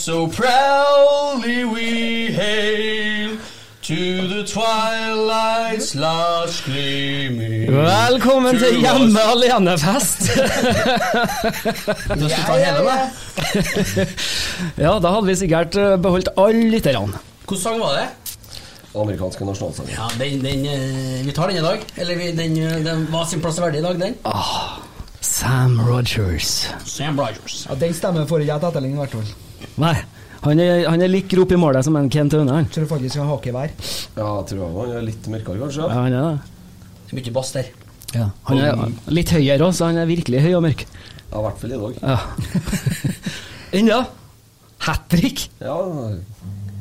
So proudly we hail to the twilight's last gleaming? Velkommen til hjemme alene-fest! Du skal ta hele, da? ja, da hadde vi sikkert eh, beholdt alle lytterne. Hvilken sang var det? Amerikanske nasjonalsang Ja, den, den, eh, Vi tar den i dag. Eller vi, den, eh, den var sin plass verdig i dag, den. Sam Rogers. Sam Rogers. Ja, Den stemmen får ikke jeg til etterligning, i hvert fall. Nei, han er, han er like rop i målet som en Kent Aune. Tror faktisk han har i vær? Ja, jeg tror han er litt mørkere, kanskje. Ja, han er det. Det er mye bass der. Ja. Han er litt høyere òg, så han er virkelig høy og mørk. Ja, i hvert fall i dag. Ja. Enda hat trick! Ja,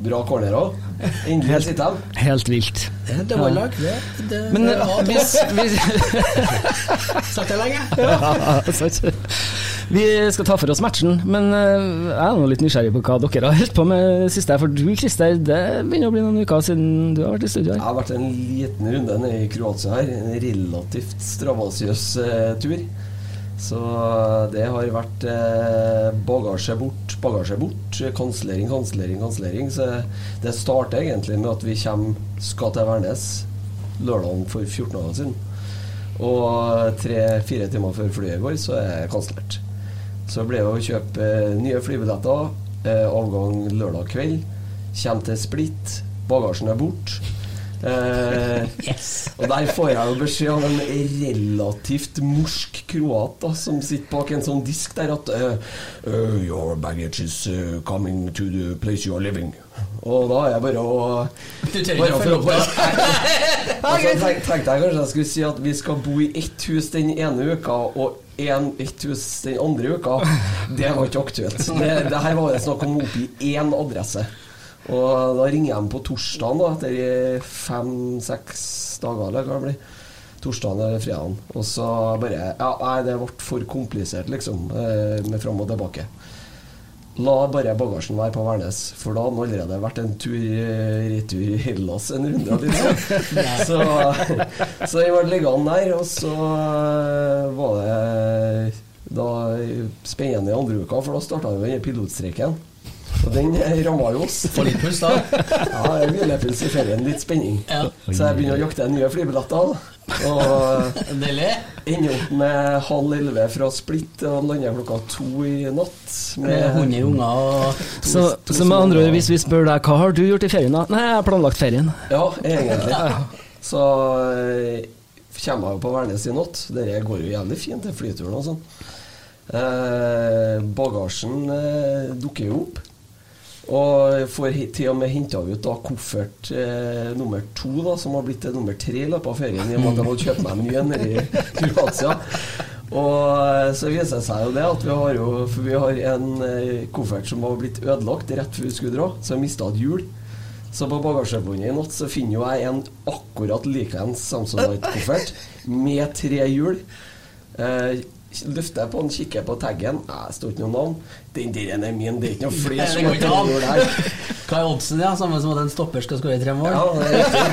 bra corner òg. Endelig sitter han. Helt vilt. Det er dødballag. Det, det, Men det eh, var hvis, hvis Sagt det lenge. Ja. Vi skal ta for oss matchen, men eh, jeg er nå litt nysgjerrig på hva dere har holdt på med siste. For du, Christer, det begynner å bli noen uker siden du har vært i studio Jeg har vært en liten runde nede i Kroatia her. En relativt stravasiøs eh, tur. Så det har vært eh, bagasje bort, bagasje bort. Kansellering, kansellering, kansellering. Så det starter egentlig med at vi kommer, skal til Værnes lørdagen for 14 dager siden. Og tre-fire timer før flyet går, så er jeg kansellert. Så ble det å kjøpe eh, nye flybilletter. Eh, avgang lørdag kveld. Kjem til Split. Bagasjen er borte. Eh, Og der får jeg jo beskjed av en relativt morsk kroat da, som sitter bak en sånn disk der at uh, Your baggage is uh, coming to the place you are living. Og da er jeg bare å Du tør ikke følge opp det. Tenkte jeg kanskje jeg skulle si at vi skal bo i ett hus den ene uka og en, ett hus den andre uka. Det var ikke aktuelt. Det, det her var det snakk om å oppgi én adresse. Og da ringer jeg på torsdagen, da, etter fem-seks dager, eller hva det blir. Torsdagen eller fredagen. Og så bare Ja, nei, det ble for komplisert, liksom, eh, med fram og tilbake. La bare bagasjen være på Værnes, for da hadde han allerede vært en tur retur i Hellas en runde. Liksom. så, så jeg ble liggende der, og så eh, var det da spennende i andre uka, for da starta jo denne pilotstreiken. Og den ramma jo oss. Få litt puls, da. Ja, hvilepuls i ferien, litt spenning. Ja. Så jeg begynner å jakte nye flybilletter. Og ender opp med halv elleve fra Split og lander klokka to i natt. Med hundre unger og Så, så med andre ord, hvis vi spør deg, hva har du gjort i ferien da? Nei, jeg har planlagt ferien. Ja, egentlig. Så eh, kommer jeg jo på Værnes i natt. Det går jo jævlig fint, til flyturen og sånn. Eh, bagasjen eh, dukker jo opp. Og får til og med henta ut da koffert eh, nummer to, da, som har blitt til nummer tre i løpet av ferien, i og med at jeg måtte kjøpe meg en ny en i Kroatia. Og eh, så viser det seg jo det at vi har jo For vi har en eh, koffert som var blitt ødelagt rett før vi skulle dra, så jeg mista et hjul. Så på bagasjebåndet i natt så finner jo jeg en akkurat likeens Samsonite-koffert med tre hjul. Eh, løfter jeg på den, kikker på taggen. Det står ikke noe navn. Den der er min, det er ikke noe flere som har. Hva er oddsen, ja? Samme som at en stopper skal skåre tre mål? Ja, det er riktig.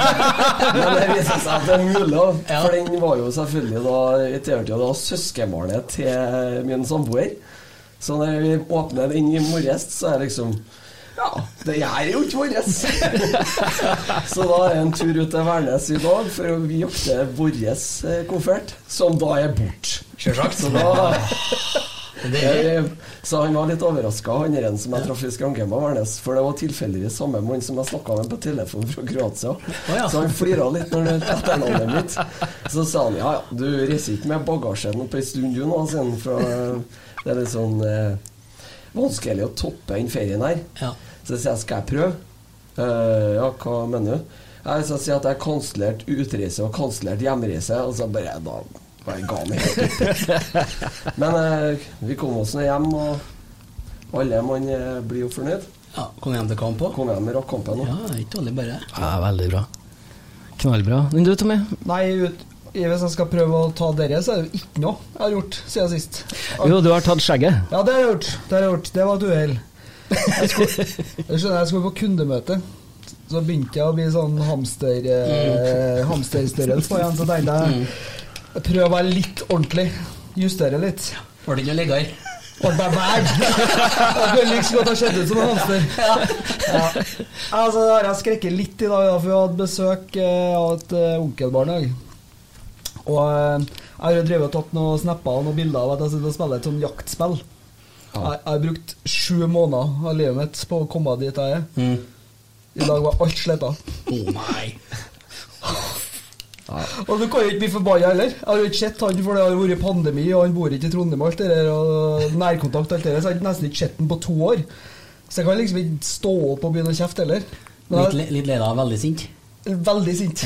Men det viser seg at det er mulig. Ja. For den var jo selvfølgelig da i teorien da søskenbarnet til min samboer. Så når vi åpner den i morges, så er det liksom Ja, det gjør er jo ikke vårt! så da er det en tur ut til Værnes i dag for å jakte vår eh, koffert, som da er borte. Sjølsagt. Så da er Eh, Så han var litt overraska, han der som jeg traff i skranken på Værnes. For det var tilfeldigvis samme mann som jeg snakka med på telefon fra Kroatia. ja. Så han flira litt når det etternavnet mitt. Så sa han ja ja, du reiser ikke med bagasjen på ei stund du nå, siden. Det er litt sånn eh, vanskelig å toppe den ferien her. Ja. Så sier jeg skal jeg prøve? Uh, ja, hva mener du? Jeg skal sier at jeg har kansellert utreise og kansellert hjemreise, og så bare da var jeg gal helt. Men uh, vi kom oss nå hjem, og alle mann eh, blir jo fornøyd. ja. Kom hjem til kamp òg. Kom hjem med rakkampen òg. Ja, ikke dårlig, bare. Ja, veldig bra. Knallbra. Men du, Tommy? Nei, ut, hvis jeg skal prøve å ta dere, så er det jo ikke noe jeg har gjort siden sist. Jo, du har tatt skjegget. Ja, det har jeg gjort. Det har jeg gjort. Det var et uhell. Jeg skulle, jeg skjønner, jeg skulle på kundemøte. Så begynte jeg å bli sånn hamster eh, hamsterstørrelse på igjen. Så tenkte jeg jeg prøver å være litt ordentlig. Justere litt. Var det ikke noe ligger? Ble bare bæg! Jeg kunne like så godt ha sett ut som en hamster. Ja. Altså, det har jeg skrekket litt i dag, da, for vi hadde besøk eh, av et eh, onkelbarn i dag. Og eh, jeg har drevet og tatt noen snapper og noen bilder av at jeg sitter og spiller et sånn jaktspill. Jeg, jeg har brukt sju måneder av livet mitt på å komme dit jeg er. Mm. I dag var alt sletta. Oh, nei. Og du kan jo ikke bli forbanna heller. Jeg har jo ikke sett han, for det har jo vært pandemi, og han bor ikke i Trondheim og alt det der, og nærkontakt og alt det der, så jeg har nesten ikke sett han på to år. Så jeg kan liksom ikke stå opp og begynne å kjefte heller. Litt, jeg le- litt lei deg, veldig sint. veldig sint.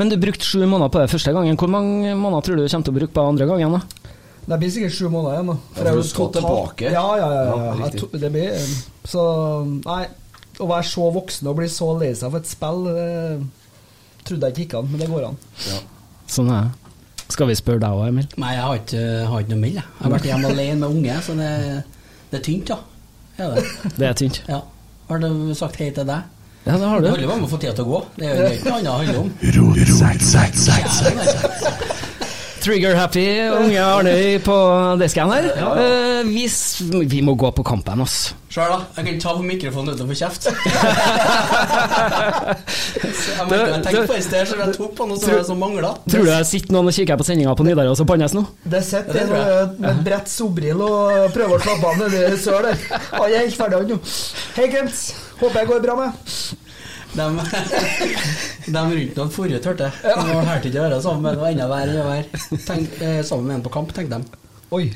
Men du brukte sju måneder på det første gangen. Hvor mange måneder tror du du kommer til å bruke på andre gangen? da? Det blir sikkert sju måneder igjen, da. Ja, for er du skal tilbake. Ja, ja, ja. ja, Ja, to- det blir eh, Så Nei, å være så voksen og bli så lei seg for et spill, det trodde jeg ikke gikk an, men det går an. Ja. Sånn er det. Skal vi spørre deg òg, Emil? Nei, jeg har ikke, har ikke noe meld. jeg. Jeg har vært hjemme alene med unge, så det, det er tynt, ja. Er det? Det er tynt. Ja. Har du sagt hei til deg? Ja, det har du. holder bare med å få tida til å gå. Det er jo ikke noe annet det handler om. Jævlig, altså. Trigger-happy unge Arnøy på desken her. Eh, vi, må gå på kampen, ass. Sjøl, da. Jeg kan ikke ta på mikrofonen uten å få kjeft. Jeg merket jeg tenke på i sted, så jeg tok på noe som, som mangla. Tror du det sitter noen og kikker på sendinga på Nidaros og Pannes nå? Det sitter Ja, det en med et bredt solbrille og prøver å slappe av nedi sør der. Han er helt ferdig, han nå. Hei, Kent. Håper jeg går bra med. De, de rundt noen forrige hørte jeg. De hørte ikke å være sammen, var enda verre enn å være eh, sammen med en på kamp, tenkte de. Oi.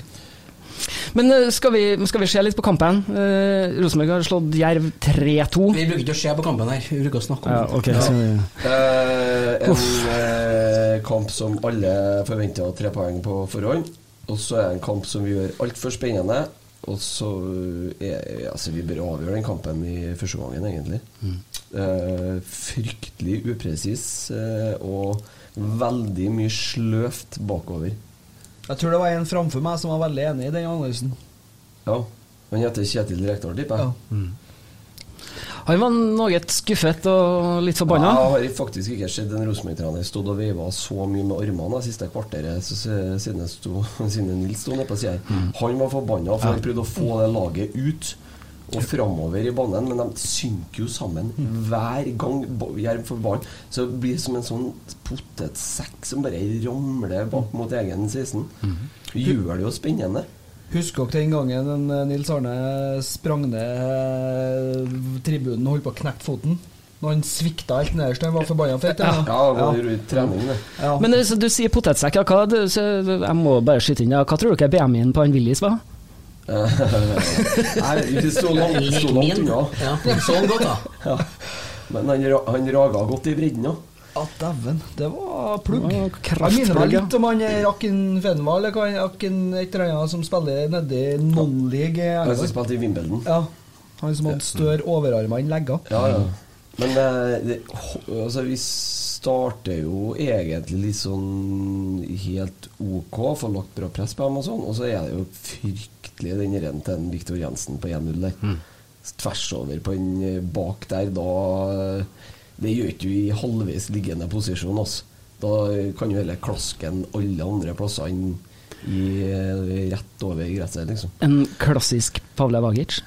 Men eh, skal vi, skal vi se litt på kampen? Uh, Rosenborg har slått Jerv 3-2. Vi bruker ikke å se på kampen her, vi bruker å snakke om Ja, den. ja. så ja. Uh, en uh, kamp som alle forventer tre poeng på forhånd. Og så er det en kamp som vi gjør altfor spennende. Og så er Altså, vi bør avgjøre den kampen i første gangen, egentlig. Eh, fryktelig upresis uh, og veldig mye sløvt bakover. Jeg tror det var en framfor meg som var veldig enig i den analysen. Ja. Han heter Kjetil Rekdal, tipper jeg. Ja. Han var noe skuffet og litt forbanna. Jeg har faktisk ikke sett en Rosenborg-trener stått og veiva så mye med armene det siste kvarteret så, så- siden, siden Nils sto nede på sida her. Han var forbanna, for han prøvde å få det laget ut og framover i banen, men de synker jo sammen hver gang Jerv får ballen. Så det blir som en sånn potetsekk som bare ramler bak mot egen 16. Gjør det jo spennende. Husker dere den gangen eh, Nils Arne sprang ned eh, tribunen og holdt på å knekke foten? Når han svikta helt nederst. Han var forbanna fett. Ja, Ja. ja. var trening, det. Ja. Men så du sier potetsekk, ja, hva, du, så, jeg må bare skyte inn, ja, hva tror dere BMI-en på han Willis var? Nei, det sto langt, unna. Ja, sånn godt, da. Ja. Men han, han raga godt i bredden da. Ja, dæven. Det var plugg. Jeg var minner meg litt om han eh, Rakin Fenva, eller hva han- et eller annet som spiller nedi non-league Han som spilte i Wimbledon. Ja. Han som hadde større overarmer enn legger. Ja, ja. Men eh, det, altså, vi starter jo egentlig litt sånn helt ok, får lagt bra press på dem og sånn, og så er det jo fryktelig den renn til en Viktor Jensen på 1-0 der. Tvers over på den eh, bak der, da eh, Det gjør ikke du i halvveis liggende posisjon, altså. Da kan jo heller klasken alle andre plasser enn i, eh, rett over gresset, liksom. En klassisk Pavle Vagic.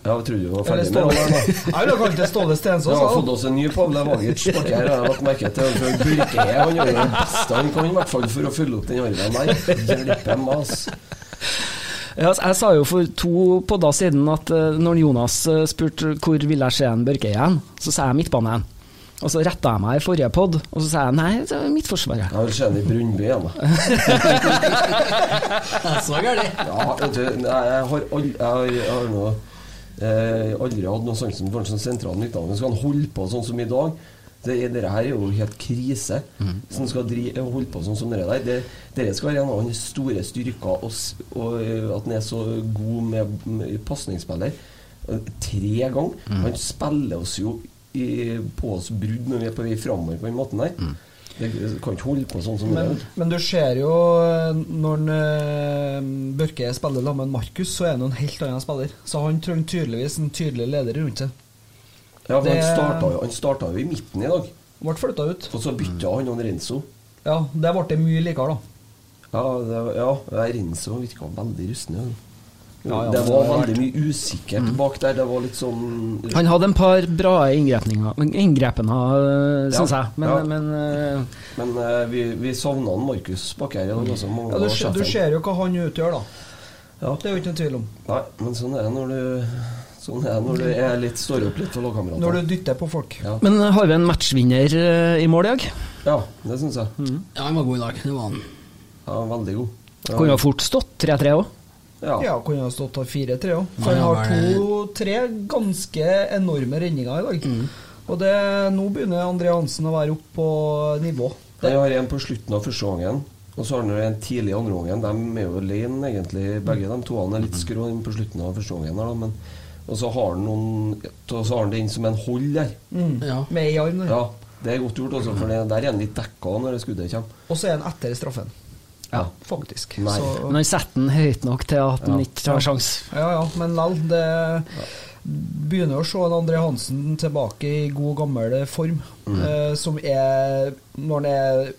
Ja, jeg trodde du var ferdig med det. Jeg ville kalt det Ståle Vi Stensås. har fått oss en ny Pavle Vagic baki her. har Jeg lagt merke til Han gjør det beste han kan, i hvert fall for å fylle opp den armen der. Hjelpe meg. Altså, jeg sa jo for to podder siden at eh, når Jonas eh, spurte hvor vil jeg se en Børke igjen, så sa jeg midtbanen. Og så retta jeg meg i forrige pod, og så sa jeg nei, det er Midtforsvaret. Jeg vil se den i Brundby igjen, da. Så gærent. Ja, vet du, nei, jeg har, aldri, jeg har, jeg har noe, eh, aldri hatt noe sansen for en sånn sentral midtbane. Skal han holde på sånn som i dag? Det, det her er jo helt krise. Mm. Som skal dri, holde på sånn som det der. Det, dere skal være en av hans store styrker, og, og eh, at han er så god med, med pasningsspiller. Eh, Tre ganger. Han spiller oss jo i, på oss brudd når vi er på vei framover på den måten der. Det, det kan ikke holde på sånn som Men, det. men du ser jo eh, når en, eh, Børke spiller sammen med Markus, så er han en helt annen spiller. Så han trenger tydeligvis en tydelig leder rundt seg. Ja, for det- han starta jo, han starta jo i midten i dag. Ble flytta ut. Og så bytta han og Renzo. Ja, det ble det mye likere, da. Ja, det, var- ja Renzo virka veldig rusten. Ja. Ja, ja, det var veldig mye usikkert bak der. Det var litt sånn Han hadde en par bra inngrepninger, inngrepene, syns Ja, jeg. Men, ja. men uh, Men uh, vi, vi savna han Markus bak her i dag. Altså, mange Ja, du, du ser jo hva han utgjør, da. Ja. Det er jo ikke noen tvil om. Nei, men sånn er det når du Sånn er det når du er litt, står opp litt for Når du dytter på folk. Ja. men har vi en matchvinner eh, i mål i dag? ja, det syns jeg. Ja, han var god i dag. Det var han. Ja, veldig god. Ja. Kunne ha fort stått 3-3 òg. Ja. Ja, kunne ha stått 4-3 òg. For han har to-tre ganske enorme redninger i dag. Og det, nå begynner André Hansen å være oppe på nivå. Jeg har en på slutten av første gangen, og så har han en tidlig andre gangen. De er jo alene, egentlig, begge de to. Han er litt skrå på slutten av første gangen. Men, og så har han noen Og så har han den som en hold der. Ja. Med ei arm. Ja, det er godt gjort, også, for det, der er han litt dekka når det skuddet kommer. Og så er han etter straffen. Ja. Faktisk. Så, Men han setter den høyt nok til at han Ja. ikke har sjans. ja, ja, men lell. Det begynner å se en André Hansen tilbake i god, gammel form. eh, som er, når han er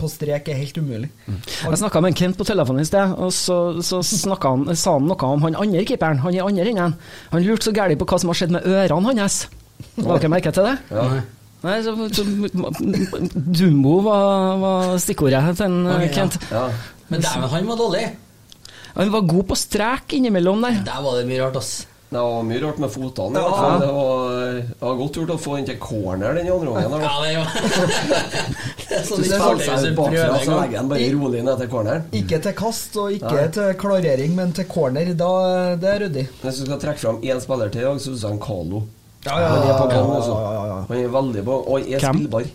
på strek, er helt umulig. Jeg snakka med en Kent på telefonen i sted, og så, så snakket han, sa han noe om han andre keeperen. Han i andre enden. Han lurte så gærent på hva som har skjedd med ørene hans. La dere merke til det? Ja. Nei. Så, så, Dumbo var, var stikkordet til en, Ok, ja. Kent. Ja. Men dæven, han var dårlig. Han var god på strek innimellom der. Der var det mye rart, ass. Det var mye rart med fotene. Ja. Ja. Det var, det var godt gjort å få den til corner den andre gangen. Ja, det Det er sånn Det i er farlig Seg hvis du bakfra, så legger han bare rolig ned til corneren. Ikke til kast og ikke Nei. til klarering, men til corner. Da, det er ryddig. Hvis du skal trekke fram én spiller til i dag, så er det Carlo. Ja, Han er på ja, altså. ja, ja, ja. Han er veldig på Og er spillbar.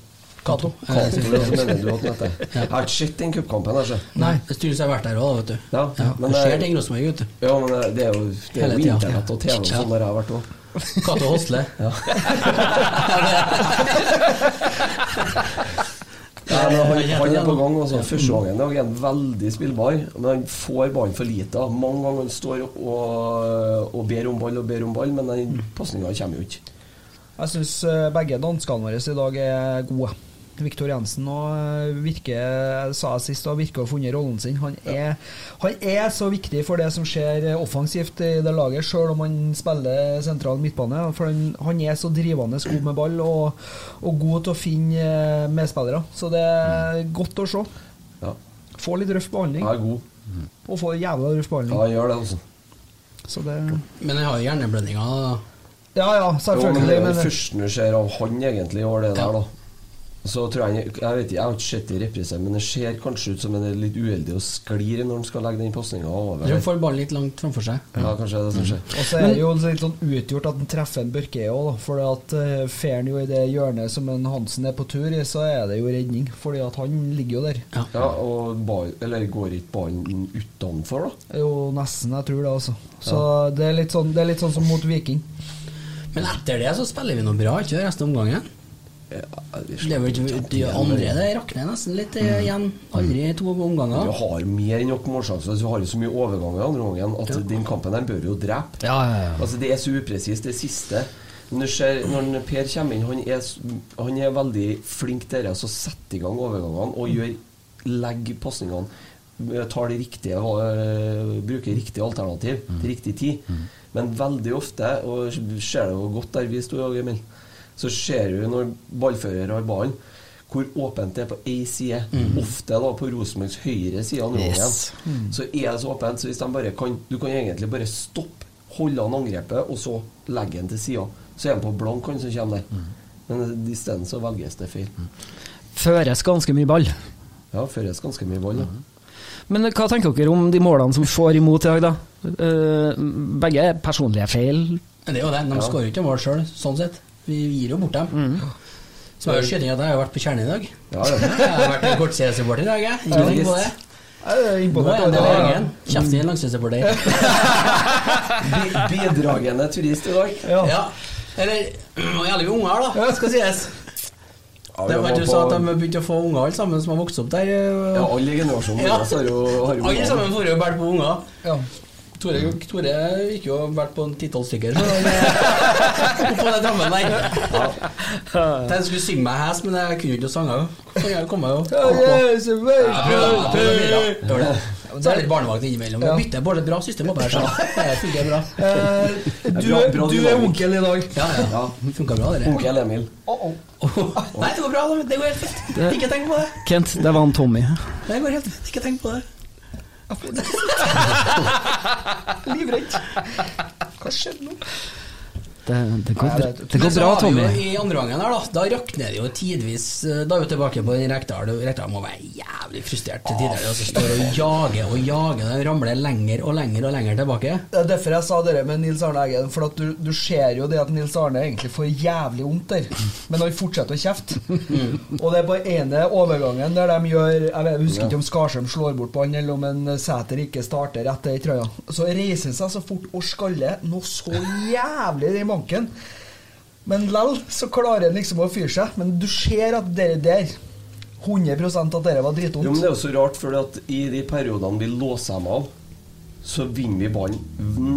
Cato. Heter. Jeg har ikke sett den cupkampen, altså. Nei, det styres har vært der òg, vet du. Ja, Ja, men det skjer ting i Rosenborg, vet du. Ja, men det- er jo, det er jo internett og TV og sånn der jeg har vært òg. Cato Hosle. Ja. Ja, han, han er på gang. Altså. Første gangen er han veldig spillbar, men han får ballen for lite. Mange ganger han står og, og ber om ball og ber om ball, men den pasninga kommer jo ikke. Jeg syns begge danskene våre i dag er gode. Viktor Jensen og eh, virker, sa jeg sist, og virker å ha funnet rollen sin. Han er, han er så viktig for det som skjer offensivt i det laget, sjøl om han spiller sentral midtbane. For han, han er så drivende god med ball og, og god til å finne eh, medspillere. Så det er godt å se. Ja, Få litt røff behandling, han er god. og få jævla røff Ja, behandling. han gjør det, altså. Så det Men jeg har jo hjerneblødninger. da. Ja ja, Jo, det selvfølgelig. er jo Men, det første du ser av han egentlig, var det der, da. Så tror jeg, jeg vet ikke, jeg har ikke sett det i reprise, men det ser kanskje ut som en er litt uheldig og sklir når han skal legge den pasninga over. Han får ballen litt langt framfor seg. Ja, kanskje det som skjer. Og så er det jo litt sånn utgjort at han treffer en Børke òg, for at uh, fer han jo i det hjørnet som en Hansen er på tur i, så er det jo redning. Fordi at han ligger jo der. Ja, og ball, eller går ikke ballen utenfor, da? Jo nesten, jeg tror det, altså. Så det, er litt sånn, det er litt sånn som mot Viking. Men etter det så spiller vi noe bra, ikke det, resten av omgangen? Ja, Det er vel ikke de andre det rakner nesten litt mm. igjen. Aldri to Vi Du har mer enn nok målsjanser, Du har jo så mye overganger andre gangen at den kampen der bør jo drepe. Ja, ja, ja. Altså Det er så upresist, det siste. Når, ser, når Per kommer inn, han er, han er veldig flink til det, sette i gang overgangene og gjør legger pasningene. Tar de riktige, øh, bruker riktig alternativ til riktig tid. Men veldig ofte, og ser det jo godt der vi sto, Emil, så ser du når ballfører har ballen, hvor åpent det er på én side. Ofte da på Rosenborgs høyre side av Yes. Mm. Så er det så åpent, så hvis de bare kan Du kan egentlig bare stoppe, holde an angrepet, og så legge den til sida. Så er han på blank, han som kommer der. Men isteden så velges det feil. Føres ganske mye ball. Ja, føres ganske mye ball, ja. Men hva tenker dere om de målene som får imot i dag, da? Eh, begge er personlige feil. Men det er jo det, de skårer jo ikke mål sjøl, sånn sett. Vi gir jo bort dem. Så har jo skjønt at jeg har vært på kjernen i dag. Ja, ja. Jeg har vært en kortseriesupporter i dag, jeg. Tenk på det. Jeg Nå er jeg. Kjeft i en langsidesupporter. Bidragende turist i dag. Ja. Ja. Eller Nå jævlig vi unger, da, skal sies. Ja, Det var ikke på- så at de begynte å få unger alle sammen som har vokst opp der. Ja, alle i generasjonen Ja. har jo, har jo Alle sammen får jo båret på unger. Ja. Tore, Tore gikk jo vært på en ti-tolv stykker. Så er oppå den drammen der. Tenkte jeg skulle synge meg hes, men jeg kunne jo ikke sanger. Så jeg kom meg jo Ja, det. Så er det litt barnevakt innimellom. Ja. Bytter bare et bra system opp her, så det funker bra. Eh, du, du er onkel i dag. Ja, ja. Ja. Funka bra, dere. Onkel Emil. Nei, det går bra. Det går helt fint. Ikke tenk på det. Kent, det var han Tommy. Det går helt fint. Ikke tenk på det. Livredd. Hva skjedde nå? Det, det, går, Nei, det- det går bra, Tommy. jo I andre gangen her, da Da rakner det jo tidvis eh, Da er vi tilbake på den Rekdal. Rekdal må være jævlig frustrert til tider. Og så står og jager og jager. Den ramler lenger og lenger og lenger tilbake. Det er derfor jeg sa det med Nils Arne Eggen. For at du, du ser jo det at Nils Arne egentlig får jævlig vondt der, men han fortsetter å kjefte. Og det er på ene overgangen der de gjør Jeg vet, husker ikke om Skarsheim slår bort på han, eller om en Sæter ikke starter etter i trøya. Så reiser han seg så fort og skaller noe så jævlig i manken. Men lell så klarer han liksom å fyre seg. Men du ser at det der 100% at det var Jo, men det er jo så rart, for at i de periodene vi låser dem av, så vinner vi ballen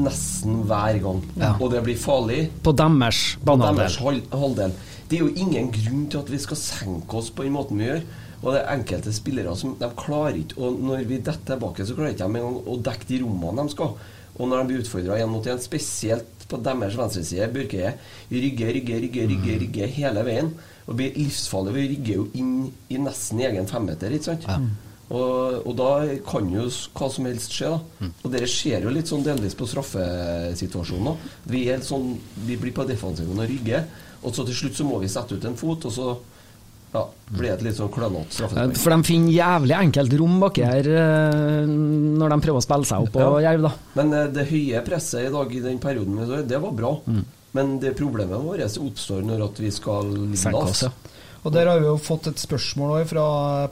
nesten hver gang. Ja. Og det blir farlig På deres banehalvdel. halvdel. Det er jo ingen grunn til at vi skal senke oss på den måten vi gjør. Og det er enkelte spillere som de klarer ikke Og når vi detter tilbake, så klarer ikke de engang å dekke de rommene de skal. Og når de blir utfordra én mot én, spesielt på deres venstreside, Børkeie, rygge, rygge, rygge, rygge, rygge hele veien. Og blir livsfarlig. Vi rygger jo inn i nesten egen femmeter, ikke sant? Og, og da kan jo hva som helst skje, da. Og dere skjer jo litt sånn delvis på straffesituasjonen. da. Vi, sånn, vi blir på defensiven og rygger, og så til slutt så må vi sette ut en fot, og så ja, blir et litt så klønete straffespark. For de finner jævlig enkelt rom baki her eh, når de prøver å spille seg opp på Ja. Jerv, da. Men eh, det høye presset i dag i den perioden, det var bra. Men det problemet vårt oppstår når at vi skal ligge oss, oss. ja. Og der har vi jo fått et spørsmål fra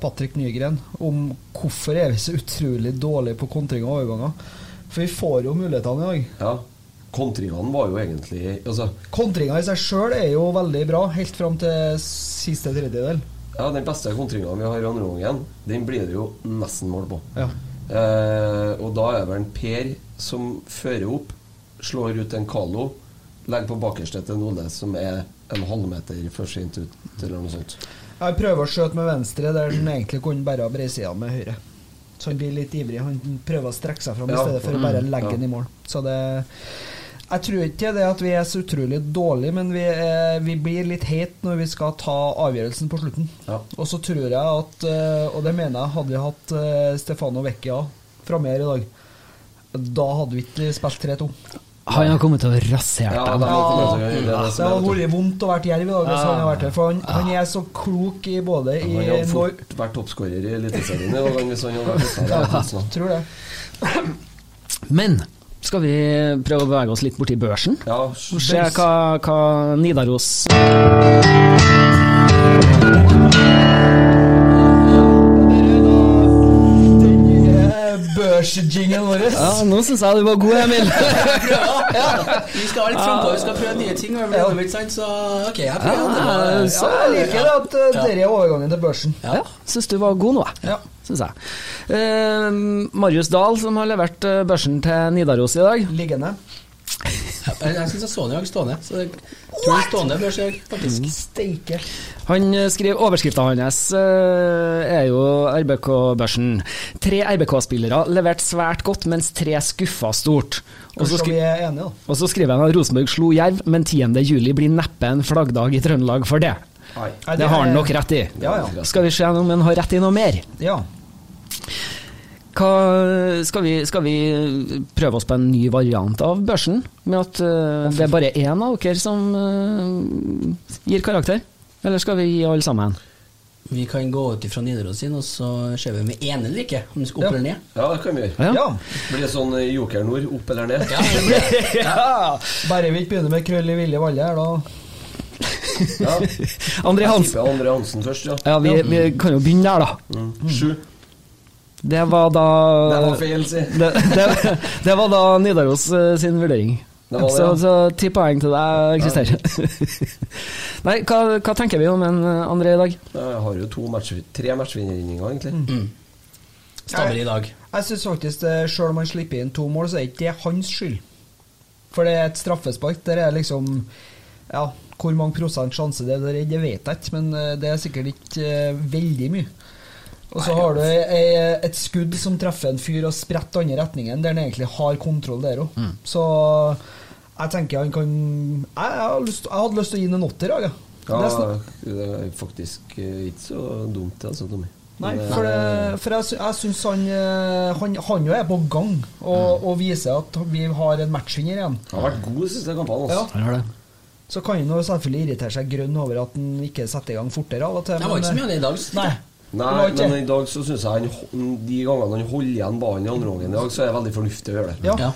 Patrick Nygren om hvorfor er vi så utrolig dårlige på kontring og overganger. For vi får jo mulighetene i dag. Ja. Kontringene var jo egentlig altså, Kontringa i seg sjøl er jo veldig bra, helt fram til siste tredjedel. ja, Den beste kontringa vi har i andre omgang, den blir det jo nesten mål på. Ja. Eh, og da er det vel en Per som fører opp, slår ut en Kalo, legger på bakerste til Nole, som er en halvmeter for sent ut, eller noe sånt. Jeg prøver å skjøte med venstre, der han egentlig kunne bare ha bredsida med høyre. Så han blir litt ivrig. Han prøver å strekke seg fram i stedet for å bare legge Ja. den i mål. Så det Jeg tror ikke det at vi er så utrolig dårlige, men vi, eh, vi blir litt het når vi skal ta avgjørelsen på slutten. Ja. Og så tror jeg at, eh, og det mener jeg, hadde vi hatt eh, Stefano Vecchia framme her i dag, da hadde vi ikke spilt 3-2. Han har kommet til å rasere Ja, dem. det har vært vondt å være jerv i dag hvis han har vært her, for han, han er så klok i både i Han hadde når, fort vært toppskårer i Eliteserien ja, Tror det. Men skal vi prøve å bevege oss litt borti børsen? Ja, se hva, hva Nidaros børsjinglen vår. Ja, nå syns jeg du var god, Emil. Vi skal være litt frampå, vi skal prøve nye ting. og blir ikke sant, Så ok, jeg prøver. Ja, så- Ja, jeg liker det at uh, dere er overgangen til børsen. Ja, syns du var god nå, jeg. Ja. Synes jeg. Eh, Marius Dahl, som har levert eh, børsen til Nidaros i dag. Liggende. Jeg, jeg syns jeg så den i dag stående. Så jeg tror den stående børs i dag, faktisk. Steike. Han eh, skriver Overskrifta hans eh, er jo RBK-børsen. Tre RBK-spillere levert svært godt, mens tre skuffa stort. Og så, enige, og så skriver han at Rosenborg slo Jerv, men 10. juli blir neppe en flaggdag i Trøndelag for det. Det har han nok rett i. Ja, ja. Skal vi se om han har rett i noe mer? ja. Hva, skal, vi, skal vi prøve oss på en ny variant av børsen? Med at uh, det er bare én av dere som uh, gir karakter? Eller skal vi gi alle sammen? Vi kan gå ut ifra Nidaros sin, og så ser vi om vi er enige eller ikke. Om vi skal opp Ja. eller ned. Ja, det kan vi gjøre. Ja. ja. Blir det sånn eh, Joker Nord, opp eller ned? Ja. Bare vi ikke begynner med krøll i Vilje Valle her, da. Ja. André Hansen. Andre Hansen først, ja. Ja, vi, vi kan jo begynne der, da. Mm. Sju. Det var da Det var feil, si. det, det, det var da Nidaros eh, sin vurdering. Det var det, så, ja. så ti poeng til deg, Christer. Nei, hva, hva tenker vi om en eh, André i dag? Jeg har jo to match, tre matchvinninger, egentlig. Mm. Stammer i dag. Jeg syns faktisk sjøl selv om han slipper inn to mål, så er ikke det hans skyld. For det er et straffespark. Der er liksom Ja, hvor mange prosent sjanse det er, det vet jeg ikke, men eh, det er sikkert ikke eh, veldig mye. Og så har du ei- et skudd som treffer en fyr og spretter andre retningen, der han egentlig har kontroll der òg. Så jeg tenker han kan Jeg, jeg, har lyst, jeg hadde lyst til å gi ham en åtter. Ja, Det er faktisk eh, ikke så dumt, altså, Tommy. Nei, for, eh, det, for jeg, jeg syns han, eh, han Han jo er på gang og, og viser at vi har en matchvinner igjen. Han har vært god de siste kampene. Altså. Ja. det. Så kan han jo selvfølgelig irritere seg grønn over at han ikke setter i gang fortere av og til. Det var ikke så mye av det i dag. Nei. Nei, men i dag så syns jeg han De gangene han holder igjen ballen i andre omgang i dag, så er det veldig fornuftig å gjøre det. Ja. Ja.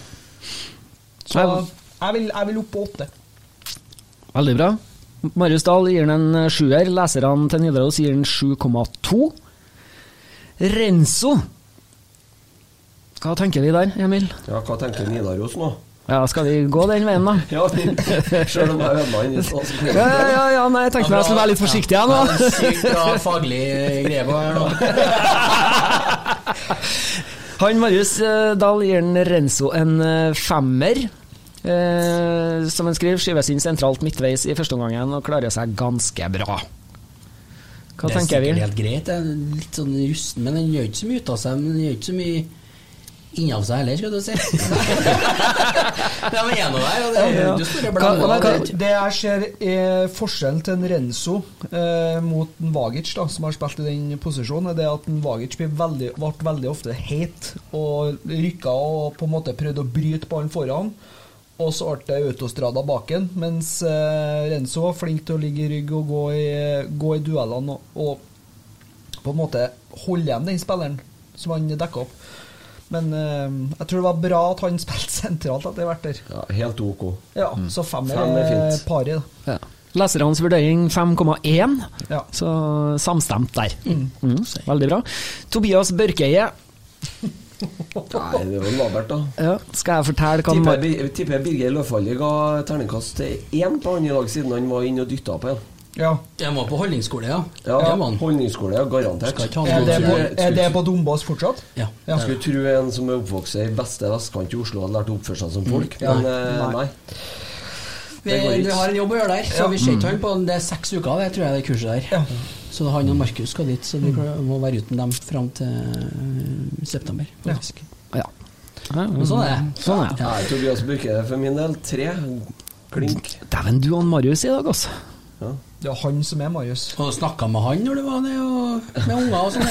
Så jeg vil, jeg vil opp på åtte. Veldig bra. Marius Dahl gir den en eh, sjuer. Leserne til Nidaros gir den 7,2. Renzo. Hva tenker vi der, Emil? Ja, Hva tenker Nidaros nå? Ja, Skal vi gå den veien, da? Ja, Sjøl om jeg ødela den i stad, Ja, ja, ja, ja nei, jeg tenkte meg jeg skulle være litt forsiktig igjen, Ja, da. det er Sykt bra faglig greie på her nå. Han Marius eh, Dahl gir den Renzo en eh, femmer. Eh, som han skriver, skyves inn sentralt midtveis i første omgang og klarer seg ganske bra. Hva det er tenker vi? sikkert helt greit. Det er litt sånn rusten, men den gjør ikke så mye ut av seg. Men den gjør ikke så mye inni av seg heller, skal du si. Nei, men er der, og det er jo ikke Hva- hva- er Det jeg ser er forskjellen til en Renzo eh, mot en Vagic, da, som har spilt i den posisjonen, er det at en Vagic ble veldig, ble veldig ofte heit og rykka og på en måte prøvde å bryte ballen foran. Og så ble det autostrada baken, mens eh, Renzo var flink til å ligge i rygg og gå i, gå i duellene og, og på en måte holde igjen den spilleren som han dekka opp. Men uh, jeg tror det var bra at han spilte sentralt etter hvert der. Ja, helt ok. Ja, så Fem er er fint. pari, da. Ja. Lesernes vurdering 5,1, Ja. så samstemt der. Mm, veldig bra. Tobias Børkeie, Nei, det var labert, da. ja, skal jeg fortelle hva Tipper, tipper Birger Løfaldli ga terningkast én på han i dag, siden han var inne og dytta på en. Ja. Jeg var på holdningsskole, ja. Ja. Holdningsskole, ja, garantert. Er det på, er det på Dombås fortsatt? Ja. Ja. Jeg skulle tro en som er oppvokst i beste vestkant i Oslo, hadde lært å oppføre seg som folk, Ja. men eh, Nei. nei. Vi, vi har en jobb å gjøre der, så vi ser ikke han på Det er seks uker, det tror jeg, det kurset der. Ja. Så han og Markus skal dit, så vi må være uten dem fram til øh, september. Ja. faktisk. Ja. Ja, Men sånn er det. Sånn er det. Nei, Tobias Børke for min del, tre. Klink. Dæven, du og Marius i dag, altså. Ja. Det er han som er Marius. Og snakka med han når du var nede og med unger og sånn.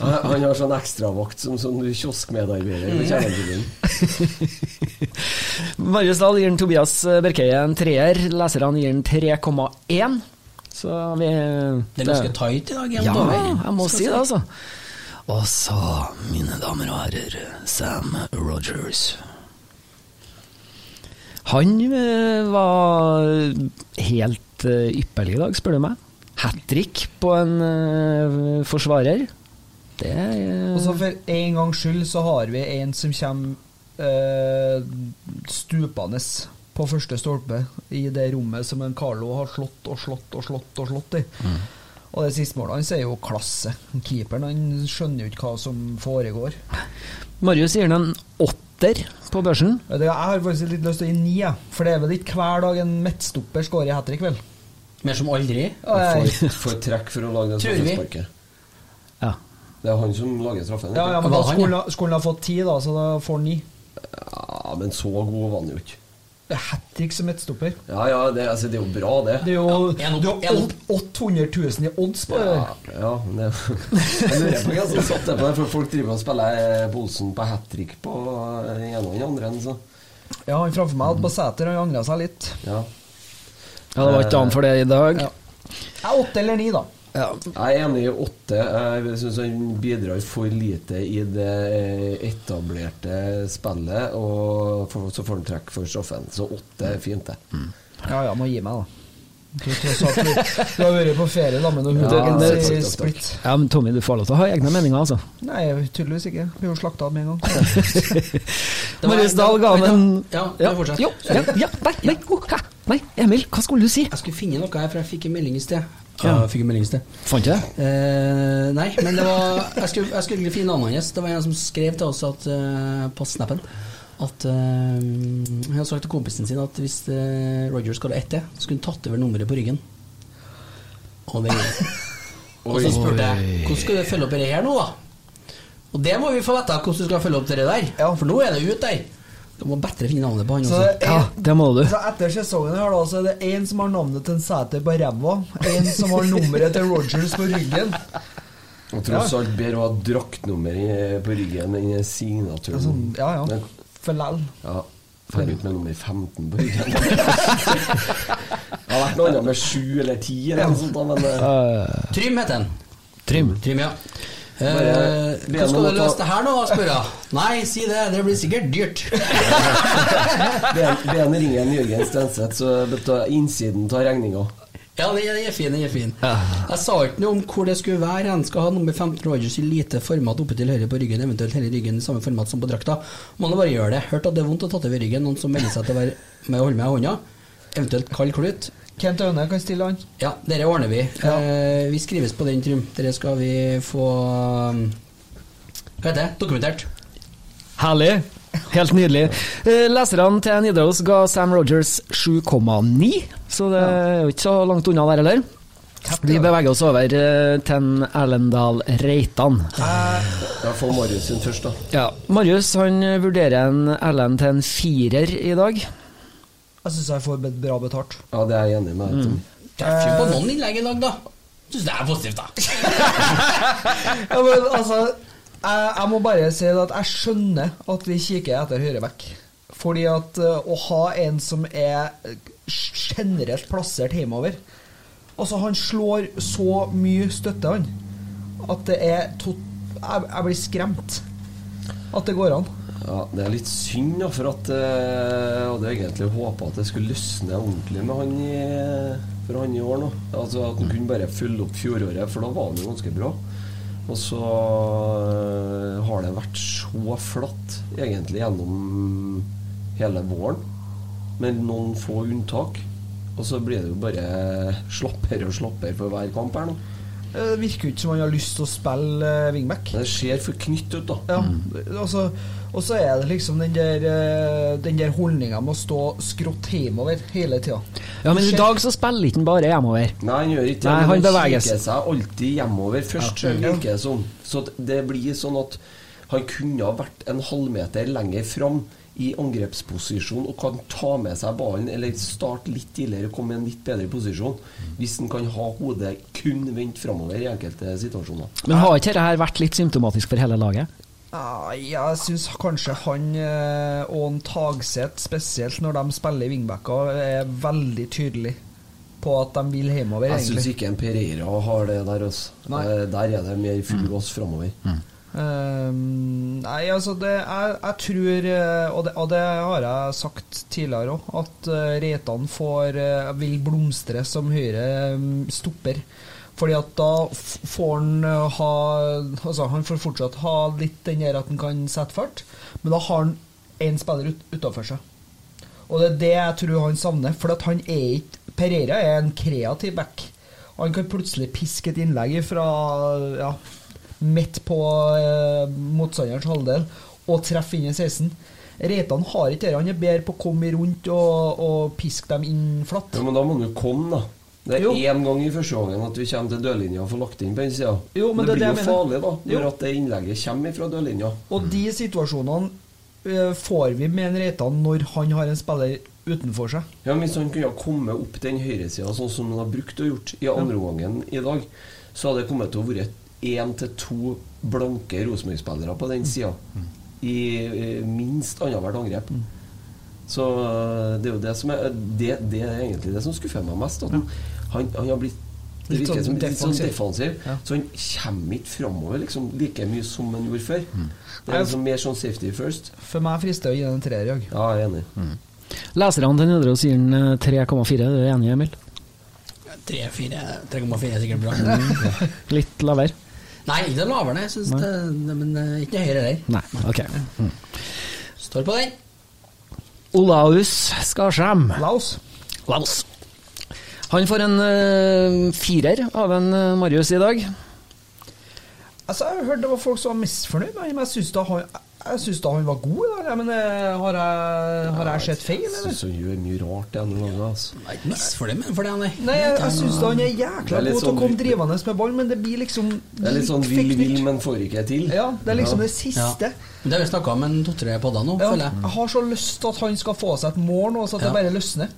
Han han har sånn ekstravakt som sånn kioskmedarbeider på kjernebilen. Marius Dahl gir Tobias Berkeie en treer. Leserne gir den 3,1. Så vi Det er ganske tight i dag. Ja, jeg må si det, altså. Og så, mine damer og herrer, Sam Rogers. Han eh, var helt eh, ypperlig i dag, spør du meg. Hat trick på en eh, forsvarer. Det eh, Og så for en gangs skyld så har vi en som kommer eh, stupende på første stolpe i det rommet som en Carlo har slått og slått og slått og slått i. Og det siste målet hans er jo klasse. Keeperen han skjønner jo ikke hva som foregår. Marius gir den en åtter på børsen. Jeg har faktisk litt lyst til å gi ni, jeg. for det er vel ikke hver dag en midtstopper skårer i hat trick, vel? Mer som aldri. Får trekk for å lage det straffesparket. Ja. Det er han som lager straffen. ja, ja, men da skulle han ha fått ti, da, så da får han ni. Ja, men så god var han jo ikke. Hat trick som midtstopper. Ja, ja, det, altså, det er jo bra, det. Det er jo, Ja, en det er jo opp. 800 000 i odds på det. Ja, ja det Jeg lurer på hvem som satte på det, for folk driver og spiller eh, Bolsen på hat trick på eh, den ene og den andre. Så. Ja, han framfor meg hadde på seter, han angra seg litt. Ja. Ja, det var ikke annet for det i dag. Ja. Ja, åtte eller ni, da. Ja. Jeg er enig i åtte. Jeg syns han bidrar for lite i det eh, etablerte spillet, og for, så får han trekk for straffen. Så åtte er fint, det. Ja ja, må gi meg, da. Du, tross du, du har vært på ferie da, med noen er split. ja, men Tommy, du får lov til å ha egne meninger, altså. Nei, tydeligvis ikke. Blir jo slakta med en gang. Marius Dahl ga han en Ja, ja, fortsett. jo, ja, ja, nei, nei, oh, nei, Emil, hva skulle du si? Jeg skulle finne noe her, for jeg fikk en melding i sted. Ja. Jeg fikk en melding i sted. Fant du det? Eh, nei, men det var Jeg skulle, jeg skulle egentlig finne navnet hans. Det var en som skrev til oss at, uh, på snappen at uh, Han hadde sagt til kompisen sin at hvis uh, Roger skulle ett til, så skulle han tatt over nummeret på ryggen. Og, det, og så spurte jeg hvordan skal du følge opp det her nå, da? Og det må vi få vite hvordan du skal følge opp det der. Ja. For nå er det ut der. Du må bedre finne navnet på han Så også. er Ja, det må du. Så etter sesongen her da, så er det én som har navnet til en seter på ræva, en som har nummeret til Rogers på ryggen. Og tross alt bedre å ha draktnummer i- på ryggen enn signaturen. Sånn, ja, ja. Men, For lell. ja Fer ut med nummer 15 på ryggen. det har vært noe annet med 7 eller 10 eller noe sånt, men uh, Trym heter han. Trym. Trym, ja. Eh, Bare hvordan skal du løse det her nå, spør jeg. Nei, si det. Det blir sikkert dyrt. be- be ringe en Jørgen Stenseth, så innsiden tar regninga. Ja, den er, fin. den er fin Jeg sa ikke noe om hvor det skulle være. Han skal ha nummer 15 Rogers i lite format oppe til høyre på ryggen, eventuelt hele ryggen i samme format som på drakta. Må nå bare gjøre det. Hørt at det er vondt å ta over ryggen. Noen som melder seg til å være med å holde med i hånda. Eventuelt kald klut. Kent Aune kan stille han. Ja, dere ordner vi. Eh, vi skrives på den, Trym. Dere skal vi få um, Hva heter det? Dokumentert. Herlig. Helt nydelig. Eh, Leserne til Nidaros ga Sam Rogers 7,9, så det er jo ikke så langt unna der heller. Vi beveger oss over eh, til en Erlendal Reitan. Ja, får Marius sin først, da. Ja, Marius han vurderer en Erlend til en firer i dag. Jeg syns jeg får bra betalt. Ja, det er jeg enig med. deg Det er ikke på noen innlegg i dag, da. Syns det er positivt, da. Ja, men altså jeg, jeg må bare si at jeg skjønner at vi kikker etter høyreback. Fordi at eh, å ha en som er eh, generelt plassert hjemover Altså, han slår så mye støtte, han, at det er tot... jeg, jeg blir skremt. At det går an. Ja, Det er litt synd, da, for at eh, Jeg hadde egentlig håpa at det skulle løsne ordentlig med han i, for han i år nå. Altså At han kunne bare fylle opp fjoråret, for da var han jo ganske bra. Og så eh, har det vært så flatt egentlig gjennom hele våren, med noen få unntak. Og så blir det jo bare slappere og slappere for hver kamp her nå. Eh, Det virker jo ikke som han har lyst til å spille eh, wingback. Det ser for knytt ut, da. Ja, altså, og så er det liksom den der, eh, den der holdninga med å stå skrått hjemover hele tida. Ja, men i dag så spiller ikke han bare hjemover. Nei, han gjør ikke det. Nei, han beveger seg alltid hjemover først, Ja. virker det som. Så det blir sånn at han kunne ha vært en halvmeter lenger fram i angrepsposisjon og kan ta med seg ballen eller starte litt tidligere og komme i en litt bedre posisjon. Hvis han kan ha hodet kun vendt framover i enkelte situasjoner. Men har ikke dette vært litt symptomatisk for hele laget? Ja, jeg syns kanskje han eh, og en Tagseth, spesielt når de spiller i wingbacker, er veldig tydelig på at de vil hjemover, Jeg syns ikke en Pereira har det der. også Eh, Der er det mer full gass framover. Ehm, nei, altså det, jeg, jeg tror, eh, og det, og det har jeg sagt tidligere òg, at Reitan får, vil blomstre som høyre mm, stopper. Fordi at da får han eh, ha Altså Han får fortsatt ha litt den der at han kan sette fart, men da har han én spiller ut, utafor seg. Og det er det jeg tror han savner. For at han er ikke Pereira er en kreativ back. Han kan plutselig piske et innlegg fra ja, midt på eh, motstanderens halvdel og treffe inn i 16. Reitan har ikke det. Han er bedre på å komme rundt og, og piske dem inn flatt. Ja, men da må han jo komme, da. Det er Jo. én gang i første gangen at vi kommer til dørlinja og får lagt inn på den sida. Jo, men det, det blir det jo farlig, da, når at det innlegget kommer fra dørlinja. Og de situasjonene eh, får vi med en Reitan når han har en spiller utenfor seg. Ja, men Hvis han kunne ha kommet opp den høyresida sånn som han har brukt og gjort i andre omgangen i dag, så hadde det kommet til å være én til to blanke Rosenborg-spillere på den sida. I minst annethvert angrep. Så eh, det er jo det som er det, det er egentlig det som skuffer meg mest. At han, han, han har blitt det virker sånn som litt sånn defensiv. Ja. Så han kommer ikke framover liksom, like mye som han gjorde før. Det er liksom mer sånn safety first. For meg frister det å gi den en treer i dag. Ja, jeg er enig. Leserne til Nidaros sier den eh, 3,4. Er du enig, Emil? 3,4 3,4 er sikkert bra. Litt lavere? Nei, ikke noe lavere, jeg synes det, men eh, ikke noe høyere der. Nei, ok. Mm. Står på den. Olaus Skarsheim. Laos. Laus. Han får en uh, firer av en eh, Marius i dag. Altså, jeg hørte det var folk som var misfornøyd men jeg syns da han jeg synes da han var god i dag. Men eh, har jeg, har jeg sett feil, Jeg eller? syns han gjør mye rart andre ganger. Altså. er ikke misfornøyd med for det, nei. Nei, jeg, jeg syns han er jækla er god til å sånn- komme drivende med ball, men det blir liksom Det er litt sånn vill-vill, men får ikke til. Ja, det er liksom Ja. det siste. Det har vi snakka om en to-tre podder nå, Ja, føler jeg. jeg har så lyst til at han skal få seg et mål nå, så at det bare løsner.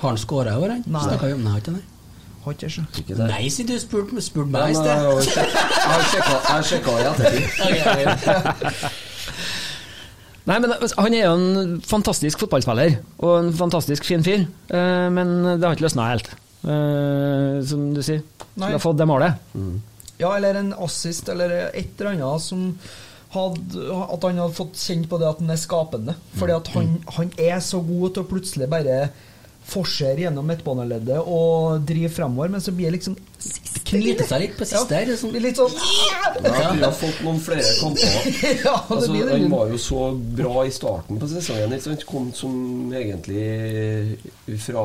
Har han skåra i år, han? Nei. Snakka vi om det, har ikke det? Ikke det. Nei, siden du spurte spurt meg i jeg sted. jeg jeg har sjekka i ettertid. Nei, men altså, Han er jo en fantastisk fotballspiller og en fantastisk fin fyr, eh, men det har ikke løsna helt, eh, som du sier. Nei. Skulle ha fått det målet. Ja, eller en assist, eller et eller annet som hadde, At han hadde fått kjent på det at han er skapende. Fordi at han, han er så god til å plutselig bare forser gjennom midtbaneleddet og driver fremover, men så blir det liksom Knyter seg litt på siste her. Ja, blir litt sånn Ja, vi har fått noen flere kamper. Ja, Altså, han var jo så bra i starten på sesongen. Ikke sant? Kom som egentlig fra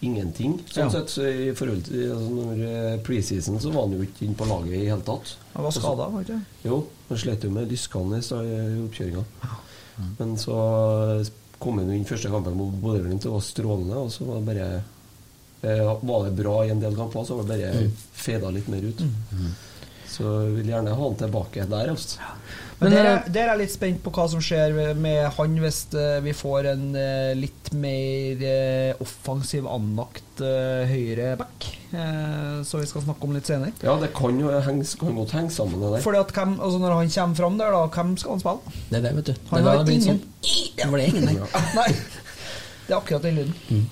ingenting. Sånn Ja. sett, så i forhold til altså, når eh, preseason så var han jo ikke inne på laget i hele tatt. Han var skada, var ikke? Jo, han slet jo med lyskene i oppkjøringa. Men så kom han inn første kampen mot Bodø-Glimt og var strålende, og så var det bare eh, Var det bra i en del kamper, så var det bare feda litt mer ut. Så jeg vil gjerne ha han tilbake der. Altså. Men Men, der, eh, er- der er jeg litt spent på hva som skjer med han hvis eh, vi får en eh, litt mer offensiv anlagt høyre back, Så som vi skal snakke om litt senere. Ja, det kan jo henge, kan godt henge sammen, det. Fordi at hvem, altså Når han kommer fram der, da, hvem skal han spille? Det er det, vet du. Han det er har ingen. sånn det er ingen, nei. Nei, det er akkurat den lyden.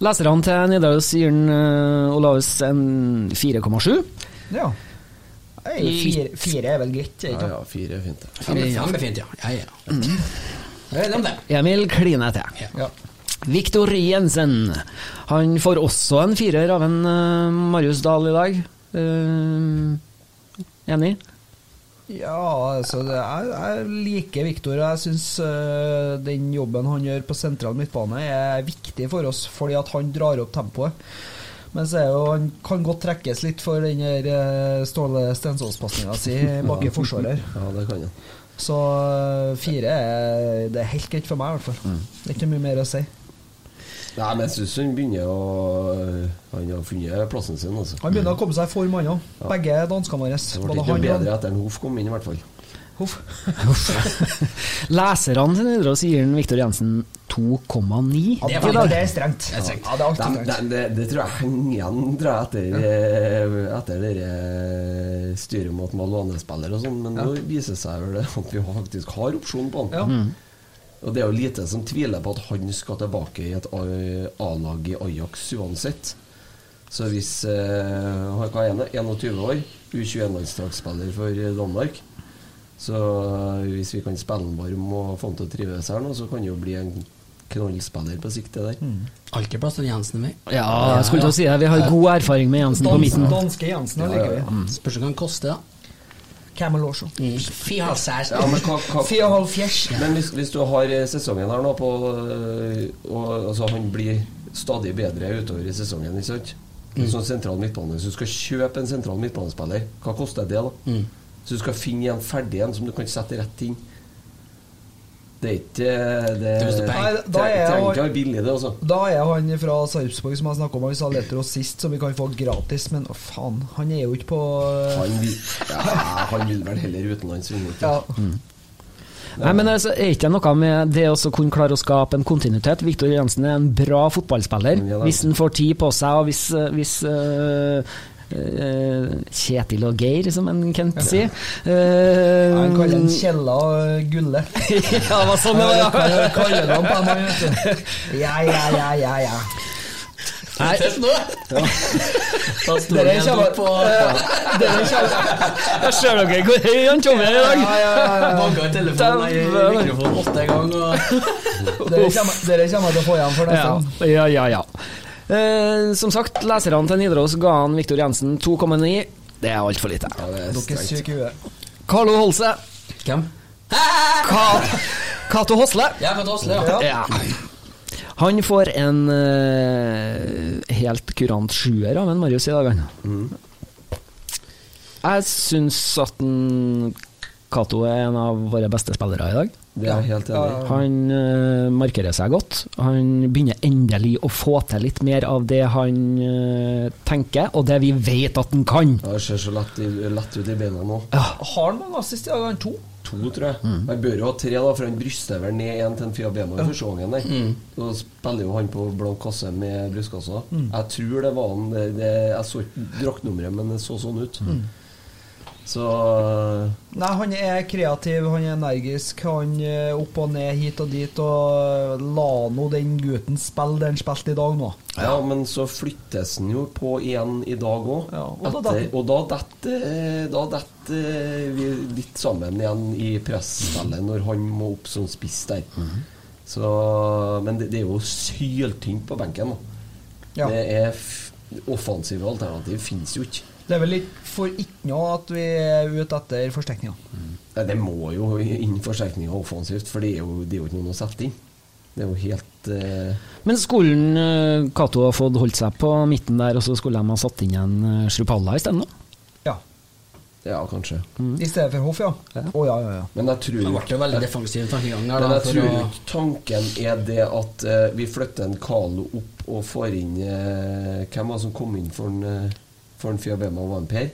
Leserne til Nidaros gir den, eh, Olaus en 4,7. Ja. Nei, Fire, fire er vel greit? er Ja, ja, fire er fint. det. Kjempefint, ja. ja, ja. Jeg er enig om det. Emil kliner til. Ja. Victor Jensen. Han får også en firer av en uh, Marius Dahl i dag. Uh, enig? Ja, altså det er, Jeg liker Viktor. Jeg syns den jobben han gjør på sentral midtbane, er viktig for oss, fordi at han drar opp tempoet. Men så er jo, han kan godt trekkes litt for den der eh, Ståle Stensås-pasninga si bak i forsvarer. Ja, det kan han. Så eh, fire er, det er helt greit for meg, i hvert fall. Det er ikke mye mer å si. Nei, men jeg syns han begynner å Han har funnet plassen sin, altså. Han begynner å komme seg i form, han òg. Ja. Begge danskene våre. Det ble ikke bedre etter at Hoff kom inn, i hvert fall. Huff. Leserne sine videre gir den Viktor Jensen 2,9 Det er det, det er strengt. Det er. Ja, det er de, de, de, det tror jeg henger igjen tror jeg, etter, ja. etter det eh, styret med at man lånespiller og sånn, men nå viser det seg vel at vi faktisk har opsjon på han. Ja. Og det er jo lite som tviler på at han skal tilbake i et A-lag i Ajax uansett. Så hvis eh, han hva er han, 21 år, U21-landslagsspiller for Danmark Så eh, hvis vi kan spille han varm og få han til å trives her nå, så kan det jo bli en knallspiller på sikt, det der. Alltid plass til Jensen, med. Ja, jeg skulle til å si det. Vi har god erfaring med Jensen på midten. danske Jensen Ja, liker ja, vi. Spørs hva han koster, da. Camel også. Halsæsj. Ja, men hva. Men hvis, hvis du har eh, sesongen her nå på øh, og, altså Han blir stadig bedre utover i sesongen, ikke sant? Sånn sentral midtbane Hvis du skal kjøpe en sentral midtbanespiller, hva koster det, da? Så du skal finne en ferdig en som du kan sette rett inn. Det er ikke Det, det. Nei, da er være billig, det, altså. Da er han fra Sarpsborg som jeg snakka om, han sa Letros sist, som vi kan få gratis. Men å faen, han er jo ikke på Han vil, ja, han vil vel heller utenlands, vil han ikke? ja. Nei, men altså, Er ikke det noe med det å kunne klare å skape en kontinuitet? Viktor Jensen er en bra fotballspiller. Ja. Hvis han får tid på seg, og hvis, hvis eh, Kjetil og Geir, som en Kent sier eh, Han kaller den Kjella og Gulle. Ja, det var sånn det var, ja. Kaller han på meg, vet du. Ja, ja, ja, ja, ja. Nei, Ja. Dere han kommer- på Dere kommer jeg ser dere hvor høy han kommer er i dag. Ja, ja, ja, ja. Banka i telefonen i mikrofonen åtte ganger. Dere kommer, til å få igjen for det. ja, ja. ja. Eh, som sagt, leserne til Nidaros ga han Viktor Jensen 2,9. Det er altfor lite. Ja, det er Dere er syke i huet. Carlo Holse. Hvem? Ka- Cato Hosle. Ja, Katt Åsle, ja. Ja. Han får en uh, helt kurant sjuer av en Marius i dag, han. Jeg syns at Cato er en av våre beste spillere i dag. Det er jeg helt enig. Han uh, markerer seg godt. Han begynner endelig å få til litt mer av det han uh, tenker, og det vi vet at han kan. Ja, Det ser så lett, lett ut i beina nå. Har han mange assist i dag? Han to? To, tror jeg. Han bør jo ha tre, da, for han bryster vel ned en til en Fiabemo i første gangen. der. Så spiller jo han på blank kasse med brystkassa. Jeg tror det var han det, det, Jeg så ikke draktnummeret, men det så sånn ut. Så Nei, han er kreativ, han er energisk. Han er opp og ned hit og dit. Og la nå den gutten spille det han spilte i dag nå. Ja, men så flyttes han jo på igjen i dag òg. Ja, og da og da detter da detter vi litt sammen igjen i presspillet når han må opp som spiss der. Så, men det, det er jo syltynt på benken. Da. Ja. Det er f offensive alternativ fins jo ikke. Det er vel litt for ikke noe at vi er ute etter forsterkninger. Nei, Det må jo inn forsterkninger offensivt, for det er jo, det er jo ikke noen å sette inn. Det er jo helt uh... Men skulle eh, Cato ha fått holdt seg på midten der, og så skulle de ha satt inn en uh, Shrupalla isteden? da? Ja. Ja, kanskje. I stedet for Hoff, ja. Å ja, ja, ja. Men jeg tror Det ble jo veldig defensiv tankegang der. Men jeg tror å, tanken er det at uh, vi flytter en Carlo opp og får inn uh, Hvem var det som kom inn for en, eh, for en Fiabema? Var det Per?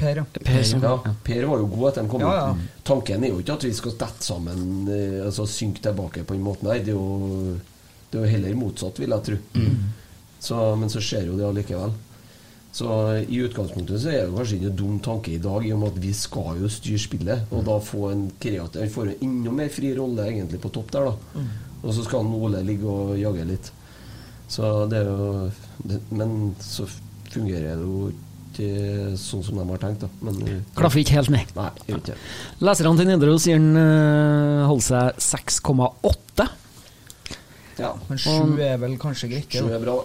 Per, ja. Per Ja, Per var jo god etter han kom Ja, inn. Tanken er jo ikke at vi skal dette sammen, eh, altså synke tilbake på den måten her. Det er jo, det er jo heller motsatt, vil jeg tro. Så, men så skjer jo det allikevel. Så i utgangspunktet så er det kanskje ikke en dum tanke i dag, i og med at vi skal jo styre spillet. Og da få en kreativ Han får en enda mer fri rolle egentlig på topp der, da. Og så skal han Ole ligge og jage litt. Så det er jo det, Men så fungerer det jo ikke sånn som de har tenkt, da. Men eh, Klaffer ikke helt ned. Nei, ikke. Leserne til Nidaros sier han uh, holder seg 6,8. Ja. Men sju er vel kanskje greit, det, Sju da. er bra.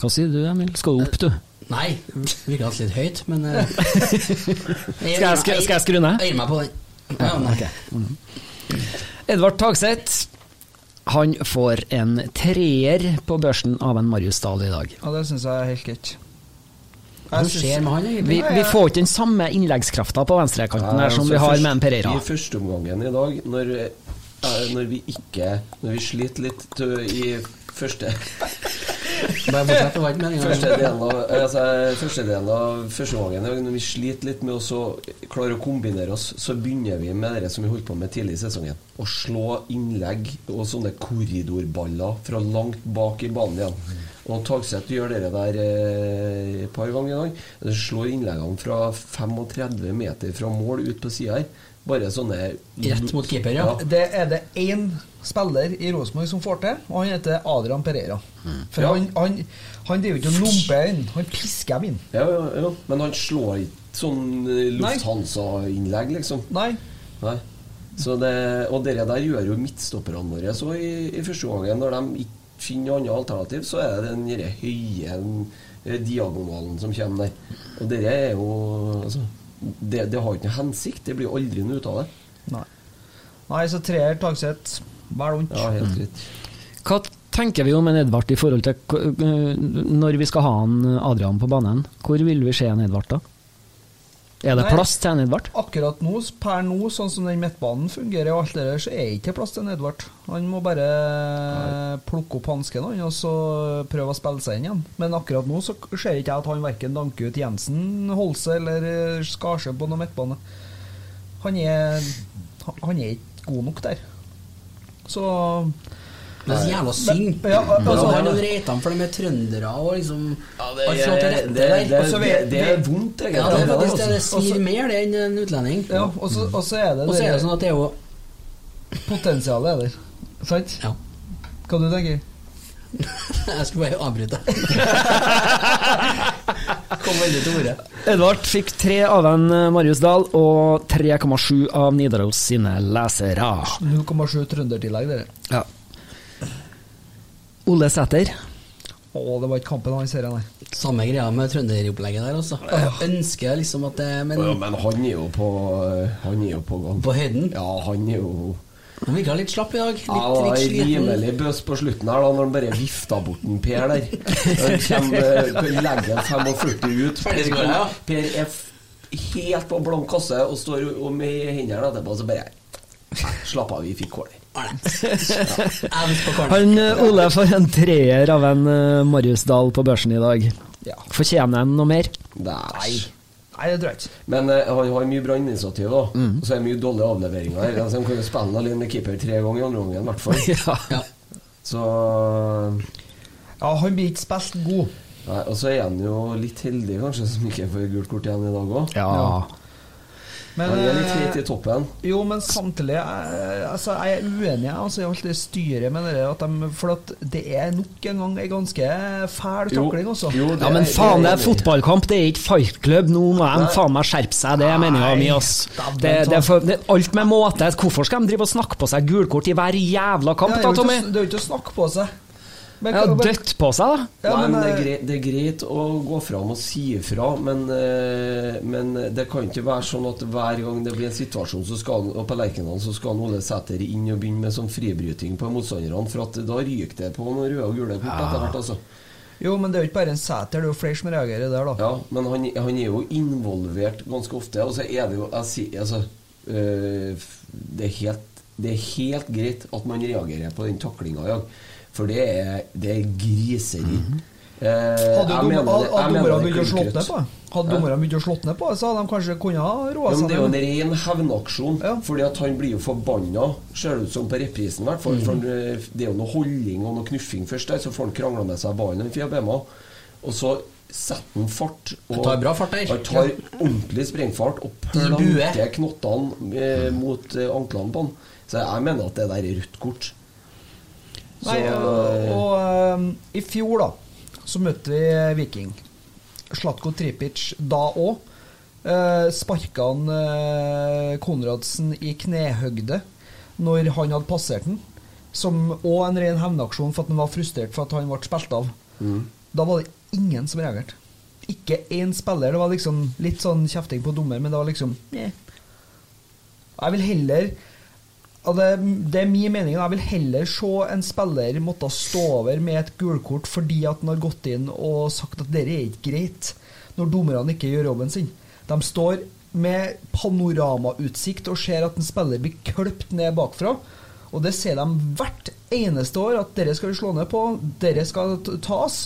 Hva sier du, Emil? Skal du opp, du? Nei, det virker kanskje litt høyt, men uh, Skal jeg, skal, skal jeg skru ned? Jeg meg på den. Ja, nei. Edvard Tagseth han får en treer på børsen av en Marius Dahl i dag. Ja, det syns jeg er helt greit. Hva skjer med han Vi, egentlig? vi får ikke den samme innleggskrafta på venstrekanten her som altså, vi har først- med en Pereira. I førsteomgangen i dag, når, eh, når vi ikke Når vi sliter litt tø, i første. Første delen av, altså, første delen av første gangen, når vi sliter litt med å så klare å kombinere oss, så begynner vi med det som vi holdt på med tidlig i sesongen. Å slå innlegg og sånne korridorballer fra langt bak i banen igjen. Og Tagseth gjør dere der eh, et par ganger i dag. Slår innleggene fra 35 meter fra mål ut på sida her. Bare sånne Rett mot keeper, ja. Det er det én spiller i Rosenborg som får til, og han heter Adrian Pereira. For Ja. han, han, han driver ikke og lomper inn, han pisker dem inn. Ja, ja, ja. Men han slår ikke sånn eh, Lufthansa-innlegg, liksom. Nei. Nei. Så det, og dere der gjør jo midtstopperne våre så i, i første gangen. Når de ikke finner noe annet alternativ, så er det den derre høye eh, diagonalen som kommer der. Og det er jo altså, det, det har ikke noe hensikt. Det blir aldri noe ut av det. Nei. Nei, så treer Tagseth. Vel vondt. Ja, helt greit. Hva tenker vi om en Edvard i forhold til øh, når vi skal ha en Adrian på banen? Hvor vil vi se en Edvard da? Er det Nei. plass til en Edvard? Akkurat nå, per nå, sånn som den midtbanen fungerer, og alt det der, så er det ikke plass til en Edvard. Han må bare plukke opp hansken og så prøve å spille seg inn igjen. Men akkurat nå så ser ikke jeg at han verken danker ut Jensen, Holse eller eh, på noen midtbane. Han er Han er ikke god nok der. Så Det er så jævla synd. Ja, Altså, altså, han og Reitan, for de er trøndere og liksom Ja, det, Alt slår til er, rette det, der. det, Og så det, det er vondt, egentlig. Ja, det er faktisk det. Det altså. svir mer det enn en utlending. ja, og så, er det Og så er det det sånn at det er jo Potensialet er der. Sant? Ja. Hva du tenker Jeg skulle bare avbryte. Kom veldig til ordet. Edvard fikk tre av en eh, Marius Dahl og 3,7 av Nidaros sine lesere. 0,7 trøndertillegg, dere. Ja. Ole Sæter. Å, det var ikke kampen han serien, nei. Samme greia med trønderopplegget der, altså. Jeg ønsker liksom at det Men Ja, men han er jo på Han er jo på gang. på høyden Ja, han er jo Han virka litt slapp i dag. Litt, ja, var litt sliten. rimelig bøs på slutten her, da når han bare vifta bort en Per der. Han kommer, legger 45 ut. Per, ja. Per er helt på blank kasse og står og med hendene etterpå, så bare Slapp av, vi fikk kål. Han eh, Ole får en treer av en eh, Marius Dahl på børsen i dag. Ja. Fortjener han noe mer? Nei. Nei, det tror jeg ikke. Men uh, han har mye bra initiativ, da. Og så er det mye dårlige avleveringer her. Altså, han kan jo spille alene med keeper tre ganger i andre omgang, i hvert fall. Ja. Ja. Så Ja, han blir ikke spilt god. Nei, Og så er han jo litt heldig, kanskje, som ikke får gult kort igjen i dag òg. ja. Men, Han er litt hvit i toppen. Jo, men samtidig jeg, altså, Jeg er uenig altså, i alt det styret med det. At de, for at det er nok en gang en ganske fæl takling, altså. Ja, men faen, det er fotballkamp, det er ikke fight club. Nå må de faen meg skjerpe seg, det er meninga mi, ass. Det, det er for, det, alt med måte. Hvorfor skal de drive og snakke på seg gulkort i hver jævla kamp, Ja, da, Tommy? det er jo ikke å snakke på seg. Men, Ja, dødt på seg, da. Ja, Nei, men, det, er eh, greit, det er greit å gå fram og si ifra, men, eh, men det kan ikke være sånn at hver gang det blir en situasjon så skal, på Lerkendal så skal Ole Sæter inn og begynne med sånn fribryting på motstanderne, for at da ryker det på noen røde og gule kort etter hvert, altså. Jo, men det er jo ikke bare en Sæter, det er jo flere som reagerer der, da. Ja, men han, han er jo involvert ganske ofte, og så er det jo jeg sier, altså, øh, det, er helt, det er helt greit at man reagerer på den taklinga i dag, for det er, det er griseri. Mm mener det- hadde, dommerne er begynt å slå ned på Hadde dommerne begynt å slå ned på så hadde de kanskje kunnet roa seg det er jo en ned. ren hevnaksjon. Ja. Fordi at han blir jo forbanna, ser det ut som på reprisen. i hvert fall, For eh, det er jo noe holdning og noe knuffing først der, så får han krangla med seg ballen. Og så setter han fart. Og Han tar bra fart der. Han tar ordentlig sprengfart og planter knottene eh, mot eh, anklene på han. Så jeg mener at det der er rødt kort. Nei, Så, og, og eh, i fjor, da, så møtte vi Viking. Slatko Tripic da òg. Uh, Sparka han uh, Konradsen i knehøgde når han hadde passert den. Som òg en ren hevnaksjon for at han var frustrert for at han ble spilt av. Da var det ingen som reagerte. Ikke én spiller. Det var liksom litt sånn kjefting på dommer, men det var liksom yeah. Jeg vil heller ja, det, det er min mening. Jeg vil heller se en spiller måtte stå over med et gulkort fordi at han har gått inn og sagt at det er ikke greit, når dommerne ikke gjør jobben sin. De står med panoramautsikt og ser at en spiller blir kløpt ned bakfra. Og det ser de hvert eneste år, at dere skal vi slå ned på, dere skal tas.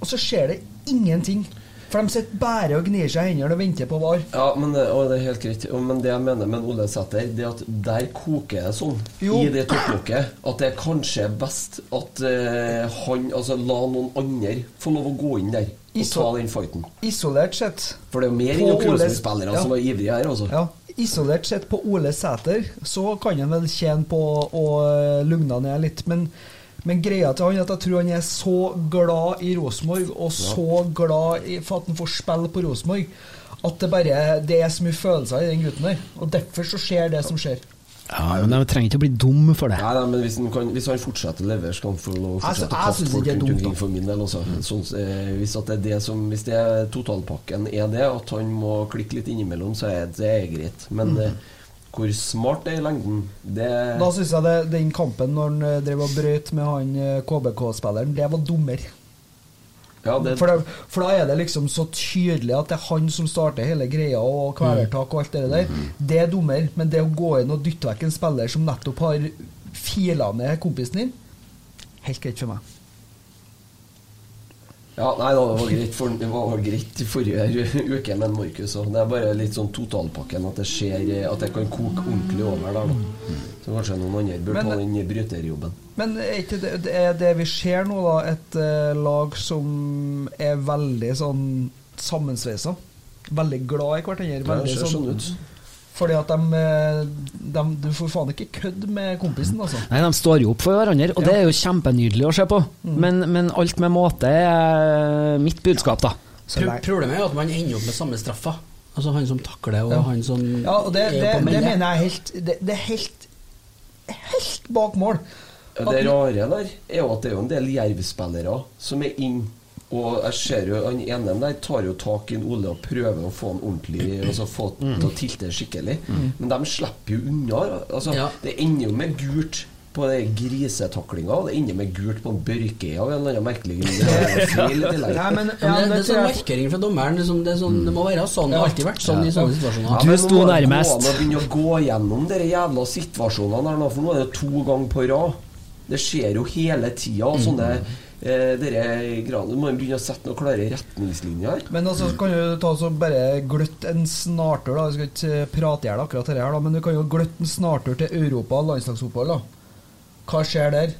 Og så skjer det ingenting. For de sitter bare og gnir seg i hendene og venter på VAR. Ja, men, det- og det er helt greit. Men det jeg mener med Ole Sæter, det er at der koker det sånn Jo. i det topplokket at det er kanskje best at eh, han Altså la noen andre få lov å gå inn der og Iso- ta den fighten. Isolert sett For det er jo mer enn Rosenborg-spillere ja. som er ivrige her, altså. Ja, Isolert sett på Ole Sæter så kan han vel tjene på å eh, lugne ned litt. Men, men greia til han er at jeg tror han er så glad i Rosenborg, og så glad i, for at han får spille på Rosenborg, at det bare det er så mye følelser i den gutten der. Og derfor så skjer det som skjer. Ja, men De trenger ikke å bli dum for det. Nei, nei, men hvis han, kan, hvis han fortsetter å levere, skal han få lov å fortsette å kaste folk rundt omkring for min del. Også. Sånn, eh, hvis, at det er det som, hvis det er totalpakken er det, at han må klikke litt innimellom, så er det er greit. Men eh, hvor smart det er i lengden, det Da syns jeg det, den kampen når han eh, drev og brøt med han eh, KBK-spilleren, det var dummer. Ja, det, For, det, for da er det liksom så tydelig at det er han som starter hele greia, og kvelertak og alt det der. Det er dummer, men det å gå inn og dytte vekk en spiller som nettopp har fila ned kompisen din, helt greit for meg. Ja, nei, da, det var greit for, det var greit i forrige uke med Markus òg. Det er bare litt sånn totalpakken at det skjer At det kan koke ordentlig over der, da. Så kanskje noen andre bør Men- ta den bryterjobben. Men er ikke det, det er det vi ser nå, da, et uh, lag som er veldig sånn sammensveisa? Veldig glad i hverandre? Ja, det ser sånn sånn ut. Fordi at de, eh, de Du får faen ikke kødd med kompisen, altså. Nei, De står jo opp for hverandre, og det er jo kjempenydelig å se på. Mm. Men, men alt med måte er mitt budskap, da. Pro problemet er jo at man ender opp med samme straffa. Altså han som takler, og Ja. han som Ja, og det, er det, på det mener jeg helt Det, det er helt Helt bak mål. Det rare der er jo at det er jo en del jervspillere som er inn Og jeg ser jo han ene der tar jo tak i en Ole og prøver å få han ordentlig Altså få mm. til å tilte skikkelig. Men de slipper jo unna. Altså, Ja. Det ender jo med gult på den grisetaklinga, og det ender med gult på en Børke av en eller annen merkelig grunn. Det er Ja, ja, er sånn markering fra dommeren. Liksom, det, er sånn, det må være sånn. Det har alltid vært sånn i sånne situasjoner. Ja, Du men sto nå må nærmest. gå an å begynne å gå gjennom de jævla situasjonene her nå, for nå er det to ganger på rad. Det skjer jo hele tida. Sånne Sånne eh, dere grader, Du må jo begynne å sette noen klare retningslinjer. Men altså kan du ta så bare gløtt en snartur, da. Vi skal ikke prate i hjel akkurat dette her, da, men du kan jo gløtte en snartur til Europa landslagsopphold, da. Hva skjer der?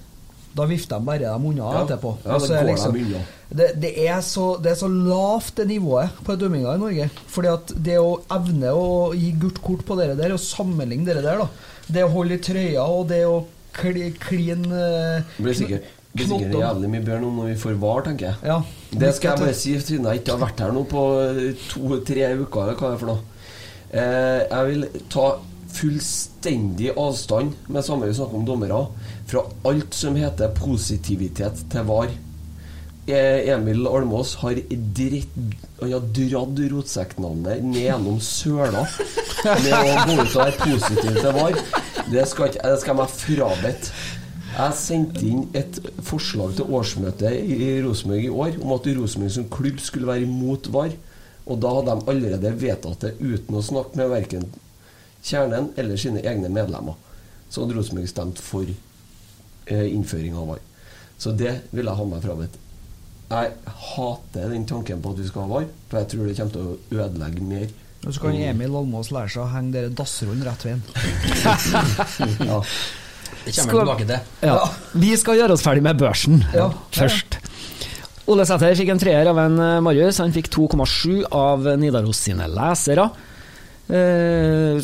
Da vifter de bare dem unna Ja. etterpå. Ja, det, er går liksom- de det, det, er så, det er så lavt det nivået på dømminga i Norge. Fordi at det å evne å gi gult kort på dere der, og sammenligne dere der, da Det å holde i trøya og det å kli- kline eh, blir sikkert, blir sikkert jævlig mye bedre nå når vi får VAR, tenker jeg. Ja. Det skal jeg bare si, siden jeg ikke har vært her nå på to-tre uker, eller hva det er for noe. Eh, jeg vil ta fullstendig avstand, med samme vi snakker om dommere, fra alt som heter positivitet til VAR. Eh, Emil Almås har dritt Han har dratt rotsekknavnet ned gjennom søla med å gå ut og være positiv til VAR. Det skal, ikke, det skal jeg meg frabedt. Jeg sendte inn et forslag til årsmøtet i Rosenborg i år om at Rosenborg som klubb skulle være imot VAR. Og da hadde de allerede vedtatt det uten å snakke med verken kjernen eller sine egne medlemmer. Så hadde Rosenborg stemt for eh, innføring av VAR. Så det vil jeg ha meg frabedt. Jeg hater den tanken på at vi skal ha VAR, for jeg tror det kommer til å ødelegge mer. Og så kan Emil Almås lære seg å henge dere dassrullen rett veien. Ja. Det kommer vi tilbake til. Ja. Vi skal gjøre oss ferdig med børsen Ja. først. Ole Sæther fikk en treer av en eh, Marius. Han fikk 2,7 av Nidaros sine lesere. Eh,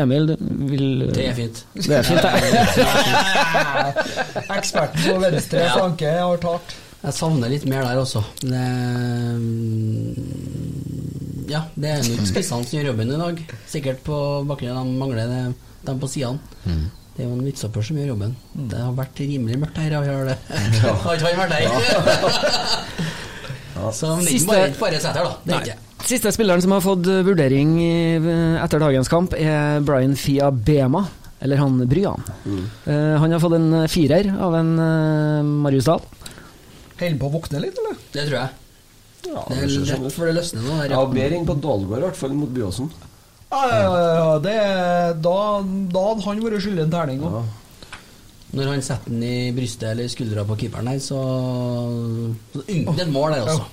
Emil, vil Det er fint. Det er fint, det. Eksperten på venstre Ja. flanke har talt. Jeg savner litt mer der også. Det, mm, ja, det er nok spissene som gjør jobben i dag. Sikkert på bakgrunn av de mangler dem på sidene. Det er jo en midtstopper som gjør jobben. Det har vært rimelig mørkt her. Har har det. Har ikke han vært der? Så men det er Siste- bare, bare da. Det er ikke. Siste spilleren som har fått eh, vurdering i- etter dagens kamp, er Brian Fia Bema. Eller han Bryan. Eh, han har fått en eh, firer av en uh, Marius Dahl. Holder på å våkne litt, eller? Det tror jeg. Ja, Det er lett før det løsner nå. Ja, Ja. bedre enn på Dalgård, i hvert fall mot Byåsen. Ja, ja, det, da, da hadde han vært skyldig en terning òg. Når han setter den i brystet eller skuldra på keeperen her, så, Det er et mål det også.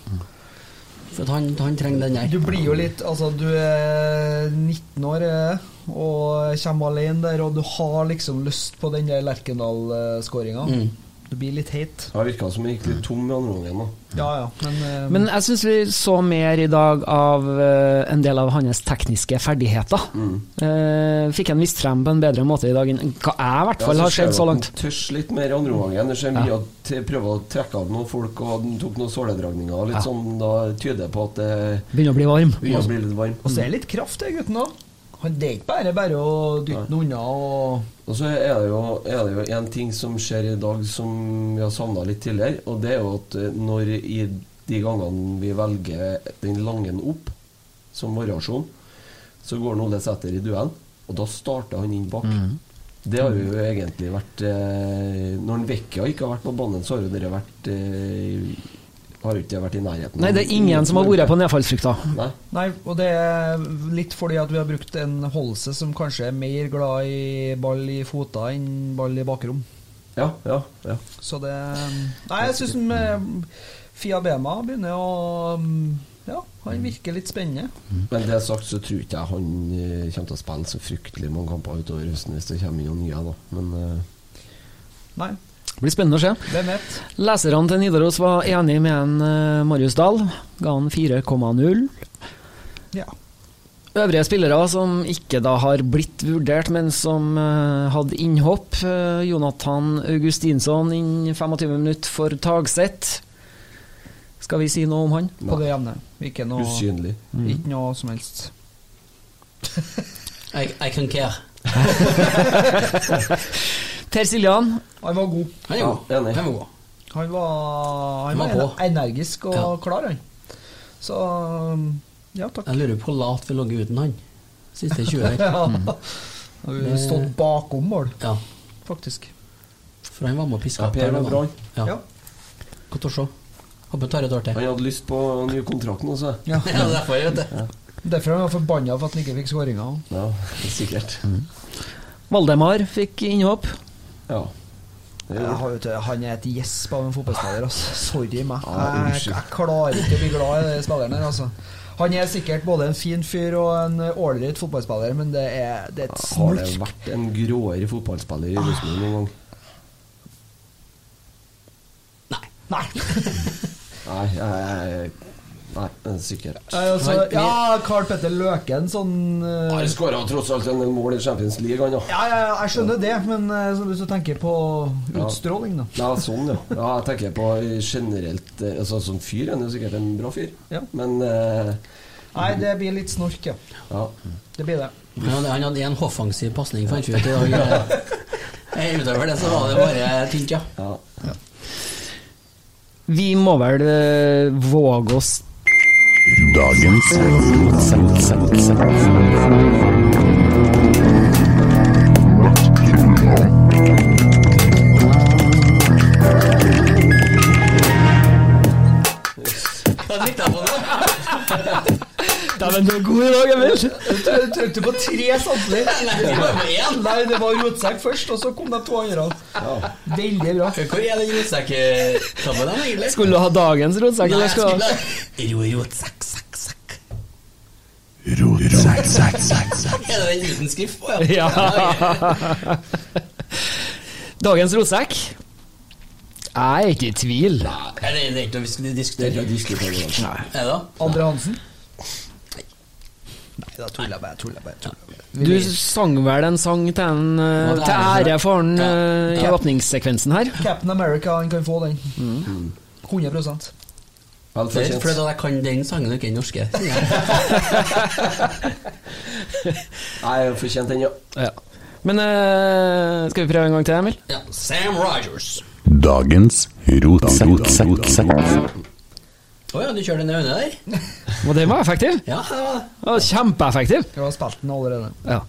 For han, han trenger den der. Du blir jo litt Altså, du er 19 år og kommer alene der, og du har liksom lyst på den der Lerkendal-skåringa. Mm. Du blir litt heit. Det virka som han gikk litt tom i andre omgang. Ja, ja, men, uh, Men jeg syns vi så mer i dag av uh, en del av hans tekniske ferdigheter. Eh, fikk han vist frem på en bedre måte i dag enn hva jeg i hvert fall Ja, har sett så langt. Tørs litt mer i andre omgang. Det ser Ja. mye at prøver å trekke av noen folk, og den tok noen såledragninger. Litt Ja. sånn, da tyder det på at det Begynner å bli varm. begynner å bli litt varm. Og så er det litt kraft i gutten òg. Det er ikke bare bare å dytte den unna og Og så er det jo er det jo en ting som skjer i dag som vi har savna litt tidligere, og det er jo at eh, når i de gangene vi velger den langen opp som variasjon, så går Ole Sæter i duell, og da starter han inn bak. Det har jo egentlig vært eh, Når Vecchia ikke har vært på banen, så har jo dere vært eh, Har ikke vært i nærheten. Nei, det er ingen som har vært på nedfallsfrukta. Nei. Nei, og det er litt fordi at vi har brukt en Holse som kanskje er mer glad i ball i fota enn ball i bakrom. Ja, ja, ja. Så det Nei, jeg syns Fia Bema begynner å mm, Ja, han virker litt spennende. Men det sagt så tror ikke jeg han eh, kommer til å spille så fryktelig mange kamper utover høsten hvis det kommer inn noen nye, da. Men eh, Nei, Det blir spennende å se. hvem vet? Leserne til Nidaros var enig med en eh, Marius Dahl. Ga han 4,0. Ja. Øvrige spillere som ikke da har blitt vurdert, men som eh, hadde innhopp. eh, Jonathan Augustinsson inn 25 minutter for Tagset. Skal vi si noe om han? På det jevne. Ikke noe, usynlig. ikke noe som helst. I, I can care. Per Siljan. Han var god. Han er Ja, god. enig. Han var god. Han var, han Han var var energisk og Ja. klar, han. Så um, ja, takk. Jeg lurer på hvor lat vi lå uten han siste 20 år. Ja. Har vi Det- stått bakom mål, Ja, faktisk. for han var med og piska Ja, Per var bra. han. Ja. Ja. Godt å se. Håper han tar et år til. Han hadde lyst på ny kontrakt nå, så Ja. Ja, derfor, vet du. Derfor er han forbanna for at han ikke fikk skåringa. ja, sikkert. Valdemar fikk innhopp. Ja. Vet han er et gjesp av en fotballspiller. Altså. Sorry meg. Jeg, jeg klarer ikke å bli glad i den spilleren her. Altså. Han er sikkert både en fin fyr og en ålreit fotballspiller, men det er, det er et Har det vært en gråere fotballspiller i Rosenborg noen gang? Nei. Nei. Nei, jeg, jeg, nei, men sikkert. Nei, altså, ja, Carl Petter Løken, sånn uh... Han skåra tross alt en del mål i Champions League, han da. Ja, ja, jeg skjønner det, men uh, hvis du tenker på utstråling, da. Ja, sånn, ja. ja. Jeg tenker på generelt eh, altså, Som fyr er han jo sikkert en bra fyr, Ja. men uh, Nei, det blir litt snork, ja. ja. Det blir det. Han han hadde en offensiv pasning, fant vi ut i dag. Utover det så var det bare tynt, ja. ja. Vi må vel våge oss Dagens Hva Dæven, du er god i dag, Emil! Du trykte på tre sandler. Nei, det var rotsekk først, og så kom de to andre. Veldig bra. Hvor er den rotsekktabben egentlig? Skulle du ha dagens rotsekk, Nei, jeg skulle ha skulle Ro, rotsekk, sekk, sekk. Rotsekk, sekk, sekk, sekk. Er det den uten skrift på, Ja. Dagens rotsekk? Jeg er ikke i tvil. Nei, det er ikke noe vi skulle er diskutere. Andre å diskutere det. altså. Er det da? Andre Hansen? Nei, da tuller jeg bare. Tuller bare. Tuller. bare. Du sang vel en sang til, en, eh, er til ære for han eh, i åpningssekvensen her? Captain America, han kan få den. 100 Vel Det er fortjent. fordi at jeg kan den sangen og ikke den norske. Nei, fortjent den, ja. Ja. Men uh, skal vi prøve en gang til, Emil? Ja. Sam Rogers. Dagens rotsekk, sekk, sekk. Å ja, du kjørte den øyne der? Og den var effektiv. Ja, det var det. Var kjempeeffektiv. Du har spilt den allerede. Ja.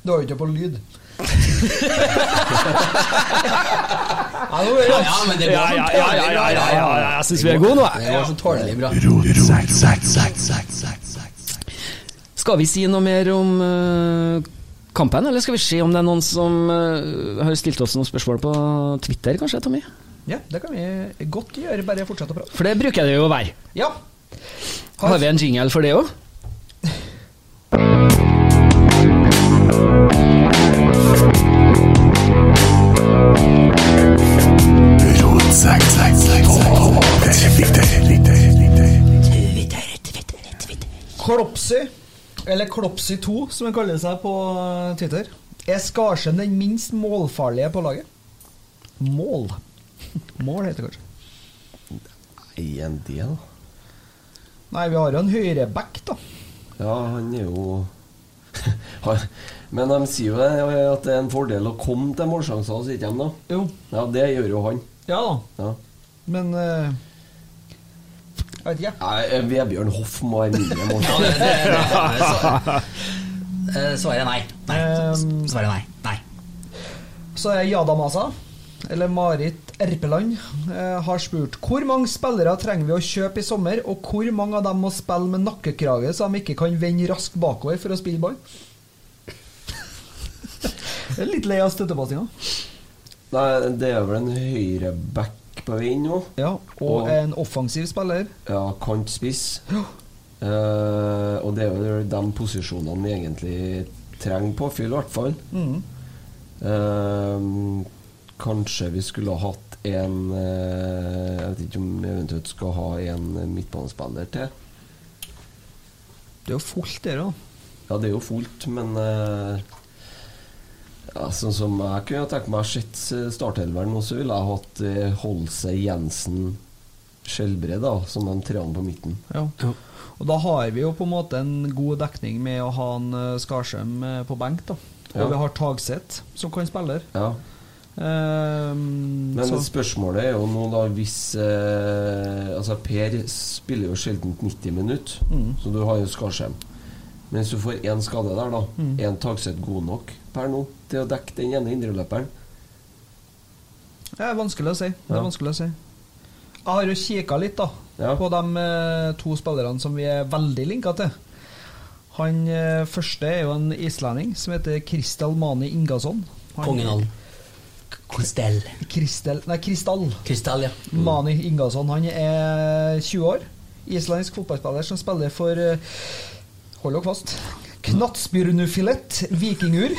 Du har jo ikke på lyd. ja, men det går var ja, sånn ja, ja, ja, ja, ja, ja. Jeg syns vi er gode nå. Det var så tålelig bra. Skal vi si noe mer om uh, kampen, eller skal vi se om det er noen som uh, har stilt oss noen spørsmål på Twitter, kanskje, Tommy? Ja, det kan vi godt gjøre. Bare fortsette å prate. For det bruker det jo å være. Ja. Har vi en jingle for det òg? Klopsy, eller Klopsy2 som han kaller seg på Twitter, er Skarsen den minst målfarlige på laget? Mål. Mål heter det kanskje. Nei, en del. Nei, vi har jo en høyreback, da. Ja, han er jo Men de sier jo det, at det er en fordel å komme til målsjanser, sier de da? Jo. Ja, det gjør jo han. Ja da. Ja. Men uh, Jeg vet ikke. Nei, Vebjørn Hoff må være mindre Ja, målsjanser. eh, Svaret er nei. nei. Um, Svaret er nei. Nei. Så er Jadamasa, eller Marit Erpeland, eh, har spurt hvor mange spillere trenger vi å kjøpe i sommer, og hvor mange av dem må spille med nakkekrage så de ikke kan vende raskt bakover for å spille ball? Jeg er litt lei av støttepassinga. Nei, det er vel en høyreback på vei nå. Ja, og Og- en offensiv spiller. Ja, kantspiss. Eh, og det er jo de posisjonene vi egentlig trenger påfyll, i hvert fall. Mm. Eh, kanskje vi skulle ha hatt en eh, Jeg vet ikke om vi eventuelt skal ha en midtbanespiller til. Det er jo fullt der, da. Ja, det er jo fullt, men eh, ja, Sånn som jeg kunne tenke meg å sett startelveren nå, så ville jeg hatt eh, Holse, Jensen, Skjelbred, da, som de treene på midten. Ja. Ja. Og da har vi jo på en måte en god dekning med å ha en eh, Skarsheim eh, på benk, da. Og Ja. vi har Tagseth som kan spille. der. Ja. Ehm, Men så, spørsmålet er jo nå da hvis eh, Altså Per spiller jo sjelden 90 minutter, Mm. så du har jo Skarsheim. Men hvis du får én skade der, da, Mm. er en Tagseth god nok per nå til å dekke den ene indreløperen? det er vanskelig å si. Det er Ja. vanskelig å si. Jeg har jo kikka litt da Ja. på de eh, to spillerne som vi er veldig linka til. Han eh, første er jo en islending som heter Kristal Mani Ingasson. Han- Kongen av Kristell. Kristel, nei, Kristall Kristall, ja. Mani Ingasson. Han er 20 år. Islandsk fotballspiller som spiller for eh, Hold dere fast. Knatsbyrnufilet Vikingur.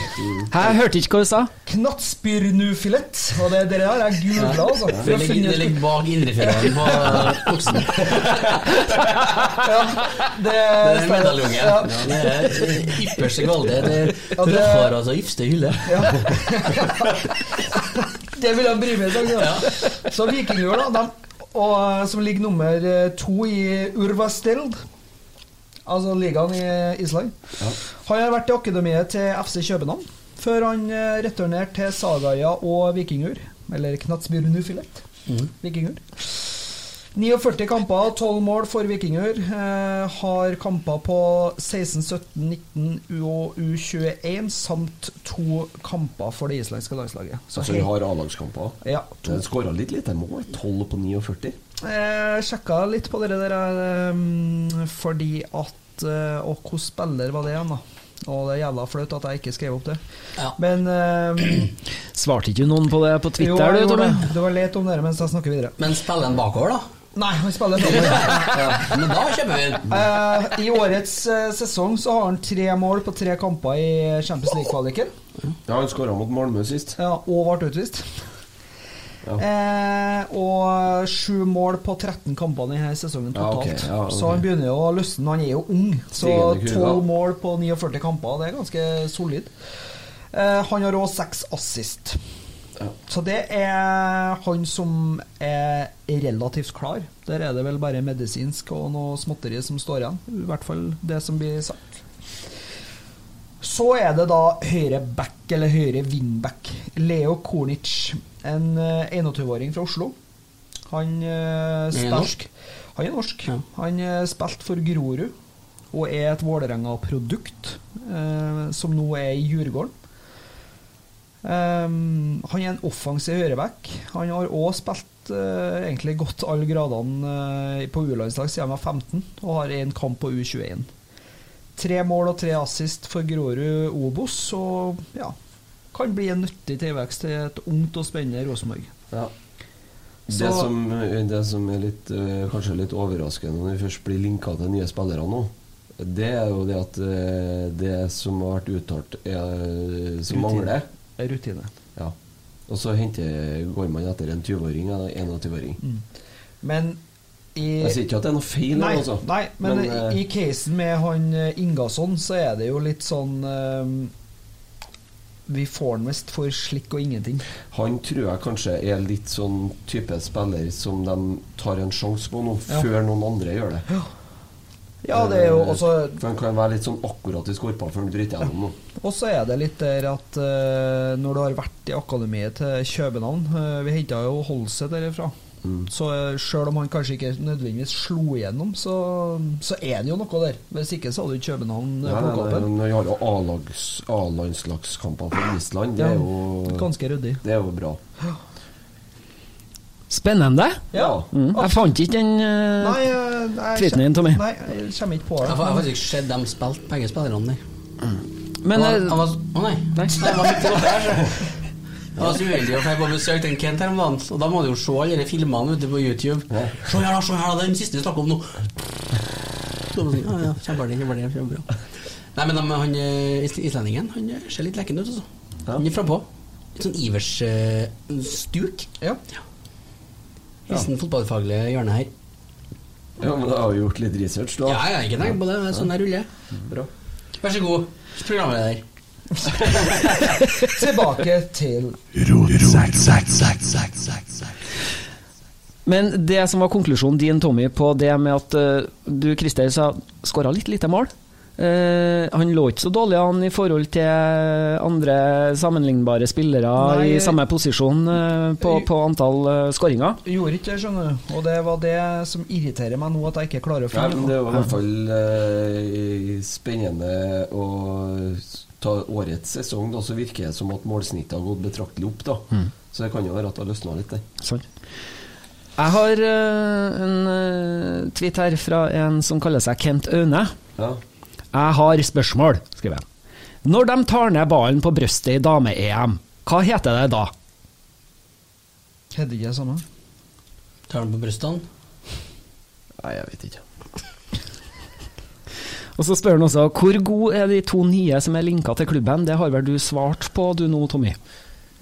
Hæ, jeg hørte ikke hva du sa. Knatsbyrnufilet. Og det, det har jeg googla, altså. For Det ligger, finne det ligger bak indrefileten på oksen. ja, det, Det er en medaljungen. Ja. Ja, det er ypperste kvalitet. Det er Ja, det- råvarer, altså ypperste hylle. Det vil han bry med seg. Ja. Så Vikingur, da, eh, som ligger nummer eh, to i Urvasteld, altså ligaen i Island. Han har vært i akademiet til FC København før han eh, returnerte til Sagaia og Vikingur, eller Knatsbyrnufilett. Vikingur. 49 kamper, 12 mål for vikinger. Eh, har kamper på 16, 17, 19 og U21, samt to kamper for det islandske landslaget. Så Altså vi har A-lagskamper. ja, to. Det skåra litt lite mål. 12 på 49. Jeg sjekka litt på det der um, fordi at uh, Og hvilken spiller var det igjen, da? Og det er jævla flaut at jeg ikke skrev opp det. Ja. Men um, Svarte ikke noen på det på jo, Twitter, jeg du, gjorde det. Det var lett om det mens jeg snakker videre. Men spiller han bakover, da? Nei, han spiller dommer. Ja, men da kjøper vi den. Uh, I årets uh, sesong så har han tre mål på tre kamper i Champions League-kvaliken. Ja, han skåra mot Malmö sist. Ja, og ble utvist. Ja. Eh, og sju mål på 13 kamper denne sesongen Ja, okay. totalt. ja, okay. Så han begynner jo å løsne. Han er jo ung, så to mål på 49 kamper, det er ganske solid. Eh, han har òg seks assist. Ja. Så det er han som er relativt klar. Der er det vel bare medisinsk og noe småtteri som står igjen. I hvert fall det som blir sagt. Så er det da høyre back, eller høyre wingback. Leo Kornic. En eh, 21-åring fra Oslo. Han uh, Er norsk? Han er norsk. Ja. Han uh, spilte for Grorud og er et Vålerenga-produkt, eh, som nå er i Djurgården. Um, han er en offensiv høyreback. Han har òg spilt uh, egentlig godt alle gradene uh, på U-landslag siden han var 15, og har én kamp på U21. Tre mål og tre assist for Grorud Obos, og ja kan bli en nyttig tilvekst til et ungt og spennende Rosenborg. Ja. Det, som, det som er litt, uh, kanskje litt overraskende når vi først blir linka til nye spillere nå, det er jo det at det som har vært uttalt, er, som Rutine. mangler. Rutine. Ja. Og så henter, går man etter en 20-åring eller en 21-åring. Men i Jeg sier ikke at det er noe feil, Nei, altså. nei men, eh, i casen med han eh, Ingasson så er det jo litt sånn eh, Vi får han mest for slikk og ingenting. Han tror jeg kanskje er litt sånn type spiller som de tar en sjanse på nå, Ja. før noen andre gjør det. Ja, det er jo Eh, også For Han kan være litt sånn akkurat i skorpa før han bryter gjennom nå. Og så er det litt der at uh, når du har vært i akademiet til København uh, Vi henta jo Holse derifra. Mm. Så uh, sjøl om han kanskje ikke nødvendigvis slo igjennom, så, så er det jo noe der. Hvis ikke så hadde jo København uh, Ja, opp nei, Vi har jo A-landslagskamper for Island. Det er, jo, Ganske ryddig. det er jo bra. Spennende. Ja. Mm. Jeg fant ikke den uh, Nei, eh, jeg tweeten din, Tommy. Nei, jeg kommer ikke på Jeg det. har faktisk sett dem spilt, begge spillerne der. Men Å uh, oh, Å nei. Nei. Nei, var det så. Det var så uheldig å få på besøk til en Kent her om dagen, og da må du jo se alle de filmene ute på YouTube. Se her, da, se her, da, den siste vi snakker om nå. Det ja, ja, Kjempeartig, kjempeartig, kjempebra. Nei, men de, han eh, islendingen han eh, ser litt leken ut, altså. Han er frampå. Litt sånn Ivers-stuk. Ja. Hilsen fotballfaglige hjørne her. Ja, men du har jo gjort litt research, da. Ja, ja, ikke tenk på det. det er Sånn jeg ruller. Bra. Vær så god, programleder. Tilbake til Men det som var konklusjonen din, Tommy, på det med at eh, du, Christer, sa skåra litt lite mål. Eh, han lå ikke så dårlig an i forhold til andre sammenlignbare spillere Nei, i samme posisjon uh, på, på antall uh, skåringer. Gjorde ikke det, skjønner du. Og det var det som irriterer meg nå, at jeg ikke klarer å følge med. det var i hvert fall uh, spennende å ta årets sesong. Da, så virker det som at målsnittet har gått betraktelig opp. da Så det kan jo være at det har løsna litt det. Sånn. Jeg har en uh, tweet her fra en som kaller seg Kent Aune. Ja. Jeg har spørsmål, skriver jeg. Når de tar ned ballen på brøstet i dame-EM, hva heter det da? Hedde ikke det samme? Tar den på brystene. Nei, jeg vet ikke. Og så spør han også hvor god er de to nye som er linka til klubben. Det har vel du svart på du nå, Tommy?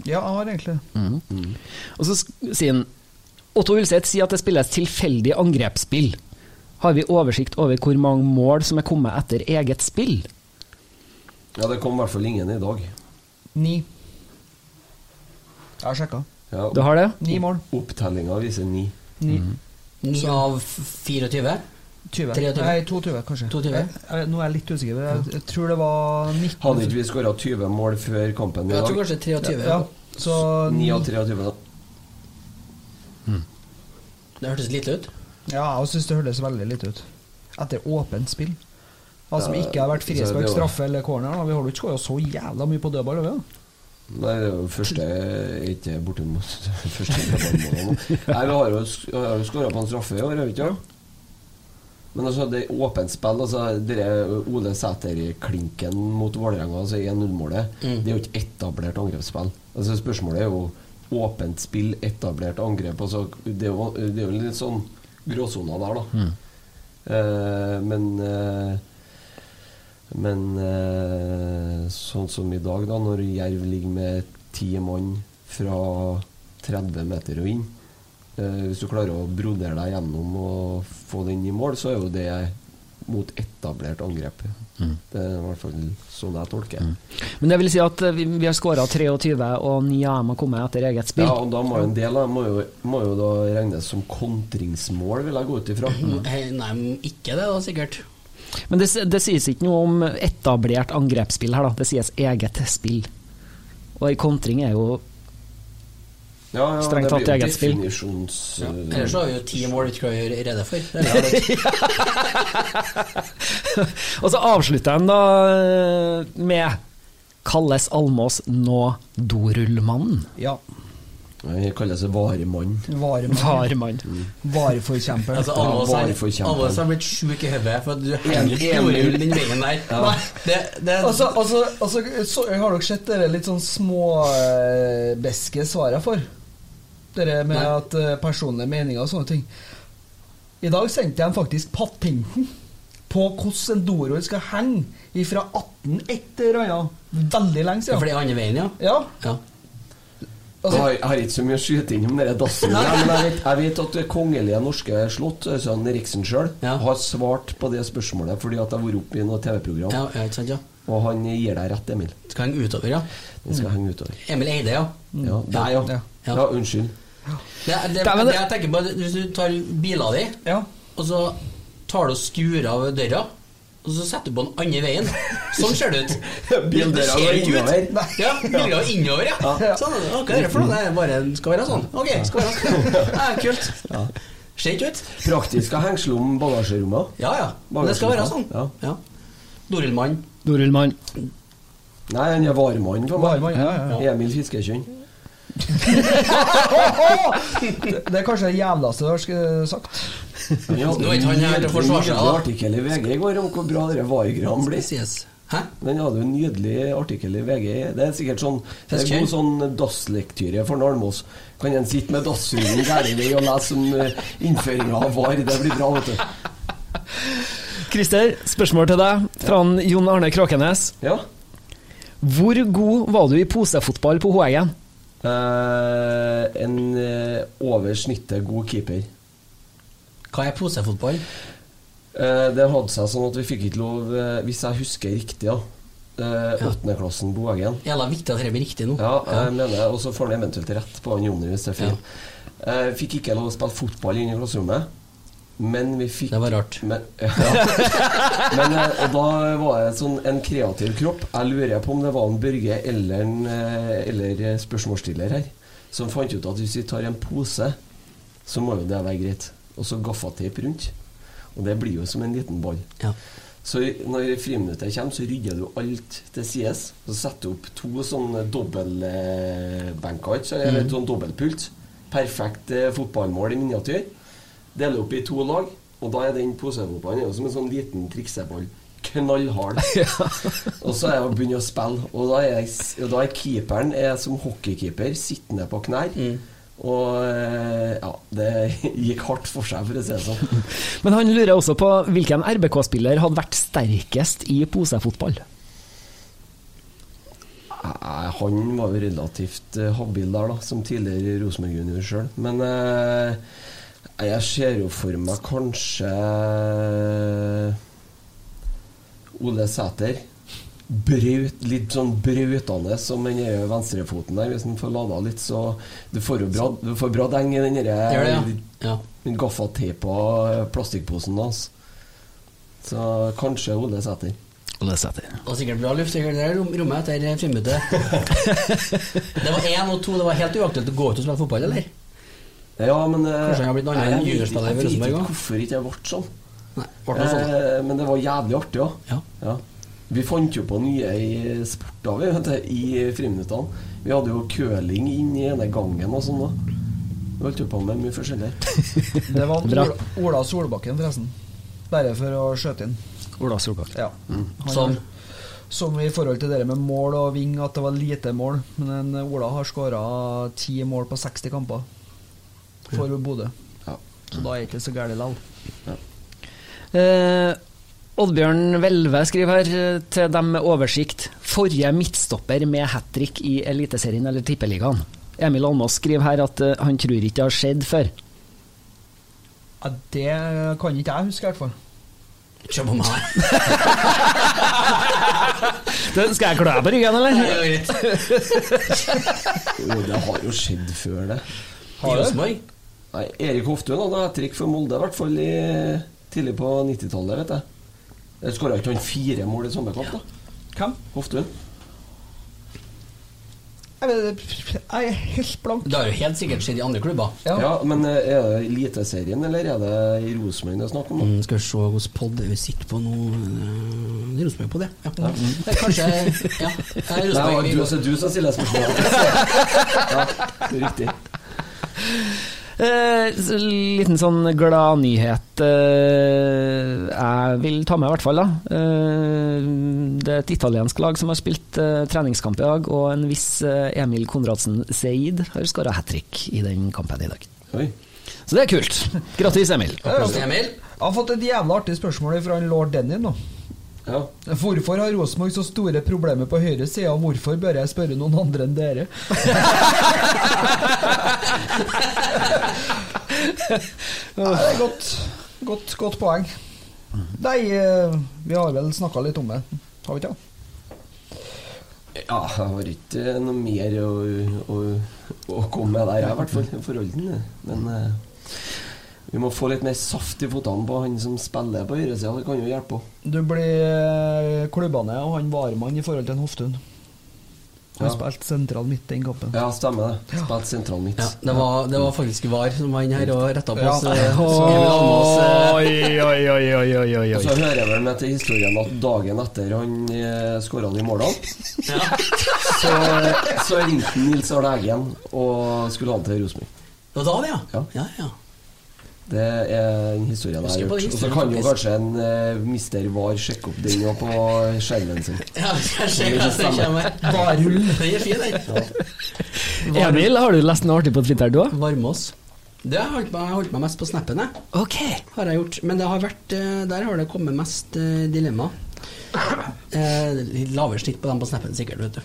Ja, jeg har egentlig det. Og så sier han Otto Ulseth sier at det spilles tilfeldig angrepsspill. Har vi oversikt over hvor mange mål som er kommet etter eget spill? Ja, det kom i hvert fall ingen i dag. Ni. Jeg har sjekka. Ja, Du har det? Ni mål. Opptellinga viser ni. Ni. Ni av 24? 20. 23. Nei, 22, kanskje. 22. Jeg, jeg, nå er jeg litt usikker. Jeg, jeg tror det var 19 Hadde ikke vi skåra 20 mål før kampen i dag? Jeg tror kanskje 23. Ja, så 9 av 23, da. Det hørtes lite ut. Ja, jeg syns det hørtes veldig litt ut. Etter åpent spill. Altså Som ikke har vært det frispark, straffe eller corner. Da. Vi har jo ikke skåra så jævla mye på dødball. da? Nei, det er jo første ikke bortimot første. Nei, vi har jo, jo skåra på en straffe i år, har vi ikke? Men altså, det er åpent spill. altså dere Ole Sæter-klinken mot Vålerenga, altså 1-0-målet, det er jo ikke etablert angrepsspill. Altså Spørsmålet er jo åpent spill, etablert angrep. altså Det er jo, det er jo litt sånn gråsoner der, da. Eh, men eh, men eh, sånn som i dag, da, når Jerv ligger med ti mann fra 30 meter og inn eh, Hvis du klarer å brodere deg gjennom og få den i mål, så er jo det mot etablert angrep. Det er i hvert fall sånn jeg tolker mm. Men det vil si at eh, vi, vi har skåra 23, og ni av dem har kommet etter eget spill. Ja, og da må jo en del av dem må jo, må jo da regnes som kontringsmål, vil jeg gå ut ifra. Hei, Nei, ikke det, da, sikkert. Men det, det sies ikke noe om etablert angrepsspill her, da. Det sies eget spill. Og ei kontring er jo Ja, ja, Strengt tatt eget spill. definisjons... Ja. Ellers så har vi jo ti mål vi ikke skal gjøre rede for. Det er. Og så avslutter han da eh, med Kalles Almås nå dorullmannen? Ja. Jeg kaller seg varemann. Varemann. Varemann. Vareforkjemper. Altså, alle oss har- blitt sjuke i hodet for at du henger En- en- dorull den veien der. Nei. Det, det, Altså, altså, altså så, Har dere sett det litt sånn småbeske svarene for? Dere med Nei. at uh, personlige meninger og sånne ting. I dag sendte jeg faktisk patenten på hvordan en dorull skal henge fra 18 et eller annet. Veldig lenge Ja, for siden. det er andre veien, ja. Ja, ja. Jeg altså, har, jeg har ikke så mye å skyte inn om den dassen, men jeg vet, jeg vet at det kongelige norske slott, altså Riksen sjøl, Ja. har svart på det spørsmålet fordi at jeg har vært oppe i noe TV-program, ja, ja ikke ja. og han gir deg rett, Emil. Skal henge utover, ja. Den skal henge utover. Emil Eide, ja. Ja, Nei, ja. Ja. ja. Ja. unnskyld. Det, det, det det- jeg tenker på, Hvis du tar bila di, ja. og så tar du og skrur av døra, og så setter du på den andre veien. Sånn ser det ut. Bildøra går innover. Ja, bildøra går innover, ja. Sånn, er det for noe? Det er bare skal være sånn. Ok, skal være sånn. Ja, kult. Ser ikke ut. Praktisk å hengsle om bagasjerommet. Ja, ja. Men det skal være sånn. Ja. Ja. Dorullmann. Nei, han er varemann ja, ja, Emil Fiskekjønn. det, er kanskje det jævlaste du har sagt. Ja, nå er ikke han her til å forsvare seg. artikkel i VG i går om hvor bra dere Vigram blir. Hæ? Den hadde en nydelig artikkel i VG. Det er sikkert sånn Det er god sånn dasslektyre for Almås. Kan en sitte med dasshunden gærlig og lese om eh, innføringa av VAR? Det blir bra, vet du. Christer, spørsmål til deg fra Jon Arne Krakenes Ja. Hvor god var du i posefotball på H1? Uh, en eh, uh, over snittet god keeper. Hva er posefotball? Uh, det hadde seg sånn at vi fikk ikke lov, hvis jeg husker riktig, ja. Åttendeklassen ja. Boagen. Jævla viktig at dette blir riktig nå. Ja, jeg mener Og så får han eventuelt rett på han Jonny hvis det er fint Ja. fikk ikke lov å spille fotball inne i klasserommet men vi fikk Det var rart. Men, ja. men eh, og da var jeg sånn en kreativ kropp. Jeg lurer på om det var en Børge eller en eh, eller spørsmålsstiller her som fant ut at hvis vi tar en pose, så må jo det være greit. Og så gaffateip rundt. Og det blir jo som en liten ball. Ja. Så når friminuttet kommer, så rydder du alt til sides. Så setter du opp to sånne dobbeltbenker, eller mm. sånn dobbeltpult. Perfekt eh, fotballmål i miniatyr. Deler opp i to lag, og da er den posefotballen som en sånn liten trikseball. Knallhard. og så er jeg begynner å spille, og da er, jeg, og da er keeperen er som hockeykeeper, sittende på knær. Og eh, ja, det gikk hardt for seg, for å si det sånn. Men han lurer også på hvilken RBK-spiller hadde vært sterkest i posefotball. Han var jo relativt eh, habil der, da, som tidligere Rosenborg junior sjøl. Men eh, jeg ser jo for meg kanskje Ole Sæter. Brøt, litt sånn brautende som den venstrefoten der. Hvis han får lada litt, så Du får jo bra, du får bra deng i den det, ja. ja. den gaffateipa plastikkposen hans. Så kanskje Ole Sæter. Ole Sæter. Det var sikkert bra luft i det rom- rommet etter friminuttet. det var én og to. Det var helt uaktuelt å gå ut og spille fotball, eller? Ja, men eh, Kanskje han har blitt en annen jeg vet i Jeg Rosenborg ikke hvorfor ikke jeg ble sånn. Nei. Ble det sånn? Eh, men det var jævlig artig òg. Ja. Ja. Vi fant jo på nye i sporter vi, vet du, i friminuttene. Vi hadde jo curling inn i ene gangen og sånn. da Vi holdt jo på med mye forskjellig. Det var Ola, Ola Solbakken, forresten. Bare for å skjøte inn. Ola Solbakken. Ja. Mm. Som? som i forhold til det med mål og ving, at det var lite mål. Men Ola har skåra ti mål på 60 kamper for Bodø. Ja. Så da er det ikke så gærent likevel. Eh, Oddbjørn Hvelve skriver her eh, til dem med oversikt. Forrige midtstopper med hat trick i Eliteserien eller Tippeligaen. Emil Almås skriver her at eh, han tror ikke det har skjedd før. Ja, det kan ikke jeg huske, i hvert fall. Se på meg. Det, skal jeg klø deg på ryggen, eller? Er. Jo, det har jo skjedd før, det. I Rosenborg? Nei, Erik Hoftun hadde hat trick for Molde, i hvert fall i, tidlig på 90-tallet, vet jeg. Der skåra ikke han fire mål i samme kamp, da? Hvem? Hoftun? Jeg, er helt blank. Det har jo helt sikkert skjedd i andre klubber. Ja. Ja, men eh, er det Eliteserien, eller er det i Rosenborg det er snakk om? Mm, skal vi se hvilken pod vi sitter på nå uh, Rosenborg på det. Ja. Det er kanskje Ja. det er Nei, Rosenborg. du, også du som stiller spørsmål. ja, det er riktig. Eh, liten sånn gladnyhet eh, jeg vil ta med, i hvert fall. da. Eh, det er et italiensk lag som har spilt eh, treningskamp i dag, og en viss eh, Emil Konradsen Seid har skåra hat trick i den kampen i dag. Oi. Så det er kult. Grattis, Emil. Applaus Emil. Jeg har fått et jævla artig spørsmål fra lord Denny nå. Ja. Hvorfor har Rosenborg så store problemer på høyre side, og hvorfor bør jeg spørre noen andre enn dere? Det er godt, godt, godt poeng. Nei, eh, vi har vel snakka litt om det, har vi ikke? ja, jeg har ikke noe mer å, å, å komme med der, jeg, i hvert fall. i forhold. Men eh, vi må få litt mer saft i fotene på han som spiller på høyresida. Det kan jo hjelpe på. Du blir klubbene, klubba ned av han varemann i forhold til en Hoftun. Han Ja. spilte sentral midt den kampen. Ja, stemmer det. Spilt sentral midt. Ja, det, var, det var faktisk VAR som var inne her og retta på oss. Ja. eh, Oi, oi, oi, oi, oi, oi, Og så hører jeg vel med til historien at dagen etter han eh, skåra de målene, så, så ringte Nils Arne Eggen og skulle ha han til Rosenborg. Det var da, det, ja. Ja. ja, ja. Det er den historien jeg har hørt. Og så kan jo kanskje en uh, mister Var sjekke opp den på skjermen sin. Ja, kanskje hva kommer. Varull. Den er fin, den. Emil, har du lest noe artig på Twitter, du òg? Varmås. Det har holdt meg, holdt meg mest på snappen, jeg. Okay. Har jeg gjort. Men det har vært, eh, der har det kommet mest eh, dilemma. Eh, litt lavere snitt på dem på snappen, sikkert, vet du.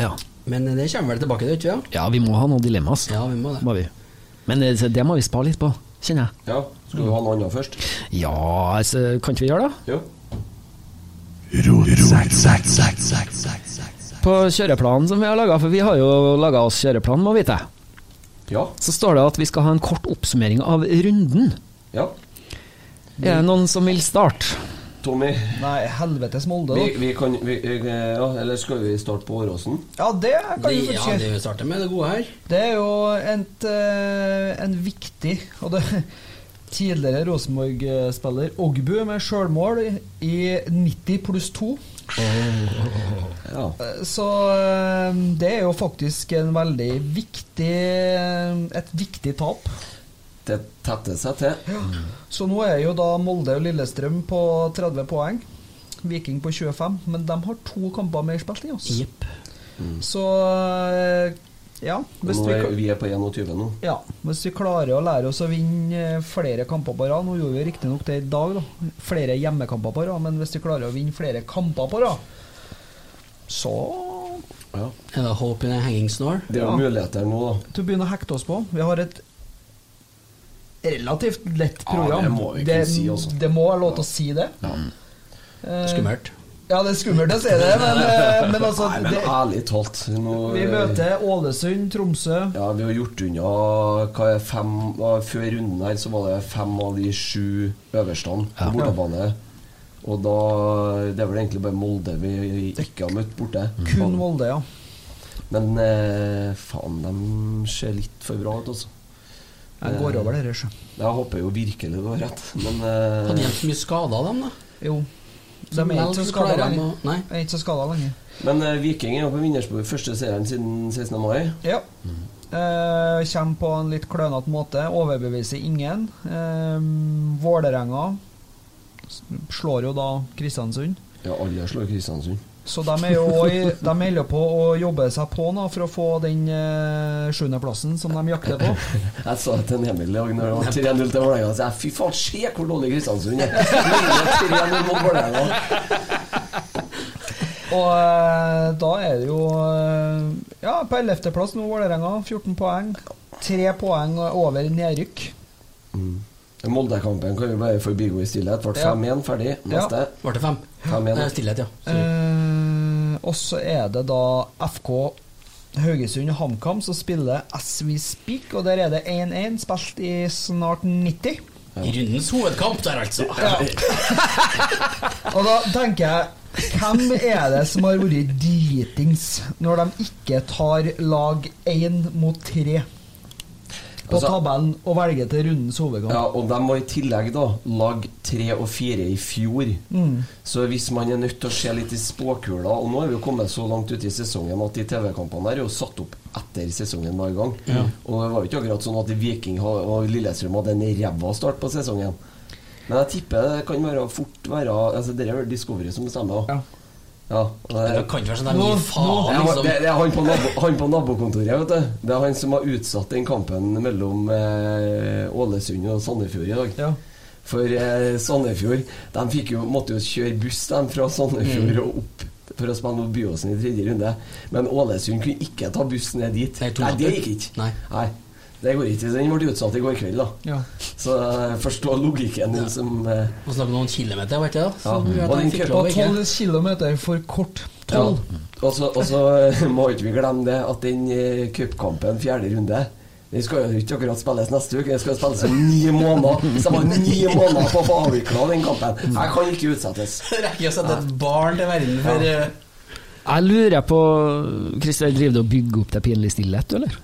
Ja. Men det kommer vel tilbake, det, ikke sant? ja, vi må ha noen dilemmaer. Ja, vi må det. Må vi. Men det, det må vi spare litt på, kjenner jeg. Ja, Skal du ha noe annet først? Ja, altså, kan ikke vi gjøre det? Jo. På kjøreplanen som vi har laga, for vi har jo laga oss kjøreplan, må vite. Ja. Så står det at vi skal ha en kort oppsummering av runden. ja. Er det noen som vil starte? Tommy, Nei, helvetes Molde, vi, da. vi kan vi, eh, ja, Eller skal vi starte på Åråsen? Ja, det kan vi ja, faktisk det vi starter med, det gode her. Det er jo et, eh, en viktig Og det tidligere Rosenborg-spiller Ogbu med sjølmål i 90 pluss 2. Ja. Så eh, det er jo faktisk en veldig viktig et viktig tap. Det tetter seg til. Så nå er jo da Molde og Lillestrøm på 30 poeng. Viking på 25, men de har to kamper mer spilt enn oss. Jepp. Så eh, ja hvis vi, er, vi er på 21 nå. ja hvis vi klarer å lære oss å vinne eh, flere kamper på rad Nå gjorde vi riktignok det i dag, da. Flere hjemmekamper på rad. Men hvis vi klarer å vinne flere kamper på rad, så Ja. Er det håp i en hanging snore? Det er jo Ja. muligheter nå, da. til å begynne å hekte oss på. Vi har et relativt lett Ja, program. det må vi kunne si også. det må være lov til å si det. Ja. Eh, Skummelt. Ja, det er skummelt å si det, men, eh, men altså Nei, men det, ærlig talt nå, Vi møter Ålesund, Tromsø Ja, vi har gjort unna hva er fem Før runden her så var det fem av de sju øverste på bortebane. Og da Det er vel egentlig bare Molde vi ikke har møtt borte. Kun Molde, ja. Men eh, faen, de ser litt for bra ut, altså. Jeg går over dere, sjø. Jeg håper jo virkelig du har rett, men uh... Hadde de så mye skader, dem, da? Jo. De er ikke så skada lenger. Nei. Er ikke så skada lenger. Men uh, Viking er jo på vinnersporet Første serien siden 16. mai. Ja. Uh, kommer på en litt klønete måte. Overbeviser ingen. Uh, Vålerenga slår jo da Kristiansund. Ja, alle slår Kristiansund. Så de er jo i- de holder på å jobbe seg på nå for å få den eh, sjuendeplassen som de jakter på. Jeg sa det til en Emil i dag når det var 3-0 til Vålerenga. Så jeg, Fy faen, se hvor dårlig Kristiansund er! 3-0 mot Vålerenga. Og eh, da er det jo eh, Ja, på ellevteplass nå Vålerenga. 14 poeng. Tre poeng over nedrykk. Moldekampen kan vi bare forbigå i stillhet. Ble Ja. 5-1 ferdig. Neste. Ble det fem? 5-1. Eh, Stillhet, ja. Sorry. Og så er det da FK Haugesund og HamKam som spiller as we speak, og der er det 1-1, spilt i snart 90. I rundens hovedkamp der, altså. Og da tenker jeg Hvem er det som har vært dritings når de ikke tar lag én mot tre på Altså- tabellen og velge til rundens overgang. Ja, og de var i tillegg da lag tre og fire i fjor. Så hvis man er nødt til å se litt i spåkula Og nå er vi jo kommet så langt ute i sesongen at de TV-kampene der er jo satt opp etter sesongen var i gang. Og det var jo ikke akkurat sånn at Viking og Lillestrøm hadde en ræva start på sesongen. Men jeg tipper det kan være fort være Altså Det er Discovery som bestemmer. Ja. Ja, det, Det kan ikke være sånn at de gir faen, liksom. det, det er han på, nabo, nabokontoret, vet du. Det er han som har utsatt den kampen mellom eh, Ålesund og Sandefjord i dag. Ja. For eh, Sandefjord De fikk jo, måtte jo kjøre buss dem fra Sandefjord Mm. og opp for å spille mot Byåsen i tredje runde. Men Ålesund kunne ikke ta bussen ned dit. Nei, Nei, det gikk ikke. Nei. Det går ikke. Den ble utsatt i går kveld, da. Ja. Så jeg forstår logikken din som eh, Og snakke noen kilometer, vet du. Ja. Så gjør at Og den lov, Og 12 km for kort. Ja. Og så, så eh, må ikke vi glemme det at den eh, cupkampen fjerde runde den skal jo ikke akkurat spilles neste uke, den skal spilles om ni måneder. Hvis jeg var ni måneder på å få avvikla den kampen Jeg kan ikke utsettes. Det rekker å sette et barn til verden for Ja. eh, Jeg lurer på Kristian, driver du og bygger opp deg pinlig stillhet, du, eller?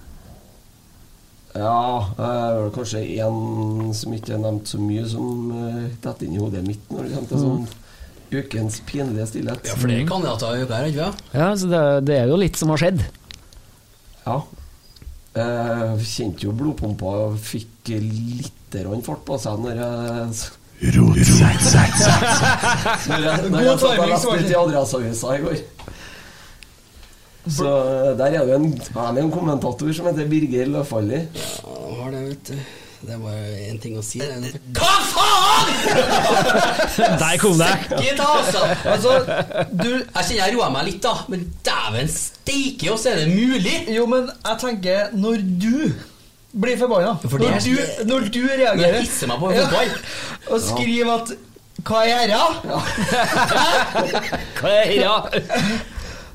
Ja, det er vel kanskje én som ikke er nevnt så mye, som detter inn i hodet mitt når det kommer til sånn ukens pinlige stillhet. Ja, flere kandidater i uka her, ikke sant? Ja, så det, det er jo litt som har skjedd. Ja. Jeg kjente jo blodpumpa og fikk litt fart på seg når jeg Rotsekk. Når jeg, når jeg satt og leste litt i Adresseavisa i går. Så eh, der er det en, er en kommentator som heter Birger Løfaldli. Ja, har det, vet du. Det er bare én ting å si. Det er Hva faen?! Der kom det! Gitt, altså! Altså, du Jeg kjenner jeg roer meg litt, da. Men dæven steike, så er det mulig! Jo, men jeg tenker Når du blir forbanna For når, du- når du Når reagerer jeg hisser meg på fotball. Og skriver at Hva er det? Hva er det?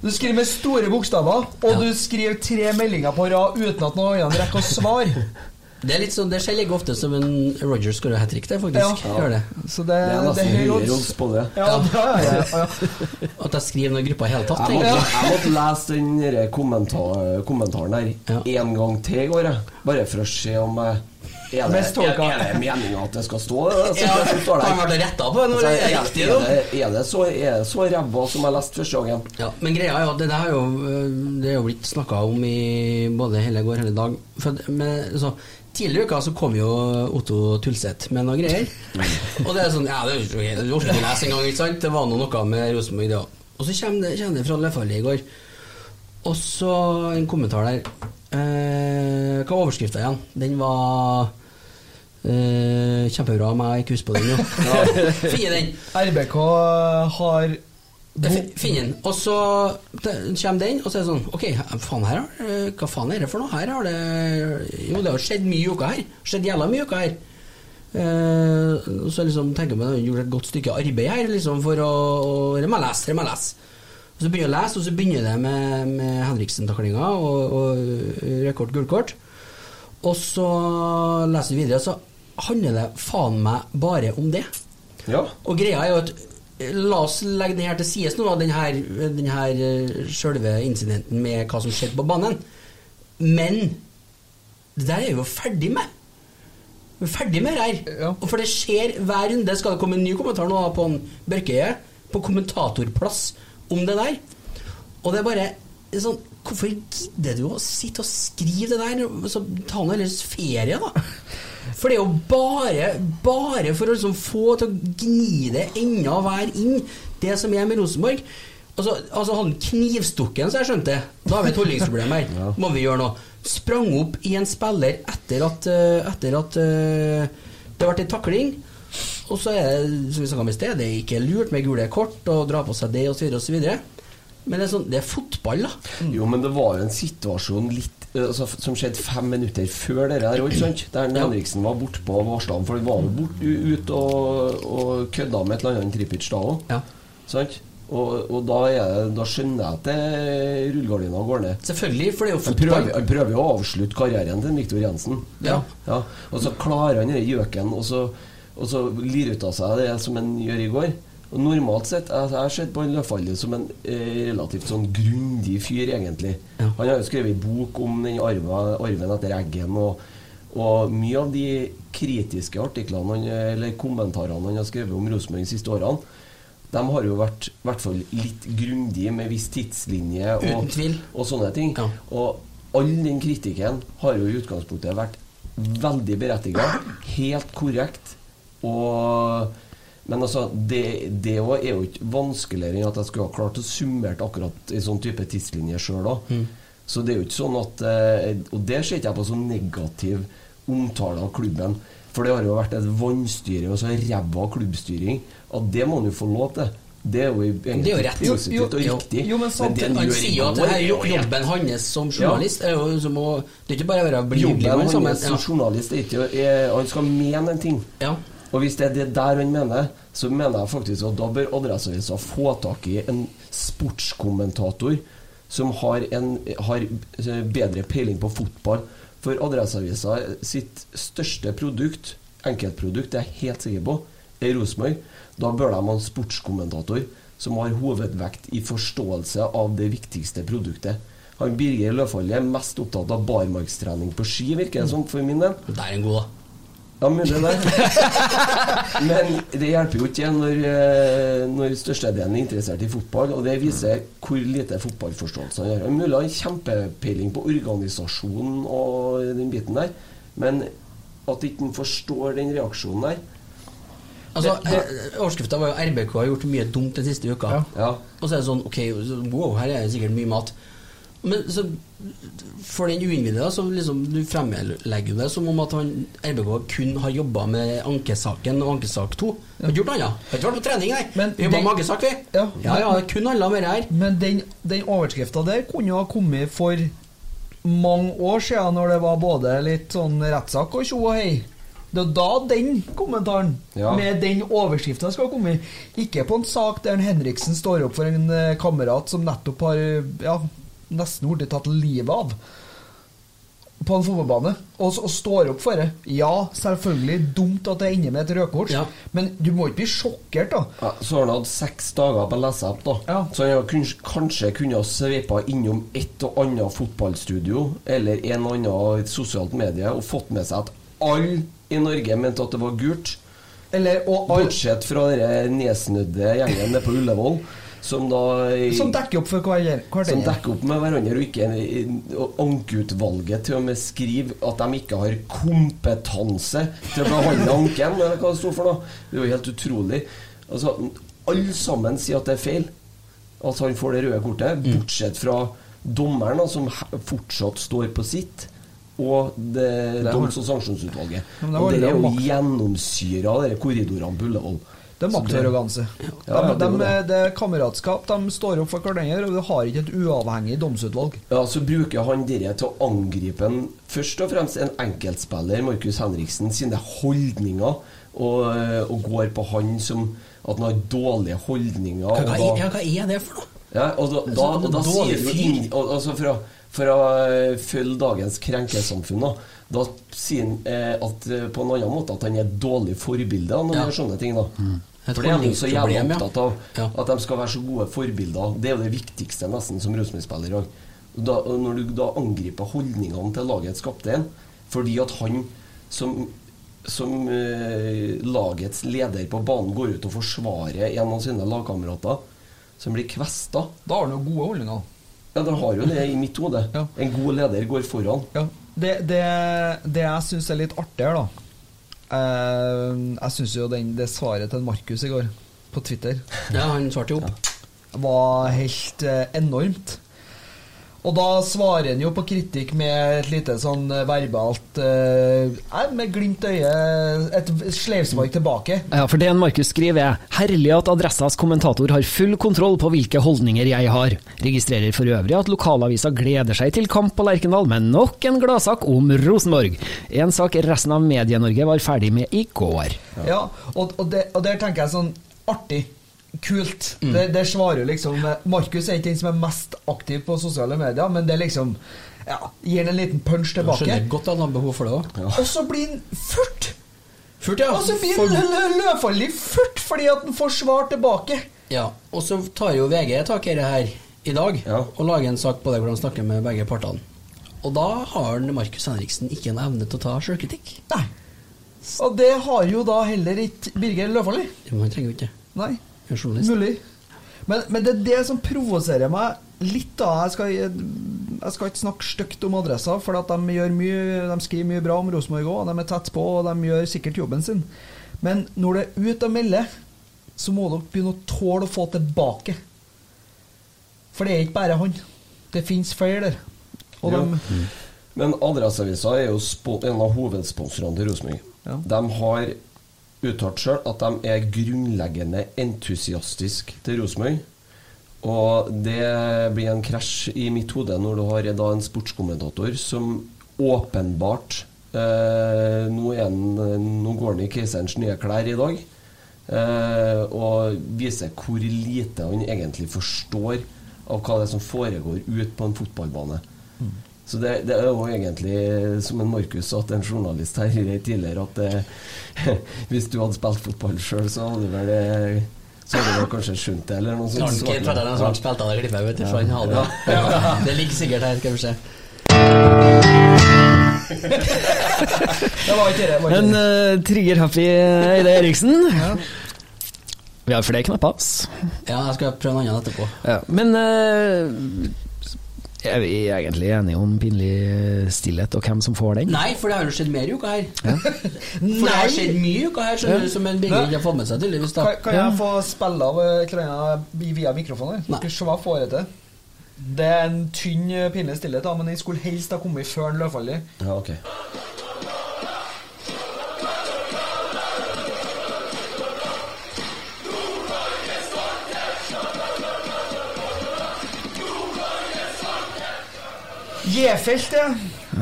Ja. Du skriver med store bokstaver, og du skriver tre meldinger på rad uten at noen andre rekker å svare. Det er litt sånn, det skjer like ofte som en Roger skårer hat trick, det, faktisk. Ja. Gjør det. Så det, Det er nesten høy høyere odds. på det. Ja, ja, ja, ja, ja. At jeg skriver noen grupper i hele tatt. Jeg måtte, jeg måtte lese den kommentar, kommentaren der Ja. en gang til i går, bare for å se om jeg er det, er, er det meninga at det skal stå det, det, Ja, han ble retta på når det er Altså, riktig. er, det, er, det så, er så ræva som jeg leste første gangen? Ja, men greia er jo at det der er jo øh, Det er jo blitt snakka om i både hele går hele dag. For, men, så, tidligere i uka så kom jo Otto Tulseth med noen greier. Og det er sånn Ja, det er jo ikke- du orker ikke lese engang, ikke sant? Det var nå noe med Rosenborg, det òg. Og så kommer det, kommer det fra Lefalli i går. Og så en kommentar der. Eh, hva var overskrifta igjen? Den var eh, Kjempebra, men jeg har ikke på den nå. Finne den. RBK har Finn fin- den. Og så kommer den, og så er det sånn Ok, faen her, har- eh, hva faen er det for noe? Her har det Jo, det har skjedd mye i uka her. Skjedd jævla mye i uka her. Eh, så liksom tenker jeg man har gjort et godt stykke arbeid her liksom for å, å Det må jeg lese, det må jeg lese. Og så begynner jeg å lese, og så begynner det med, med Henriksen-taklinga og, og rekord gullkort. Og så leser vi videre, så handler det faen meg bare om det. Ja. Og greia er jo at eh, La oss legge den her til side nå, den her, den her eh, selve incidenten med hva som skjedde på banen. Men det der er vi jo ferdig med. Vi er ferdig med det her. Ja. Og for det skjer hver runde. Skal det komme en ny kommentar nå da, på en Børkeie, på kommentatorplass, om det der? Og det er bare sånn Hvorfor gidder du å sitte og skrive det der? Så ta nå heller ferie, da. For det er jo bare, bare for å liksom få til å gni det enda hver inn, det som er med Rosenborg. Altså, altså han knivstukken, så jeg skjønte Da har vi et holdningsproblem her. Må vi gjøre noe. Sprang opp i en spiller etter at, eh, etter at eh, det ble en takling. Og så er det, som vi snakket om i sted, det er ikke lurt med gule kort og dra på seg det osv. osv. Men det er, sånn, det er fotball, da. Jo, men det var jo en situasjon litt eh, altså, som skjedde fem minutter før det der, òg, sant? Der Henriksen var bortpå og varsla om, for han var jo bort, ut og, og kødda med et eller annet Tripic da òg. Ja. Og, og da, er det, da skjønner jeg at rullegardina går ned. Selvfølgelig, for det er jo Han prøver, fotball. han prøver å avslutte karrieren til Viktor Jensen. Ja. Og så klarer han den gjøken, og så, og så lirer ut av seg det som han gjør i går. Og Normalt sett Jeg har sett på han Løfaldli som en eh, relativt sånn grundig fyr, egentlig. Ja. Han har jo skrevet bok om den arven, arven etter Eggen. Og, og mye av de kritiske artiklene han, eller kommentarene han har skrevet om Rosenborg de siste årene, de har jo vært i hvert fall litt grundige med viss tidslinje og, og sånne ting. Ja. Og all den kritikken har jo i utgangspunktet vært veldig berettiga, helt korrekt. Og, men altså, det, det er jo ikke vanskeligere enn at jeg skulle ha klart å summert akkurat i sånn type tidslinje sjøl òg. Så det er jo ikke sånn at eh, Og det ser ikke jeg på som negativ omtale av klubben. For det har jo vært et vannstyre og så ræva klubbstyring. At det må han jo få lov til. Det er jo egentlig rett. positivt og riktig. jo, men samtidig- Han sier at det her er jo jobben hans som journalist er jo som å Det er ikke bare å være blid Jobben som hans som journalist er ikke Han skal mene en ting. ja. Og hvis det er det der han mener, så mener jeg faktisk at da bør Adresseavisa få tak i en sportskommentator som har, en, har bedre peiling på fotball. For Adresseavisa sitt største produkt, enkeltprodukt, det er jeg helt sikker på, er Rosenborg. Da bør de ha en sportskommentator som har hovedvekt i forståelse av det viktigste produktet. Han Birger Løfaldli er mest opptatt av barmarkstrening på ski, virker det som, for min del. Det er en god, da. Ja, mulig det. Men det hjelper jo ikke når, eh, når størstedelen er interessert i fotball, og det viser hvor lite fotballforståelse han har. Han mulig har kjempepeiling på organisasjonen og den biten der, men at ikke han forstår den reaksjonen der Altså, Overskrifta var jo 'RBK har gjort mye dumt den siste uka'. Ja. Ja. Og så er det sånn Ok, wow, her er det sikkert mye mat. Men så for den uinnvidde, så liksom du fremlegger det som om at han RBK kun har jobba med ankesaken og ankesak 2. Har ikke gjort noe annet. Har ikke vært på trening, nei. Vi jobba med ankesak, vi. Ja. ja, ja det kun handla om dette her. Men den, den overskrifta der kunne jo ha kommet for mange år siden, når det var både litt sånn rettssak og tjo og hei. Det er da den kommentaren Ja. med den overskrifta skal komme. Ikke på en sak der Henriksen står opp for en eh, kamerat som nettopp har ja, nesten blitt tatt livet av på en fotballbane, og, og står opp for det. Ja, selvfølgelig dumt at det ender med et rødkort, Ja. men du må ikke bli sjokkert, da. Ja, så har han hatt seks dager på å lese opp, da. Ja. Så han har kun- kanskje kunne ha sveipa innom et og annet fotballstudio eller en og annen sosialt medie og fått med seg at alle i Norge mente at det var gult. Eller, og all, Bortsett fra den nedsnudde gjengen nede på Ullevål, som da som dekker opp for hver, hver som dekker opp med hverandre, og ikke ankeutvalget til og med skriver at de ikke har kompetanse til å behandle anken. Eller hva det sto for noe. Det er jo helt utrolig. Altså, Alle sammen sier at det er feil at han får det røde kortet, bortsett fra dommeren, som fortsatt står på sitt. Og det Det doms- og sanksjonsutvalget. Det Og det er jo gjennomsyra korridorene på Ullevål. Det er maktarroganse. Ja, ja, de, det de, det. er kameratskap. De står opp for hverandre, og du har ikke et uavhengig domsutvalg. Ja, Så bruker han dere til å angripe en, først og fremst en enkeltspiller, Markus Henriksen, sine holdninger, og, og går på han som at han har dårlige holdninger. Hva, og hva, da- ja, hva er det for noe? ja, og da, da, og da sier jo inn, og, altså for, å, for å eh, følge dagens krenkesamfunn, da, da sier han eh, at, eh, på en annen måte at han er et dårlig forbilde når Ja. gjør sånne ting. da Et For det er jo så jævlig opptatt av. Ja. At de skal være så gode forbilder. Det er jo det viktigste nesten som Rosenborg-spiller i dag. Når du da angriper holdningene til lagets kaptein fordi at han som, som eh, lagets leder på banen går ut og forsvarer en av sine lagkamerater som blir kvesta Da har han jo gode holdninger. Ja, de har jo det i mitt hode. Ja. En god leder går foran. Ja. Det, det, det jeg syns er litt artig her, da Jeg syns jo den, det svaret til Markus i går, på Twitter, Ja, han svarte jo opp. var helt eh, enormt. Og da svarer han jo på kritikk med et lite sånn eh, verbalt eh, Med glimt i øyet, et sleivspark tilbake. Ja, for det en Markus skriver er Herlig at Adressas kommentator har full kontroll på hvilke holdninger jeg har. Registrerer for øvrig at lokalavisa gleder seg til kamp på Lerkendal med nok en gladsak om Rosenborg. En sak resten av Medie-Norge var ferdig med i går. Ja, og, og, det, og der tenker jeg sånn artig. Kult. Det, det svarer liksom Markus er ikke den som er mest aktiv på sosiale medier, men det liksom ja, gir han en liten punch Jeg tilbake. skjønner godt at han har behov for det òg. Og så blir han furt! Furt, ja. Og så blir han lø- løvfaldig furt fordi at han får svar tilbake. Ja, og så tar jo VG tak i det her i dag Ja. og lager en sak på det hvor han snakker med begge partene. Og da har Markus Henriksen ikke en evne til å ta sjølkritikk. Og det har jo da heller ikke Birger Løvfalli. Han trenger jo ikke Nei. En journalist. Mulig. Men, men det er det som provoserer meg litt. da Jeg skal, jeg skal ikke snakke stygt om adresser, for at de, gjør mye, de skriver mye bra om Rosenborg òg. De er tett på, og de gjør sikkert jobben sin. Men når det er ut å melde, så må dere begynne å tåle å få tilbake. For det er ikke bare han. Det fins flere der. Og Ja. de, Men Adresseavisa er jo en av hovedsponsorene til Rosenborg. Ja. De har uttalt sjøl at de er grunnleggende entusiastiske til Rosenborg. Og det blir en krasj i mitt hode når du har da en sportskommentator som åpenbart eh, nå, han, nå går han i keiserens nye klær i dag. Eh, og viser hvor lite han egentlig forstår av hva det er som foregår ute på en fotballbane. Så det, det er jo egentlig, som en Markus sa til en journalist her tidligere, at det, hvis du hadde spilt fotball sjøl, så hadde du vel eh, så hadde du kanskje skjønt det, eller noe sånt. Han ikke som spilte av det klippet, vet du, for han hadde det. Det ligger sikkert her, skal vi se. Det var ikke det. Var ikke En uh, trigger-happy Eide Eriksen. Vi har flere knapper. Ja, jeg skal prøve en annen etterpå. Ja. Men eh, er vi egentlig enige om pinlig stillhet og hvem som får den? Nei, for det har jo skjedd mer i uka her. For det har skjedd mye i uka her, skjønner du, som en Birger ikke har fått med seg, tydeligvis. Kan, kan jeg få spille av eh, annet via mikrofonen? Nei. Hva får jeg til. Det er en tynn, pinlig stillhet, da, men den skulle helst ha kommet før den løpfallet. Ja, ok. J-feltet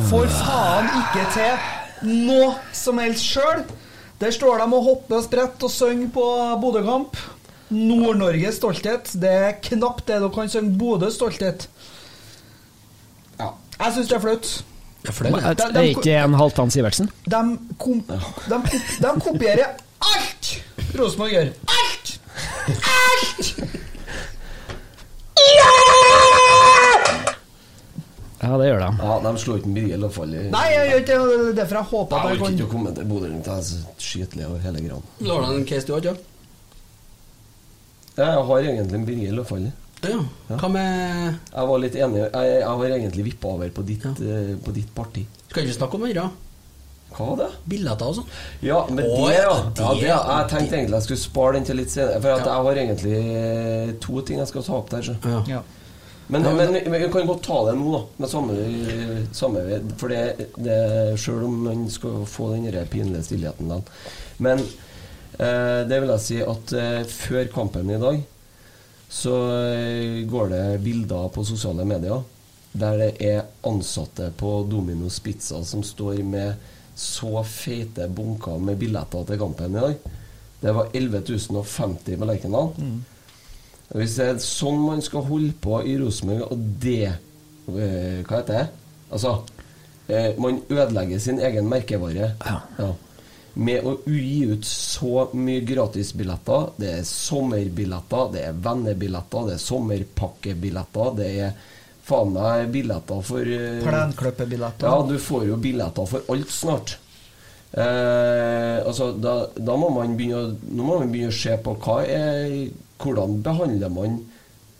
får faen ikke til noe som helst sjøl. Der står de og hopper og spretter og synger på Bodø-kamp. Nord-Norges stolthet. Det er knapt det du kan synge Bodøs stolthet. Ja. Jeg syns det er flaut. Det er ikke en Halvdan Sivertsen? De, kom, de, de kopierer alt Rosenborg gjør. Alt! Alt! Ja, det gjør de. Ja, de slår ikke Birger fall. Nei, jeg gjør ikke det. Det er derfor jeg håper Jeg orker ikke å komme til Bodø-Glimt. Jeg er så skitlei av hele greia. Har du en case du har, ikke? Jeg har egentlig en Birger Løfaldli. Ja. Hva med Jeg var litt enig Jeg, jeg har egentlig vippa over på ditt, ja. på ditt parti. Skal ikke snakke om det, da? Hva var det? Billetter og sånn? Ja, men Åh, det, ja. ja, ja det- det, jeg tenkte egentlig jeg skulle spare den til litt senere. For at Ja. jeg har egentlig eh, to ting jeg skal ta opp der. Så. Ja. Ja. Men, men, men vi kan godt ta det nå, da. Med samme, samme For det, det Sjøl om man skal få den pinlige stillheten da. Men eh, det vil jeg si at eh, før kampen i dag så eh, går det bilder på sosiale medier der det er ansatte på Domino's Pizza som står med så feite bunker med billetter til kampen i dag. Det var 11 050 på Lerkendal. Hvis det er sånn man skal holde på i Rosenborg, og det eh, Hva heter det? Altså eh, Man ødelegger sin egen merkevare. Ja. Med å gi ut så mye gratisbilletter. Det er sommerbilletter, det er vennebilletter, det er sommerpakkebilletter, det er faen meg billetter for Plenkløppebilletter. ja, du får jo billetter for alt snart. Eh, altså, da, da må man begynne å, nå må man begynne å se på hva er, hvordan behandler man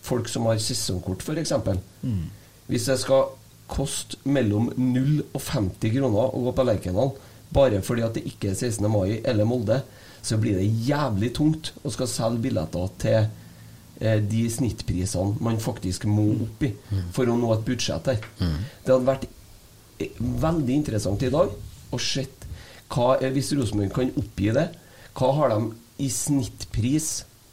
folk som har sesongkort, f.eks. Mm. Hvis det skal koste mellom 0 og 50 kroner å gå på Lerkendal bare fordi at det ikke er 16. mai eller Molde, så blir det jævlig tungt å skal selge billetter til eh, de snittprisene man faktisk må opp i for å nå et budsjett der. Det hadde vært eh, veldig interessant i dag å se hva hvis Rosenborg kan oppgi det. Hva har de i snittpris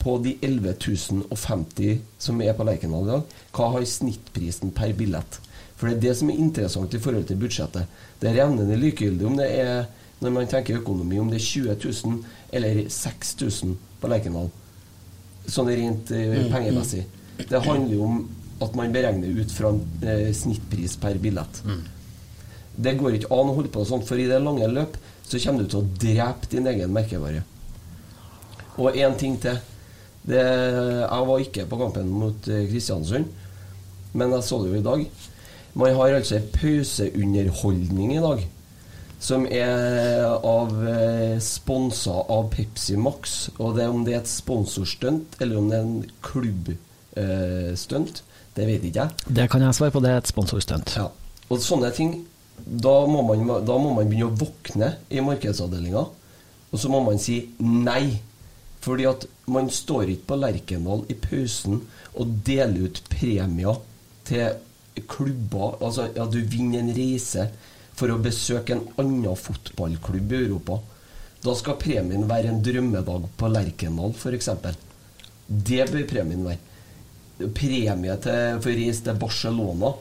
på de 11.050 som er på Lerkendal i dag? Hva har snittprisen per billett? For det er det som er interessant i forhold til budsjettet. Det er revnende likegyldig om det er, når man tenker økonomi, om det er 20 000 eller 6000 på Lerkendal. Sånn rent eh, pengemessig. Det handler jo om at man beregner ut fra eh, snittpris per billett. Det går ikke an å holde på sånn, for i det lange løp så kommer du til å drepe din egen merkevare. Og én ting til. Det, jeg var ikke på kampen mot eh, Kristiansund, men jeg så det jo i dag. Man har altså en pauseunderholdning i dag som er av eh, sponsa av Pepsi Max. Og det, om det er et sponsorstunt eller om det er en klubbstunt, det vet ikke jeg. Det kan jeg svare på, det er et sponsorstunt. Ja. Og sånne ting da må, man, da må man begynne å våkne i markedsavdelinga. Og så må man si nei. Fordi at man står ikke på Lerkendal i pausen og deler ut premier til klubber. Altså, ja, du vinner en reise for å besøke en annen fotballklubb i Europa. Da skal premien være en drømmedag på Lerkendal, f.eks. Det bør premien være. Premie til, for å reise til Barcelona.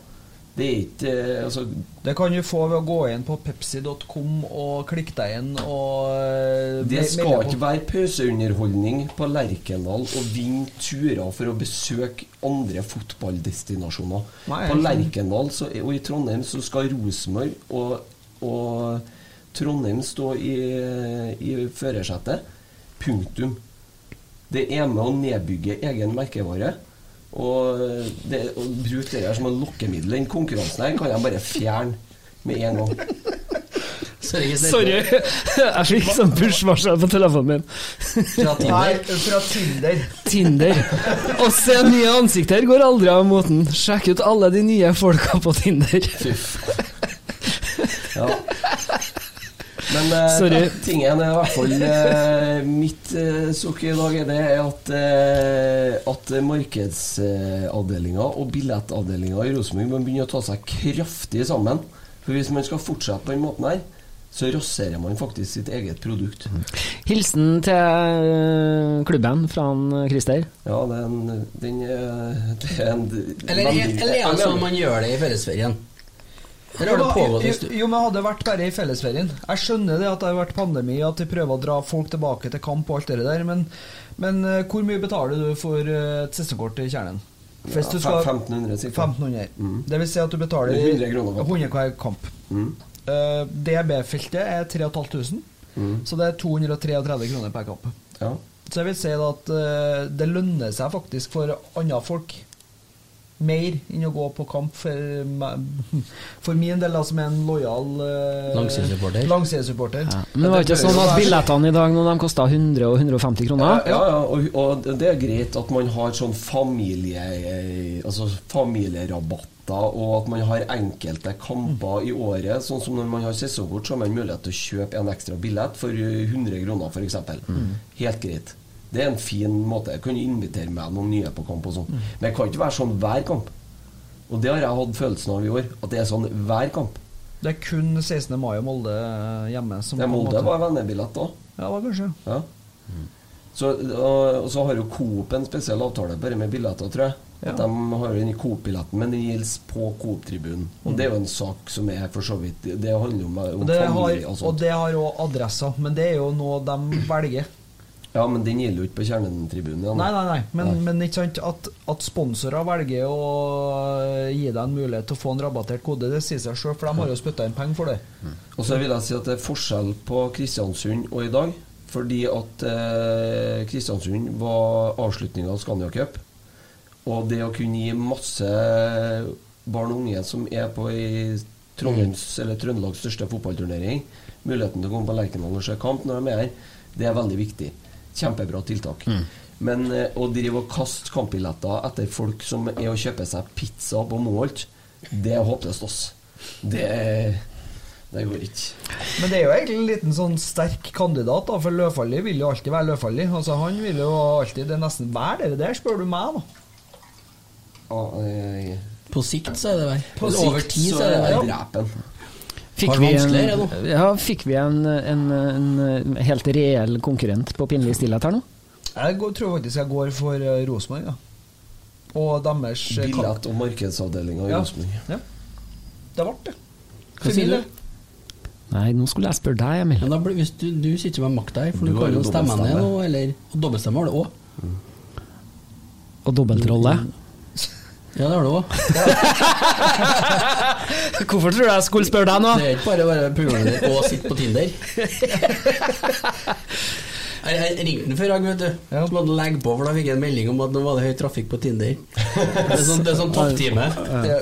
Det er ikke eh, altså, Det kan du få ved å gå inn på pepsi.com og klikke deg inn og eh, Det skal ikke være pauseunderholdning på Lerkendal å vinne turer for å besøke andre fotballdestinasjoner. Nei, på Lerkendal så, og i Trondheim så skal Rosenborg og, og Trondheim stå i, i førersetet. Punktum. Det er med å nedbygge egen merkevare. Og, det, og bruke det her som et lokkemiddel, den konkurransen her, kan jeg bare fjerne med en gang. Sorry. Sorry, jeg fikk sånn push-varsel på telefonen min. Fra Nei, Tinder. fra Tinder. Tinder. Å se nye ansikter går aldri av moten. Sjekk ut alle de nye folka på Tinder. Ja. Men eh, tingen er i hvert fall eh, Mitt eh, sukk i dag er det at, eh, at markedsavdelinga og billettavdelinga i Rosenborg må begynne å ta seg kraftig sammen. For hvis man skal fortsette på den måten her, så raserer man faktisk sitt eget produkt. Hilsen til eh, klubben fra Christer. Ja, det en, den er, det er en Eller, er- eller er det sånn man gjør det i fellesferien? Eller har det pågått en jo, stund? jo, men hadde det vært bare i fellesferien. Jeg skjønner det at det har vært pandemi, at de prøver å dra folk tilbake til kamp og alt det der, men, men eh, hvor mye betaler du for eh, et sesongkort i Kjernen? Hvis Ja, du skal 1500 sikkert. 1500. Mm. Det vil si at du betaler 100 kroner kamp. 100 hver kamp. Mm. Uh, DB-feltet er 3500, Mm. så det er 233 kroner per kamp. Ja. Så jeg vil si at uh, det lønner seg faktisk for andre folk mer enn å gå på kamp for, for min del, da, som er en lojal uh, Langsidesupporter. langsidesupporter. Men det var ikke sånn at billettene i dag når de kosta 100 og 150 kroner? Ja, ja, og, og det er greit at man har sånn familie Altså familierabatter, og at man har enkelte kamper i året. Sånn som når man har sesongkort, så har man mulighet til å kjøpe en ekstra billett for 100 kroner, f.eks. Helt greit. Det er en fin måte. Jeg kan invitere meg noen nye på kamp og sånn. Men det kan ikke være sånn hver kamp. Og det har jeg hatt følelsen av i år. At det er sånn hver kamp. Det er kun 16. mai og Molde hjemme som ja, Molde var vennebillett da. Ja, var kanskje. Ja. Så, og, og så har jo Coop en spesiell avtale bare med billetter, tror jeg. At Ja. De har den Coop-billetten, men den gjelder på Coop-tribunen. Og det er jo en sak som er for så vidt Det handler jo om, om Og det har, familie har, og sånt. det har òg adresser, men det er jo noe de velger. Ja, men den gjelder jo ikke på kjernetribunen. Nei, nei, nei, men, Nei. men ikke sant at, at sponsorer velger å gi deg en mulighet til å få en rabattert kode, det sier seg sjøl, for de har jo spytta inn penger for det. Og så vil jeg si at det er forskjell på Kristiansund og i dag. Fordi at eh, Kristiansund var avslutninga av Scania Cup. Og det å kunne gi masse barn og unge som er på i Trondheims, eller Trøndelags største fotballturnering, muligheten til å komme på Lerkendal og se kamp når de er her, det er veldig viktig. Kjempebra tiltak. Men eh, å drive og kaste kampbilletter etter folk som er og kjøper seg pizza på Moholt, det er håpløst, oss. Det, det går ikke. Men det er jo egentlig en liten sånn sterk kandidat, da, for Løfaldli vil jo alltid være Løfaldli. Altså, han vil jo alltid Det er nesten være det der, spør du meg, da. Ah, eh, På sikt så er det. På Over tid så er det jeg vel. Fikk vi, en, ja, fikk vi en, en, en helt reell konkurrent på pinlig stillhet her nå? Jeg går, tror faktisk jeg går for uh, Rosenborg, ja. Og deres eh, Billett- og markedsavdelinga i Ja. Rosenborg. Ja. Det ble det. Hva sier du? Nei, nå skulle jeg spørre deg, Emil. Ja, da blir, hvis du, du sitter med makta her, for Du du, kan jo stemme ned nå, eller Og dobbeltstemme har du òg. Og dobbeltrolle. Ja, det har du òg. Hvorfor tror du jeg skulle spørre deg nå? Det er ikke bare å være puler og sitte på Tinder. Jeg, jeg ringte den før i vet du. Ja. Så måtte han legge på, for da fikk jeg en melding om at nå var det høy trafikk på Tinder. Det er sånn, det er sånn topptime. Ja.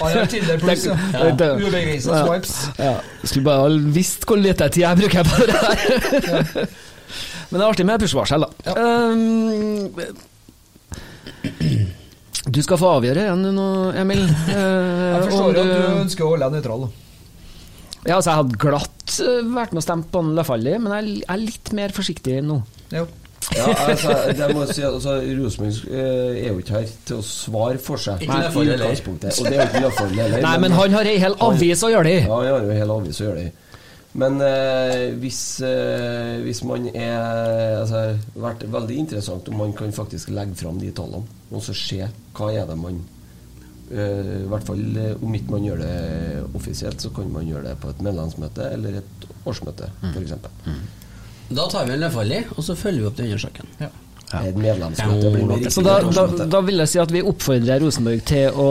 har Tinder pluss, ja. Ja. Ja. swipes. Ja, skulle bare visst hvor lite tid jeg bruker på det her. Men det er artig med push-varsel, da. Um, du skal få avgjøre igjen nå, Emil. Eh, Jeg om forstår at du ønsker å holde deg nøytral. Ja, altså, jeg hadde glatt eh, vært med og stemt på Lafalli, men jeg er- litt mer forsiktig nå. Jo. Ja, altså, det må jeg si, altså, Rosenborg eh, er jo ikke her til å svare for seg. Ikke i heller. Og det er jo ikke Løfaldli heller. Nei, men han har ei hel avis å gjøre det i. Ja, han har jo en hel avis å gjøre det i. Men eh, hvis, eh, hvis man er altså, vært veldig interessant om man kan faktisk legge fram de tallene, og så se hva er det man eh, I hvert fall eh, om ikke man gjør det offisielt, så kan man gjøre det på et medlemsmøte eller et årsmøte, Mm. f.eks. Da tar vi en Løfaldli, og så følger vi opp den andre saken. Medlemsmøte riktig Så da, da, da vil jeg si at vi oppfordrer Rosenborg til å,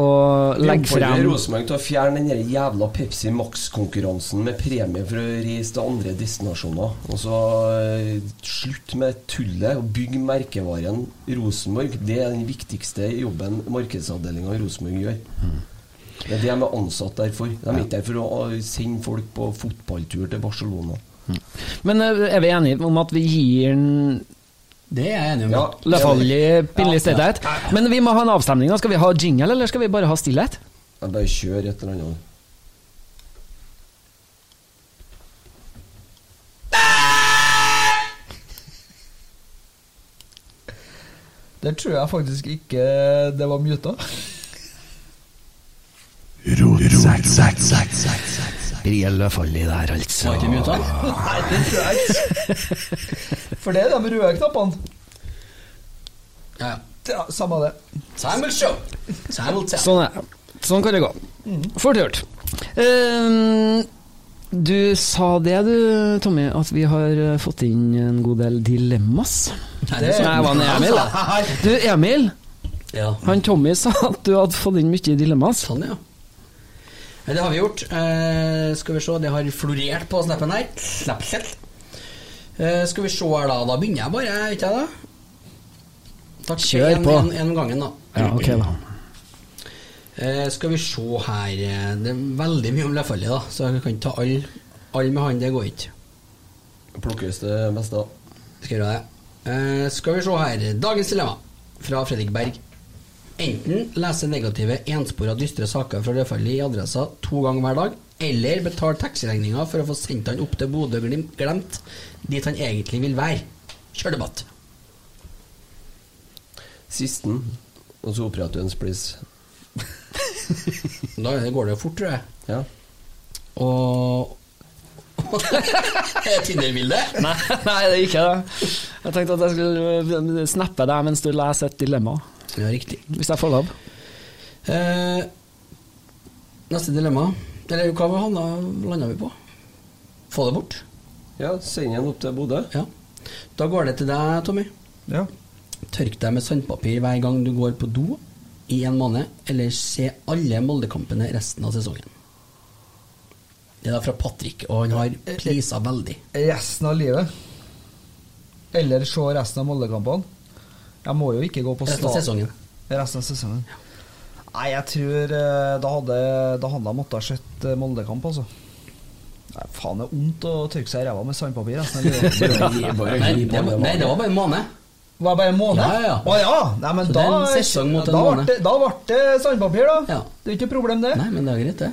å Vi oppfordrer frem Rosenborg til å fjerne den jævla Pepsi Max-konkurransen med premie for å reise til andre destinasjoner. Og så eh, slutt med tullet og bygg merkevaren Rosenborg. Det er den viktigste jobben markedsavdelinga i Rosenborg gjør. Det er det de er ansatt der for. De er ikke der for å sende folk på fotballtur til Barcelona. Men eh, er vi enige om at vi gir den Det er jeg enig om. Ja. Lefalli pinlig stillhet? Men vi må ha en avstemning. da. Skal vi ha jingle, eller skal vi bare ha stillhet? Jeg bare kjør et eller annet. Der tror jeg faktisk ikke det var muta. Birger Lefalli der, altså. Var ikke muta? Nei, det tror jeg ikke. For det er de røde knappene. Ja, ja. Samme det. Time will show. Time will tell. Sånn er det. Sånn kan det gå. Fort gjort. Eh, du sa det du, Tommy, at vi har fått inn en god del dilemmas. Nei, Det- var en Emil. Du, Emil. Ja. Han Tommy sa at du hadde fått inn mye dilemmas. Sånn, ja. Men det har vi gjort. Uh, skal vi se, det har florert på snappen her. Snapchat. Uh, skal vi se her, da. Da begynner jeg bare, ikke jeg, da? Takk. Kjør en, på. En, en gangen, da. Ja, ok da. Uh, skal vi se her eh, Det er veldig mye om Lefalli, da, så jeg kan ta alle all med han. Det går ikke. Plukkes det meste da. Skal gjøre det. Eh, skal vi se her. Dagens dilemma fra Fredrik Berg. Enten lese negative enspora dystre saker fra Rødfallet i adressa to ganger hver dag, eller betale taxiregninga for å få sendt han opp til Bodø glemt, dit han egentlig vil være. Kjør debatt. Sisten, og så operatørens spliss. Da går det jo fort, tror jeg. Ja. Og Er Tinder-bilde? Nei, nei, det er ikke det. Jeg tenkte at jeg skulle snappe deg mens du leser et dilemma. Ja, riktig. Hvis jeg får lov. Eh, neste dilemma. Eller hva landa vi på? Få det bort? ja, send den opp til Bodø. Ja. Da går det til deg, Tommy. Ja. Tørk deg med sandpapir hver gang du går på do i en måned, eller se alle Molde-kampene resten av sesongen. Det er da fra Patrick, og han har prisa veldig. Resten av livet. Eller se resten av Molde-kampene. Jeg må jo ikke gå på Resten av sesongen. Resten av sesongen. Nei, jeg tror eh, da hadde, da hadde jeg måttet sett eh, altså. Nei, faen, det er vondt å tørke seg i ræva med sandpapir. Nei, det var, nei, det var bare en måned. Var det bare en måned? Ja, ja, ja. Å ja! Nei, men da, da ble det- Da ble det sandpapir, da. Ja. Det er ikke noe problem, det. Nei, men det er greit, det.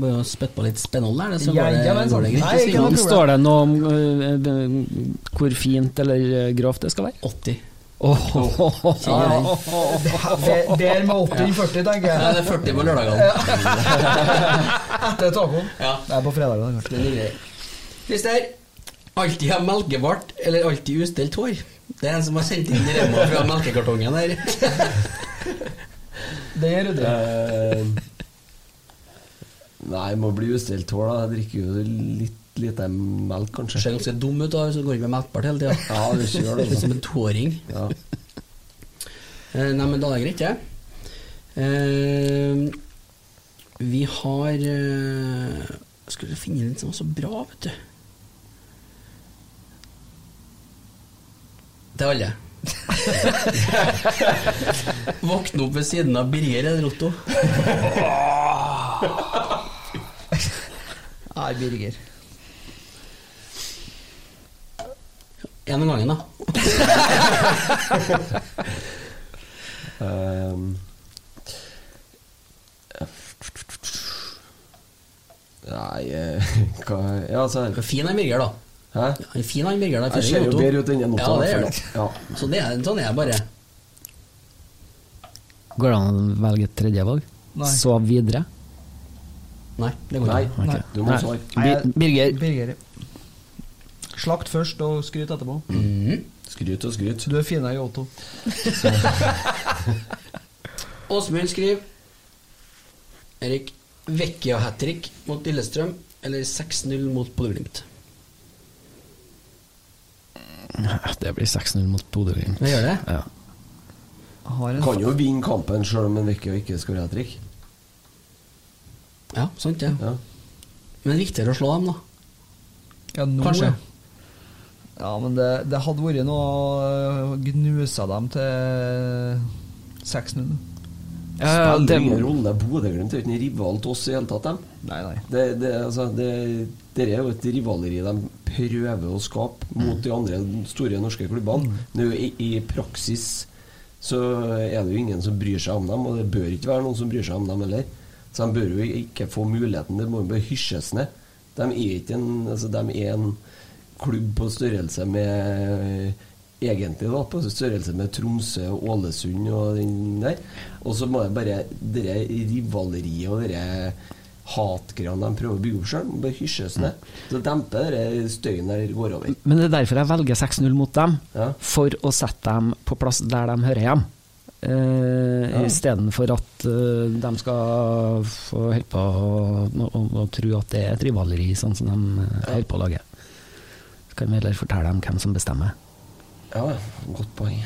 Bare å spytte på litt spennhold der, det, så går det, ja, går det sånn. greit. Nei. Står det noe om uh, hvor fint eller grovt det skal være? 80. Åh, oh, oh, Be- Bedre med 80 enn 40, tenker Ja, det er 40 på lørdagene. Etter tacoen. Ja. Det er på fredagene. Den er. Christer, alltid ha melkebart eller alltid ustelt hår? Det er en som har sendt inn dilemma fra melkekartongen her. Det gjør det. Eh, nei, må bli ustelt hår, da. Jeg drikker jo litt lite melk, kanskje. Ser ganske dum ut da, hvis du går med melkbart hele tida. Ja, du gjør det. Som en toåring. Ja. Eh, nei, men da er det greit, det. Eh, vi har eh, Skulle finne en som var så bra, vet du. Til alle. Våkne opp ved siden av Birger eller Otto. Nei, Birger. En om gangen, da. um, Nei eh, hva Ja, altså. Fin er Birger, da? Hæ? Ja, fin, han Birger. da, Jeg ser jo bedre ut enn en Ja, det gjør det. Ja. Så det er, sånn er jeg bare. Går det an å velge et tredje valg? Nei. Så videre? Nei, det går Nei, ikke. Nei, du må svare. Bir Birger. Birger. Slakt først og skryt etterpå. Mm. Skryt og skryt. Du er finere i Otto. Åsmund skriver Erik Vekkia hat trick mot Lillestrøm eller 6-0 mot Bodø-Glimt. Det blir 6-0 mot Bodø-Glimt. Det gjør det? Ja. Har en Kan jo vinne kampen sjøl om en Vekke ikke skårer hat trick. Ja, sant det. Ja. Men viktigere å slå dem, da. Ja, nå, Kanskje. ja. Ja, men det, det hadde vært noe å gnuse dem til 6-0. Ja, ja, spiller ingen rolle. Bodø-Glimt er ikke en rival til oss i hele tatt, dem. Nei, nei. Det, det, altså, det, det er jo et rivaleri de prøver å skape mot de andre store norske klubbene. Nå i, I praksis så er det jo ingen som bryr seg om dem, og det bør ikke være noen som bryr seg om dem heller. Så de bør jo ikke få muligheten, det må jo bare hysjes ned. De er ikke en, altså, de er en klubb på størrelse med Egentlig da, på størrelse med Tromsø og Ålesund og den der. Og så må jeg bare det rivaleriet og det hatgreiene de prøver å bygge opp sjøl, bare hysjes ned. Så demper den støyen der går over. Men det er derfor jeg velger 6-0 mot dem, Ja. for å sette dem på plass der de hører hjem. Uh, Ja. Istedenfor at uh, de skal få holde på å tro at det er et rivaleri, sånn som de eh, holder på å lage. Kan vi heller fortelle dem hvem som bestemmer. Ja, godt poeng.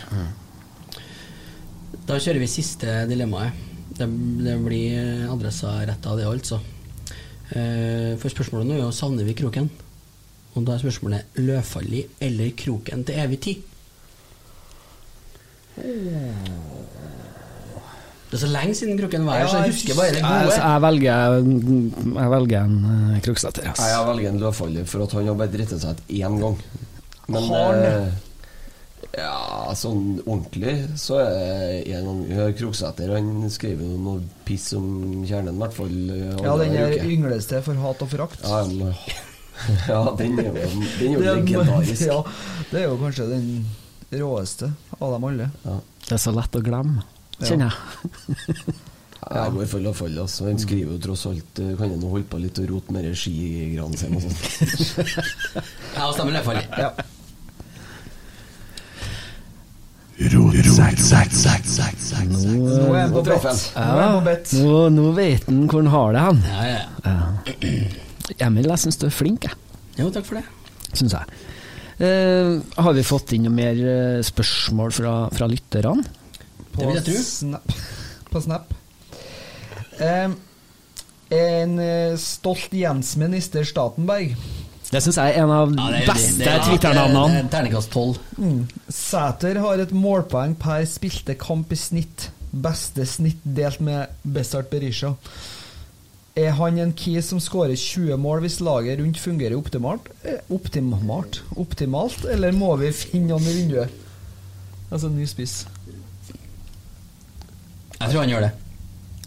Da kjører vi siste dilemmaet. Det, det blir adressa rett av det, altså. Eh, for spørsmålet nå er jo savner vi kroken. Og da er spørsmålet Løfalli eller kroken til evig tid? Det er så lenge siden Krukken var her, så jeg husker bare det gode. jeg, velger, jeg velger en uh, Krokstadter. Nei, Jeg velger en Løvfalli for at han har bare dritt seg ut én gang. Men Har han eh, Ja, sånn ordentlig så er det en gang ja, Kroksæter han skrev jo noe piss om kjernen, i hvert fall. eh, Ja, den er der uke. yngles til for hat og forakt. Ja, men, ja, den er jo, den er jo legendarisk. Ja, det er jo kanskje den råeste av dem alle. Ja. Det er så lett å glemme, kjenner jeg. Jeg går for Løvfalli. Altså. Han skriver jo tross alt eh, Kan han holde på litt og rote med skigreiene sine og sånn. Ja, stemmer Løfalli. Ja. Nå, er han på Nå traff Nå nå, vet han hvor han har det han. Ja, ja, ja. Emil, jeg syns du er flink, jeg. Jo, takk for det. Syns jeg. Uh, har vi fått inn noe mer eh, spørsmål fra, fra lytterne? Tro. Snap. På Snap. Em, en eh, stolt Jens-minister Statenberg. Det syns jeg er en av Ja, er- beste det det Twitter-navnene. er Terningkast tolv. Sæter har et målpoeng per spilte kamp i snitt. Beste snitt delt med Bessart Berisha. Er han en key som skårer 20 mål hvis laget rundt fungerer optimalt? Eh, Optimalt? Optimalt, eller må vi finne han i vinduet? Altså ny spiss. Jeg tror han gjør det.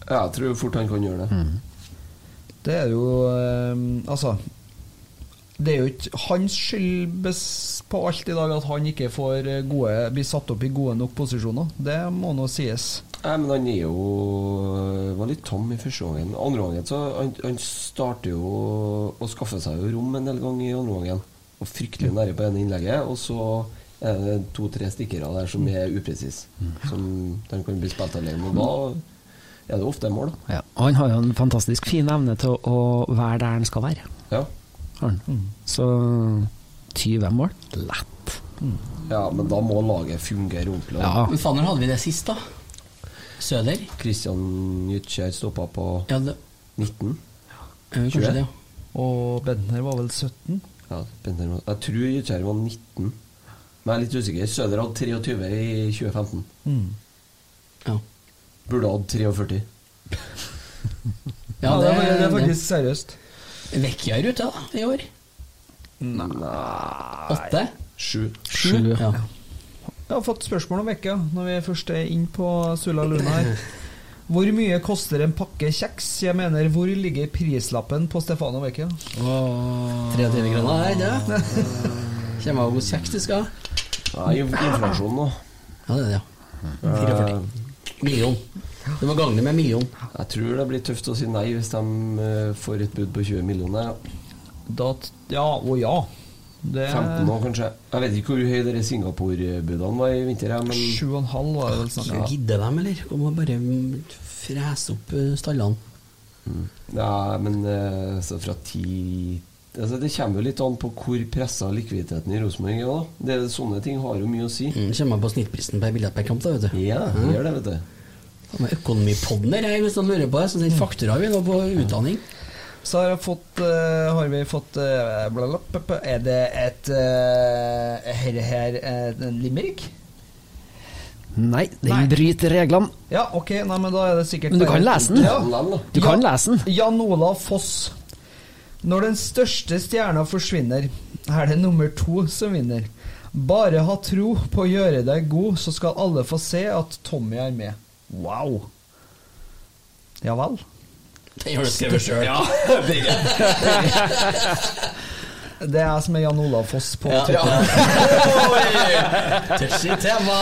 Ja, jeg tror fort han kan gjøre det. Det er jo eh, Altså Det er jo ikke hans skyld på alt i dag at han ikke får eh, gode, blir satt opp i gode nok posisjoner. Det må nå sies. Nei, men han er jo var litt tom i første gangen. Andre gangen så han, han starter jo å skaffe seg jo rom en del ganger i andre gangen. Og fryktelig nære på ene innlegget. Og så er det to-tre stikkere der som er upresise. Som den kan bli spilt alene. med. da er det ofte mål. Ja, og han har jo en fantastisk fin evne til å være der han skal være. Ja. Han. Så 20 mål lett. ja, men da må laget fungere ordentlig. Ja. Men faen, når hadde vi det sist, da? Søder? Christian Gytkjær stoppa på Ja, det, 19. ja, kanskje det, ja. Og Bentner var vel 17? Ja, Bentner var- jeg tror Gytkjær var 19. Men jeg er litt usikker. Søder hadde 23 i 2015. ja. Burde hatt 43. Ja, det, er, det er faktisk seriøst. Vecchia er ute, da, i år. Åtte? Sju. Sju. Ja. Jeg har fått spørsmål om vekka når vi først er inn på Sula Luna her. Hvor mye koster en pakke kjeks? Jeg mener, hvor ligger prislappen på Stefano Vecchia? 23 kroner her, det. Kommer av hvor kjeks du skal. Ja, inf- inflasjon nå. Ja, det er det, ja. 44. Million. Du må gange det med million. Jeg tror det blir tøft å si nei hvis de eh, får et bud på 20 millioner. Ja. Da, ja og ja. Det 15 år, kanskje. Jeg vet ikke hvor høy de Singapore-budene var i vinter, men 7,5 var det vel snakk om. Gidder dem, eller? Kom og bare mm, frese opp stallene? stallene. Ja, men eh, så fra 10 altså, Det kommer jo litt an på hvor pressa likviditeten i Rosenborg er. Det, sånne ting har jo mye å si. Mm, kommer på snittprisen per billett per kamp, da, vet du. Ja, det gjør det, vet du. Økonomipodden her, hvis noen lurer på det. Så sender faktura vi nå på utdanning. Så har, jeg fått, uh, har vi fått uh, blablabla, Er det et uh, Her, her uh, limerick? Nei, den Nei. bryter reglene. Ja, ok, nei, men da er det sikkert Men du kan lese den. Ja. Du kan lese den. Jan Olav Foss. Når den største stjerna forsvinner, er det nummer to som vinner. Bare ha tro på å gjøre deg god, så skal alle få se at Tommy er med. Wow. Ja vel. Den har du skrevet sjøl. Ja. Det er jeg som er Jan Olav Foss på Ja. Twitter. Tema.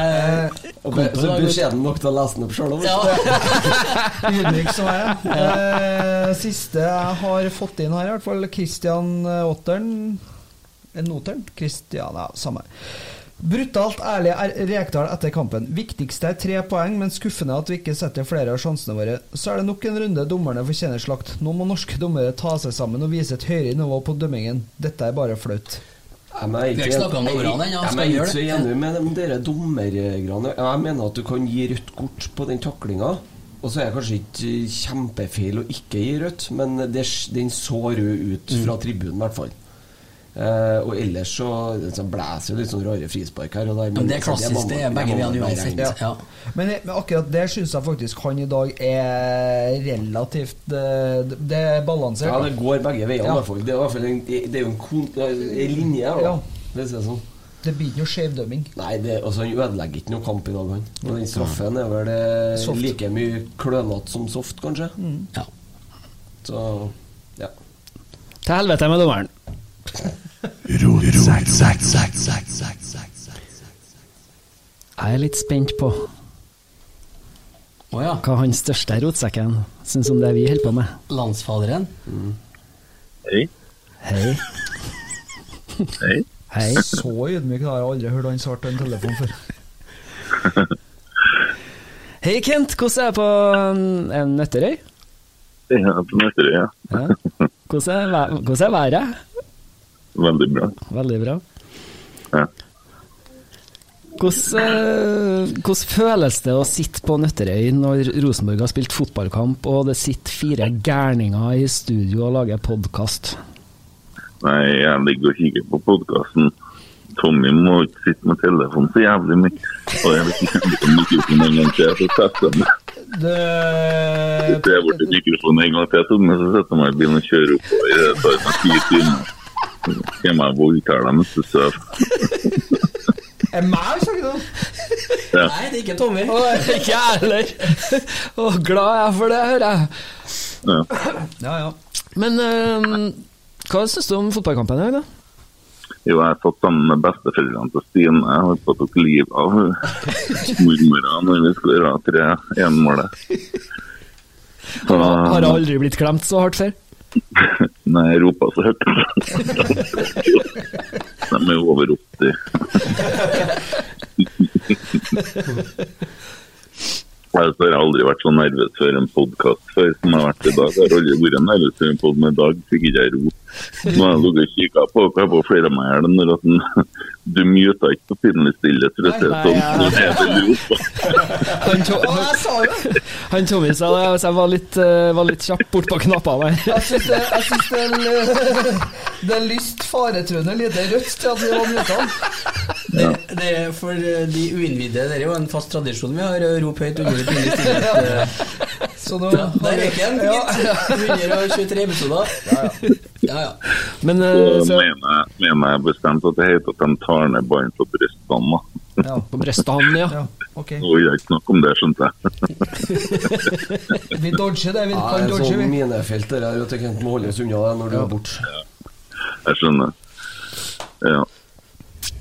Er Og be- Så beskjeden nok til å lese den opp sjøl. Ydmyk som jeg er. Eh, siste jeg har fått inn her, i hvert fall Christian Otteren Notern? Noteren? Christian, ja, samme. Brutalt ærlig er Rekdal etter kampen. Viktigste er tre poeng, men skuffende at vi ikke setter flere av sjansene våre. Så er det nok en runde dommerne fortjener slakt. Nå må norske dommere ta seg sammen og vise et høyere nivå på dømmingen. Dette er bare flaut. Jeg er er ikke så enig med de dommergreiene. Jeg mener at du kan gi rødt kort på den taklinga. Og så er det kanskje ikke kjempefeil å ikke gi rødt, men det, den så rød ut Mm. fra tribunen, i hvert fall. Eh, og ellers så, så blæser det litt sånn rare frispark her og der. Men det er klassisk, det er begge veiene uansett. Ja. Ja. Men, men akkurat det syns jeg faktisk han i dag er relativt eh, Det er balansert. Ja, det går begge veier. Ja. Det er, i hvert fall en, det er jo en, kon, en linje her, da. Ja. Hvis det er sånn. Det blir ikke noe skjevdømming. Nei, det, altså, han ødelegger ikke noe kamp i dag, han. Og den straffen er vel eh, Mm. like mye klønete som soft, kanskje. Ja. Så ja. Til helvete med dommeren. Jeg er litt spent på oh, ja. hva hans største rotsekken syns om det vi holder på med. Landsfaderen. Hei. Hei. Hei. Hei. Så ydmyk har jeg aldri hørt han svarte en telefon før. Hei, Kent. Hvordan er det på en- en Nøtterøy? Er på Nøtterøy, ja. Ja. Hvordan er, hvordan er været? Veldig bra. Veldig bra. Ja. Hvordan, eh, hvordan føles det å sitte på Nøtterøy når Rosenborg har spilt fotballkamp, og det sitter fire gærninger i studio og lager podkast? Nei, jeg ligger og kikker på podkasten. Tommy må ikke sitte med telefonen så jævlig mye. Og jeg vet ikke om mikrofonen en gang til, så setter jeg meg Det Hvis jeg borti mikrofonen en gang til, så setter jeg meg i bilen og kjører oppover. Det tar meg ti timer. Skal jeg voldta dem hvis du sover. er meg, sa ikke du? Nei, det er ikke Tommy. Ikke jeg heller. Å, glad jeg er for det, hører jeg. Ja. Ja, ja. Men eh, hva syns du om fotballkampen i dag, da? Jo, jeg satt sammen med besteforeldrene til Stine. Jeg holdt på å ta livet av mormora når vi skulle gjøre tre enmålet. Har jeg aldri blitt klemt så hardt før? Nei, jeg ropa så høyt. De er jo over 80. Altså, jeg har aldri vært så nervøs før en podkast før som jeg har vært i dag. Jeg har aldri vært nervøs før en podkast, men i dag fikk ikke jeg ro. Nå har jeg ligget og kikka på hva jeg flere av meg her når du muta ikke på pinlig stille. For å si det sånn. det er det ropa. Han, Tommy sa det, så jeg var litt, eh, var litt kjapp bort på knappene der. Jeg syns det, jeg synes det, er- det er lyst faretruende lite rødt til at vi var muta. Det, det er for de uinnvidde, det er jo en fast tradisjon vi har, å rope høyt under et lille stillhet. eh. Så nå Ja, Der røk den, Ja. gitt. 123 episoder. Ja, ja. Men eh, Så så, mener jeg, mener jeg bestemt at det heter at de tar ned bånd på brystene. da. Ja, på brystene, ja. ja, ok. Nå vil jeg ikke snakke om det, skjønte jeg. Vi dodger det. Vi Ja, kan dodge, sånn vi. minefelt der er jo at det kan må holdes unna det når du er borte. Jeg skjønner. Ja.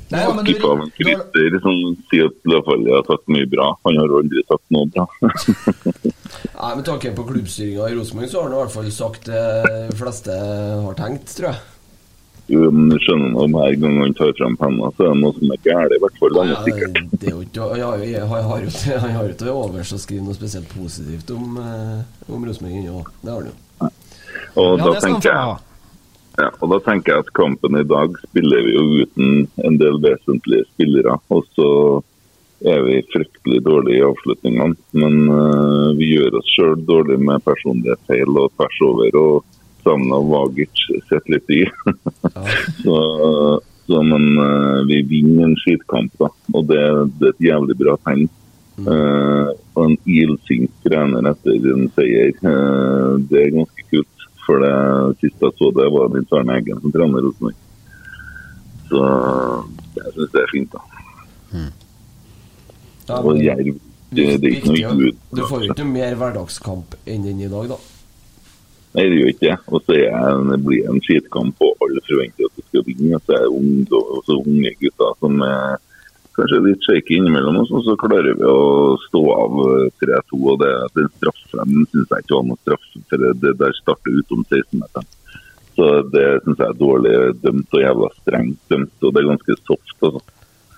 Nei, ja, men du- Ikke av en du har- Christer som sier at Løfaldli har sagt mye bra. Han har aldri sagt noe bra. Nei, Med tanke på klubbstyringa i Rosenborg, så har han i hvert fall sagt det de fleste har tenkt, tror jeg. Jo, men du skjønner nå, hver gang han tar frem penna, så er det noe som er galt. I hvert fall det er sikkert. det er jo ikke, han har jo- ikke- han har til overs å skrive noe spesielt positivt om, eh, om Rosenborg ennå. Det har han jo. Og, Ja, da det skal han få tenker ha. jeg, ja, og da tenker jeg at kampen i dag spiller vi jo uten en del vesentlige spillere. Og så er vi fryktelig dårlige i avslutningene. Men uh, vi gjør oss sjøl dårlig med personlige feil og tvers over. og Savna Vagic sitter litt i. så, Så, men uh, vi vinner en skitkamp, da. Og det, det er et jævlig bra tegn. Uh, og en ilsint trener etter en seier, det er ganske kult. For det siste jeg så det, var Nils Arne Eggen som trener Rosenborg. Så jeg syns det er fint, da. Ja, Og men Jerv det, det er ikke noe ut. Du får jo ikke mer hverdagskamp enn den i dag, da. Nei, det gjør ikke det. Og så er jeg- det blir en skitkamp, og alle forventer at du skal vinne. Så er det unge gutter som er kanskje litt shaky innimellom, og så, så klarer vi å stå av eh, 3-2. Og det, den straffen syns jeg ikke var noe straff, for det, det der starter utom 16-meteren. Så det syns jeg er dårlig dømt og jævla strengt dømt, og det er ganske soft. altså.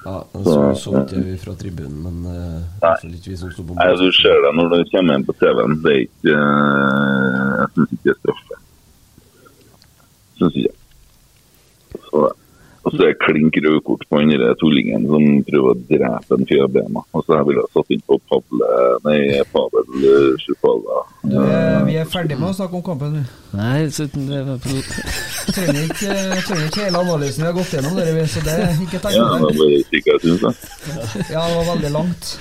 Ja, den Så, så, så ikke vi fra tribunen, men Nei, i hvert fall ikke vi som sto på Nei, Du ser det når du kommer inn på TV-en. Det er ikke eh, Jeg syns ikke det er straffe. Syns ikke. Så, og så er det klink rødkort på den tullingen som prøver å drepe en fyr av bena. Og så jeg ville ha satt inn på Pavle Nei, Pavel eh, Sjupala. Eh, vi er ferdig med å snakke om kampen. vi. Nei, så, det var på- Trenger ikke, eh, trenger ikke hele analysen vi har gått gjennom, dere, så det er ikke tenk Ja, det var bare slik jeg syns det. Ja, det var veldig langt.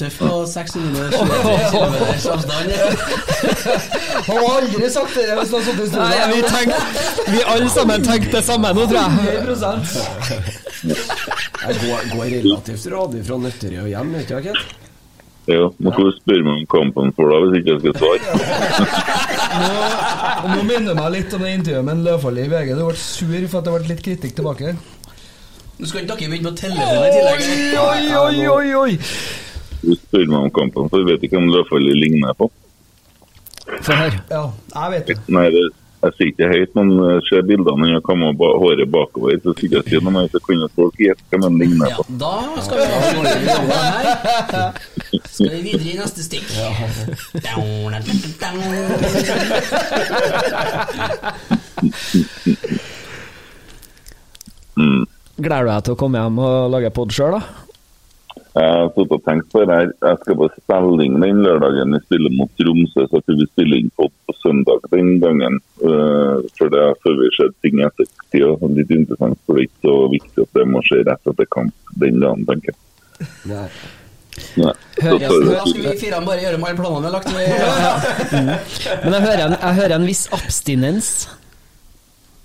Tøff på 623 km avstand. Han har aldri sagt det hvis han har sittet i stolen. Nei, vi, tenkte, vi alle sammen tenkte det samme nå, tror jeg. 100 Jeg går, går relativt radig fra Nøtterøy og hjem, vet du ikke? Kent? Ja, Må ikke du spørre meg om kampen for da, hvis ikke jeg skal svare. nå, Nå minner du meg litt om det intervjuet med en Løvfalli i VG. Du ble sur for at det ble litt kritikk tilbake. Nå skal ikke dere begynne på telefonen i tillegg. Oi, oi, oi, oi! Du spør meg om kampen, for jeg vet ikke hvem Løfaldli ligner på. Se her. Ja, jeg vet det. Nei, det, jeg sier ikke høyt, men jeg ser bildene når jeg kammer ba håret bakover. Så sier jeg til meg, så kunne folk gjette hvem han ligner Ja, da skal vi her. Skal vi videre i neste stikk. Gleder du deg til å komme hjem og lage pod sjøl, da? Jeg har satt og tenkt på det her. Jeg skal bare spille inn den lørdagen vi spiller mot Tromsø, så jeg tror vi spiller inn pod på søndag den gangen. Uh, for det er før vi ser ting i ettertid. og Litt interessant, for det er ikke så viktig at det må skje rett etter kamp den dagen, tenker jeg. Nei. Nei. Da skal vi fire bare gjøre med alle planene vi har lagt. Vi, Men jeg hører en, jeg hører en viss abstinens.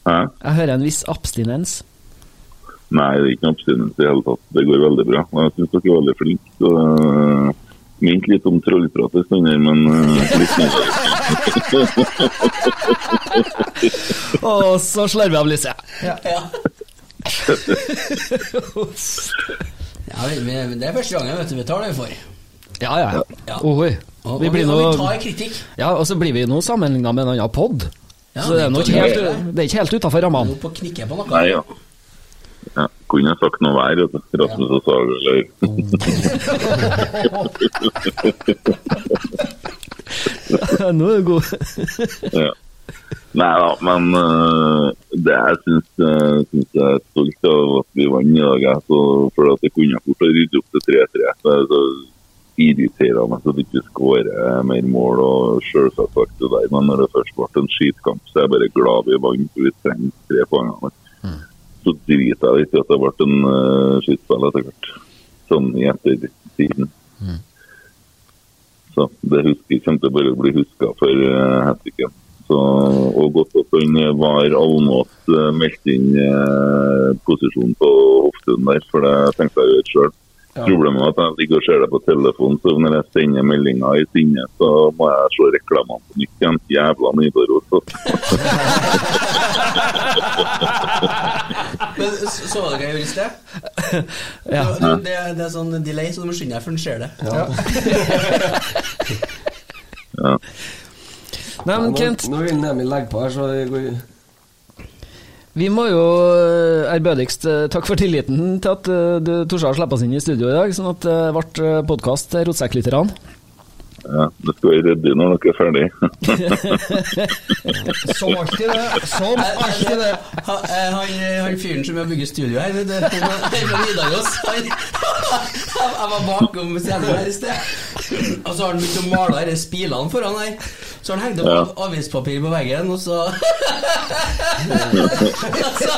Hæ? Jeg hører en viss abstinens. Nei, det er ikke noe abstinens i det hele tatt. Det går veldig bra. Og Jeg syns dere er veldig flinke. Så, uh, Minte litt om trollprat en stund her, men uh, litt mer. Og så slår vi av lyset. ja. ja, vi, vi, det er første gangen vet du, vi tar det vi får. Ja, ja. Ja. ja. Oi. Og, Vi blir og, og vi tar kritikk. Ja, og så blir vi nå sammenligna med en annen pod. Ja, så det er, ikke nok helt, det. er ikke helt utafor rammene. noe. Nei, ja. Ja. Kunne jeg sagt noe hver, vet du. Rasmus og Saga, eller Nå er du god. ja. Nei da, men uh, det jeg syns, uh, syns jeg er stolt av at vi vant i dag. for at det kunne fort ha ryddet opp til 3-3. Så er det så irriterende at vi ikke skårer mer mål. og selvsagt sagt det der, Men når det først ble en skitkamp, så er jeg bare glad vi vant. for Vi trenger tre poeng. Så driter jeg litt i at det ble en uh, skytespill etter hvert. Sånn i ettertiden. Så det husker kommer til å bli huska for uh, Hattricken. Så, og godt at han eh, var Almås uh, meldte inn uh, posisjonen på hoften der, for det tenkte jeg å gjøre sjøl. Problemet er at jeg ligger og ser det på telefonen, så når jeg sender meldinger i sinne, så må jeg se reklamene på nytt igjen. Jævla Nidaros. altså. Men så var dere hva jeg gjorde i sted? Ja. Det, det, det er sånn delay, så du må skynde deg før du ser det. Ja. Nei, men nå, Kent, nå vil Emil legge på her, så det går vi må jo eh, ærbødigst eh, takke for tilliten til at eh, du torde å slippe oss inn i studio i dag, sånn at det ble podkast rotsekklytterne. Ja, det skal være ryddig når dere er ferdig. Som alltid, det. Som alltid, det. Han, han, han fyren som har bygget studio her, det er fra Nidaros han, Jeg var bakom scenen her i sted. Og så har han begynt å male disse spilene foran her. Så har han hengt opp Ja. avispapir på veggen, og så så,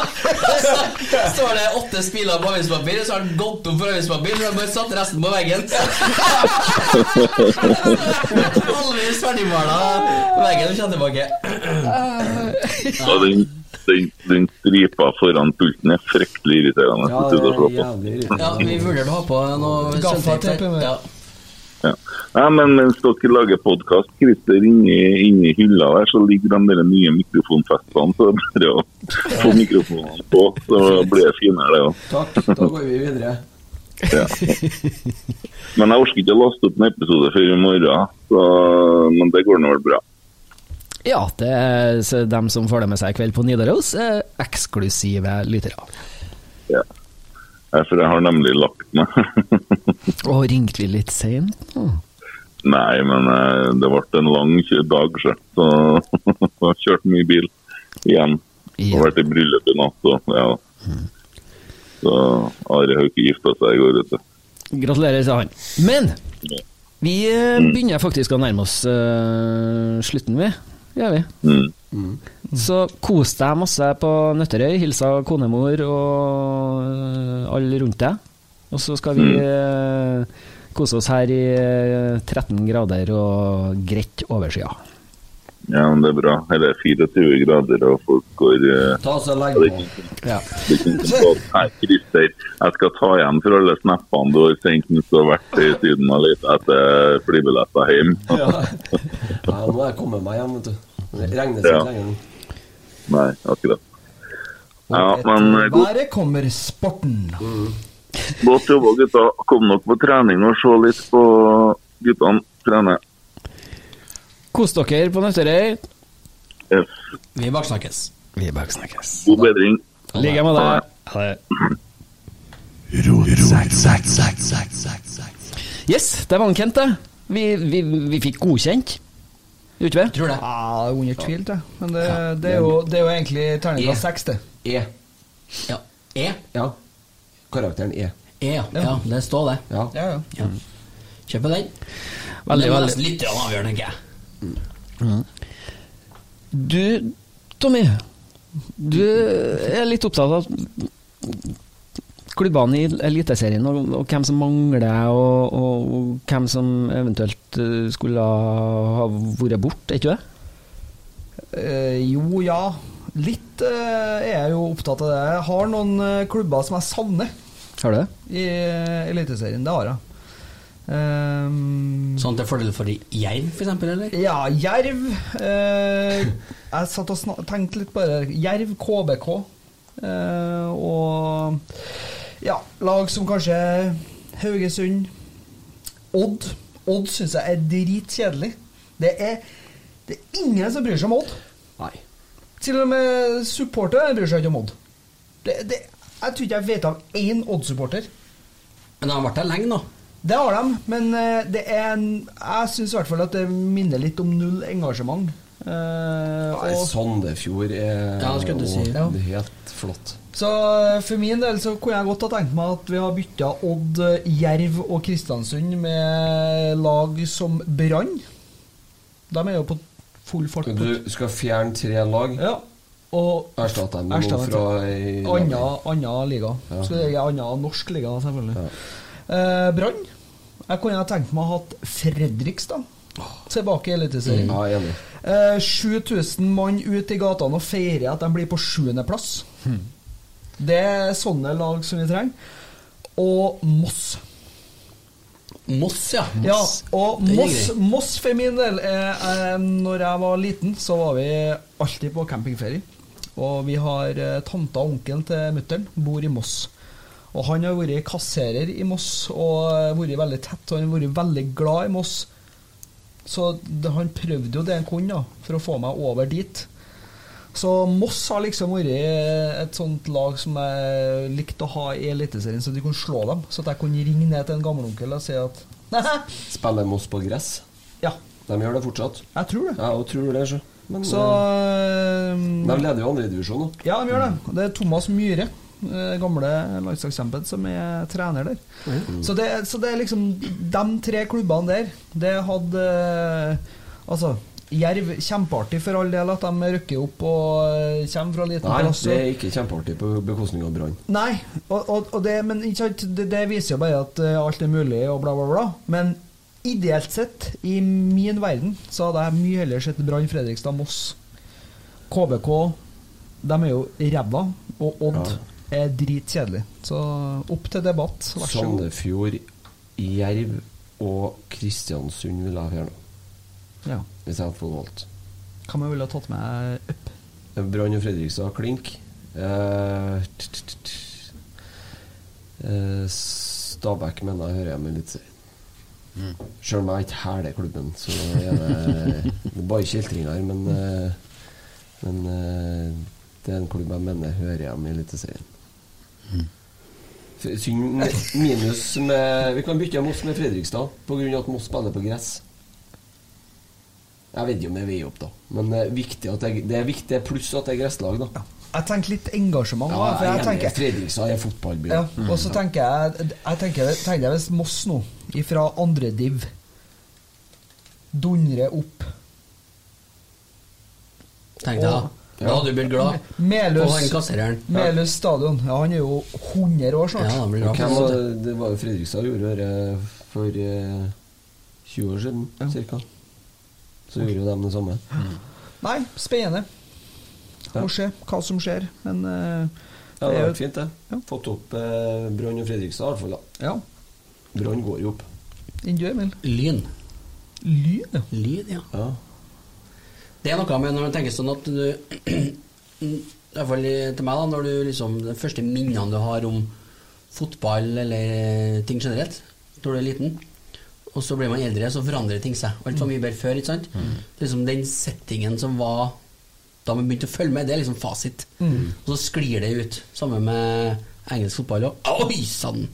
så står det åtte spiler på avispapir, og så har han gått opp for avispapir, så har han bare satt resten på veggen. Halvvis ferdigmala veggen kommer tilbake. Ja, den, den, den stripa foran pulten er fryktelig irriterende. Ja, det er jævlig irriterende. Ja, vi vurderte å ha på noe Gaffateip. Ja. Ja. Ja, men mens dere lager podkast, Christer, inni, inni hylla der, så ligger de der nye mikrofonfestene. Så det er bare å få mikrofonene på, så blir det finere, det òg. Takk, da går vi videre. Ja. Men jeg orker ikke å laste opp en episode før i morgen, så, men det går nå vel bra. Ja, det er dem som får det med seg i kveld på Nidaros, er eksklusive lyttere. Ja. For jeg har nemlig lagt meg. Og ringte vi litt seint? Nei, men eh, det ble en lang dag, så så jeg har kjørt mye bil igjen. Ja. Og vært i bryllup i natt. Og, ja. Så Are ikke gifta seg i går, vet du. Gratulerer, sa han. Men vi eh, begynner faktisk å nærme oss uh, slutten, vi. Gjør vi. Mm. Så kos deg masse på Nøtterøy. Hilsa konemor og uh, alle rundt deg. Og så skal vi uh, kose oss her i eh, 13 grader og greit overskya. Ja, men det er bra. Her er 24 grader, og folk går eh, Ta så lenge. ja, ikke- ikke Christer, jeg skal ta igjen for alle snappene du har sendt mens du har vært i Syden og litt etter flybilletter hjem. Ja. ja, nå er jeg kommet meg hjem, vet du. Det regner seg Ja. lenger nå. Nei, akkurat. Ja, men eh, været kommer sporten. godt jobba, gutta. Kom nok på trening og se litt på guttene trene. Kos dere på Nøtterøy. Yes. Vi baksnakkes. Vi baksnakkes. God bedring. I like deg Ha det. Yes, det var han Kent, det. Vi, vi, vi fikk godkjent. Gjorde vi? ikke det. Ja, under tvil, det. Men det, det, er jo, det er jo egentlig terningkast seks, det. E. Ja. E? Ja. Karakteren E. E, ja. ja. Det står det. Ja. Ja, ja. Ja. Kjøper den. Veldig, det var nesten litt avgjørende, tenker jeg. Du, Tommy. Du er litt opptatt av klubbene i Eliteserien og, og hvem som mangler, og, og, og hvem som eventuelt eh, skulle ha vært borte, er ikke det? Eh, jo, ja. Litt eh, er jeg jo opptatt av det. Jeg har noen eh, klubber som jeg savner Har du det? i uh, Eliteserien. Det har jeg. Um, Sånn til fordel for Jerv, eksempel, eller? Ja, Jerv. Eh, jeg satt og tenkte litt på det. Jerv, KBK. Eh, og ja, lag som kanskje Haugesund. Odd. Odd syns jeg er dritkjedelig. Det er, det er ingen som bryr seg om Odd. Nei. Til og med supportere bryr seg ikke om Odd. Det, det, jeg tror ikke jeg vet av én Odd-supporter. Men de har vært der lenge nå. Det har de, men eh, det er en, jeg syns i hvert fall at det minner litt om null engasjement. Eh, Nei, Sandefjord er Ja, det skulle si. Ja. det er helt flott. så eh, for min del så kunne jeg godt ha tenkt meg at vi har bytta Odd, eh, Jerv og Kristiansund med lag som Brann. De er jo på full fart. Du skal fjerne tre lag, Ja. Og erstatte dem med noe fra ei Anna, anna liga. Ja. Så det er anna norsk liga, selvfølgelig. Ja. Eh, Brann. Jeg kunne ha tenkt meg å ha hatt Fredrikstad tilbake i Eliteserien. Ja. Eh, 7000 mann ut i gatene og feirer at de blir på sjuendeplass. Det er sånne lag som vi trenger. Og Moss. Moss, ja. Ja, og Moss. Moss for min del eh, Når jeg var liten, så var vi alltid på campingferie. Og vi har eh, tanta og onkelen til mutter'n bor i Moss. Og han har vært kasserer i Moss og vært veldig tett, og han har vært veldig glad i Moss. Så det, han prøvde jo det han kunne da, for å få meg over dit. Så Moss har liksom vært et sånt lag som jeg likte å ha i Eliteserien, så de kunne slå dem. Så at jeg kunne ringe ned til en gammelonkel og si at Spiller Moss på gress? Ja, De gjør det fortsatt. jeg tror det. Jeg tror det, så. Men Så eh, de leder jo andredivisjon nå. Ja, de gjør det. Det er Thomas Myhre, gamle landslagskjempen, som er trener der. Så, det, så det er liksom De tre klubbene der, det hadde eh, Altså, Jerv kjempeartig for all del at de rykker opp og eh, kommer fra liten Nei, plass. det er ikke kjempeartig på bekostning av Brann. Nei, og, og, og det, men det, det viser jo bare at eh, alt er mulig og bla, bla, bla. Men ideelt sett, i min verden, så hadde jeg mye heller sett Brann Fredrikstad Moss. KBK, de er jo ræva, og Odd er dritkjedelig. Så opp til debatt, vær så god. Sandefjord, Jerv og Kristiansund vil jeg fjerna, Ja. hvis jeg hadde fått valgt. Hva om jeg ville tatt med opp? Brann og Fredrikstad klink. Eh, eh, Stabæk mener jeg hører hjemme i Eliteserien. Selv om jeg ikke hæler klubben, så er det, det er bare kjeltringer. Men, eh, men eh, det er en klubb jeg mener hører hjemme i Eliteserien. Synd minus med Vi kan bytte Moss med Fredrikstad pga. at Moss spiller på gress. Jeg vet ikke om det veier opp, da. Men det er viktig at jeg, det er viktig pluss at det er gresslag, da. Jeg tenker litt engasjement. Ja, for jeg jeg er tenker, Fredrikstad er fotballby. Ja, og så tenker jeg Jeg tenker, tenker jeg hvis Moss nå, ifra andre div, dundrer opp Tenk deg, da. Da hadde du blitt glad. Melhus, Og han kassereren. Meløs stadion. Ja, han er jo 100 år snart. Ja, han blir glad. Okay, var det. var jo Fredrikstad gjorde det for eh, 20 år siden, cirka. Så gjorde jo de det samme. Nei, spennende. Ja. Må se hva som skjer. Men eh, Ja, det har vært fint, det. Ja. Fått opp eh, Brann og Fredrikstad, i hvert fall. da. Ja. Brann går jo opp. Du, Emil? Lyn. Lyn, ja. Lyn, ja. Ja. Det er noe med når du tenker sånn at du I hvert fall til meg, da, når du liksom De første minnene du har om fotball eller ting generelt, når du er liten, og så blir man eldre, så forandrer ting seg. Alt var mye bedre før, ikke sant? Liksom Den settingen som var da man begynte å følge med, det er liksom fasit. Og så sklir det ut. Samme med engelsk fotball Og, Oi sann!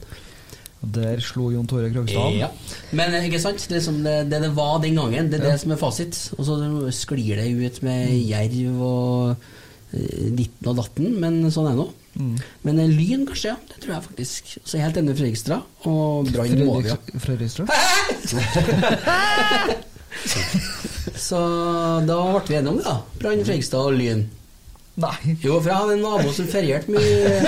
Der slo Jon Tore Krogstad. Ja. Men eh, ikke sant, det, som det, det det var den gangen, det er det som er fasit. Og så sklir det ut med jerv og eh, ditten og datten, men sånn er det nå. Men eh, Lyn, kanskje, ja. Det tror jeg faktisk. Så helt enig Fredrikstad og Brann må vi ha. Fredriks- Fredrikstad? Så da ble vi enige om det, da. Brann, Fredrikstad og Lyn. Nei. Jo, for jeg hadde en nabo som ferierte mye.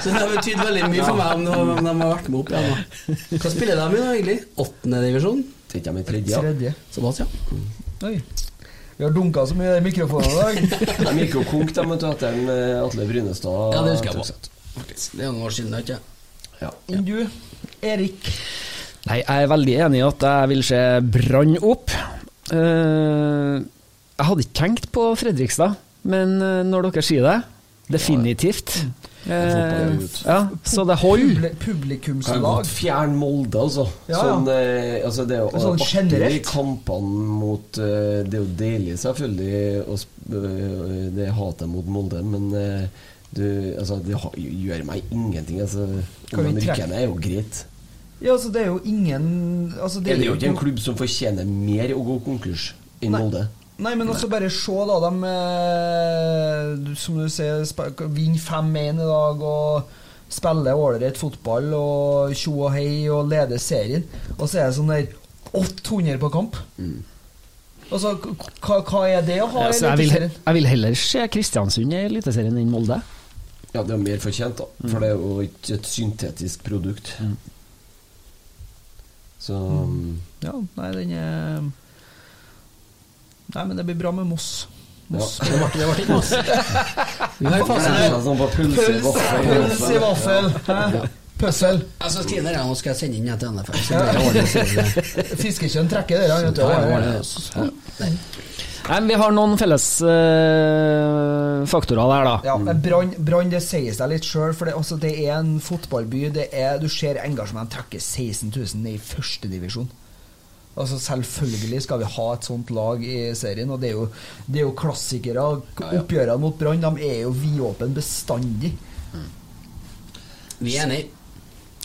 Så det har betydd veldig mye for meg om de, om de har vært med opp igjen. da. Hva spiller de i da, egentlig? Åttende divisjon? Tenkte jeg med tredje. Ja. Tredje. Såpass, ja. Oi. Vi har dunka så mye i mikrofonen i dag. De gikk jo konk de, vet du, etter eh, Atle Brynestad. Ja, det husker jeg på. Faktisk. Det er noen år siden, ikke Ja. Enn du, Erik? Nei, jeg er veldig enig i at jeg vil se Brann opp. Eh, jeg hadde ikke tenkt på Fredrikstad, men eh, når dere sier det, definitivt. Eh, ja, så det holder. Publikumslag. Fjern Molde, altså. Ja, ja. Sånn, eh, altså det er jo Sånn generelt. kampene mot eh, Det er jo deilig, selvfølgelig, det hatet mot Molde, men eh, du, altså, det gjør meg ingenting. Altså, om de rykker ned, er jo greit. Ja, altså, det er jo ingen altså, Det er jo ikke en klubb som fortjener mer å gå konkurs enn Molde. Nei, men også bare se, da. De, eh, som du sier, sp- vinner 5-1 i dag og spiller ålreit fotball og tjo og hei og leder serien. Og så er det sånn der 800 på kamp. Altså, k- hva, hva er det å ha i ja, jeg, vil, Eliteserien? jeg vil heller se Kristiansund i Eliteserien enn Molde. Ja, det er mer fortjent, da. For det er jo ikke et syntetisk produkt. Så Ja, nei, den er Nei, men det blir bra med Moss. Moss. Ble, det ble ikke Moss. Vi har sånn på pølse i vaffel. Pøssel. Jeg skal skrive det, nå skal jeg sende inn til NFF. Ordentlig. Fiskekjønn trekker det. Ja, ja, ja, så- Nei. Vi har noen felles eh, faktorer der, da. Ja, men Brann, Brann, det sier seg litt sjøl, for det, altså, det er en fotballby. Det er, du ser engasjement trekker 16 000 ned i førstedivisjon. Altså, selvfølgelig skal vi ha et sånt lag i serien, og det er jo, det er jo klassikere. Oppgjørene mot Brann er jo vidåpne bestandig. Vi er enige.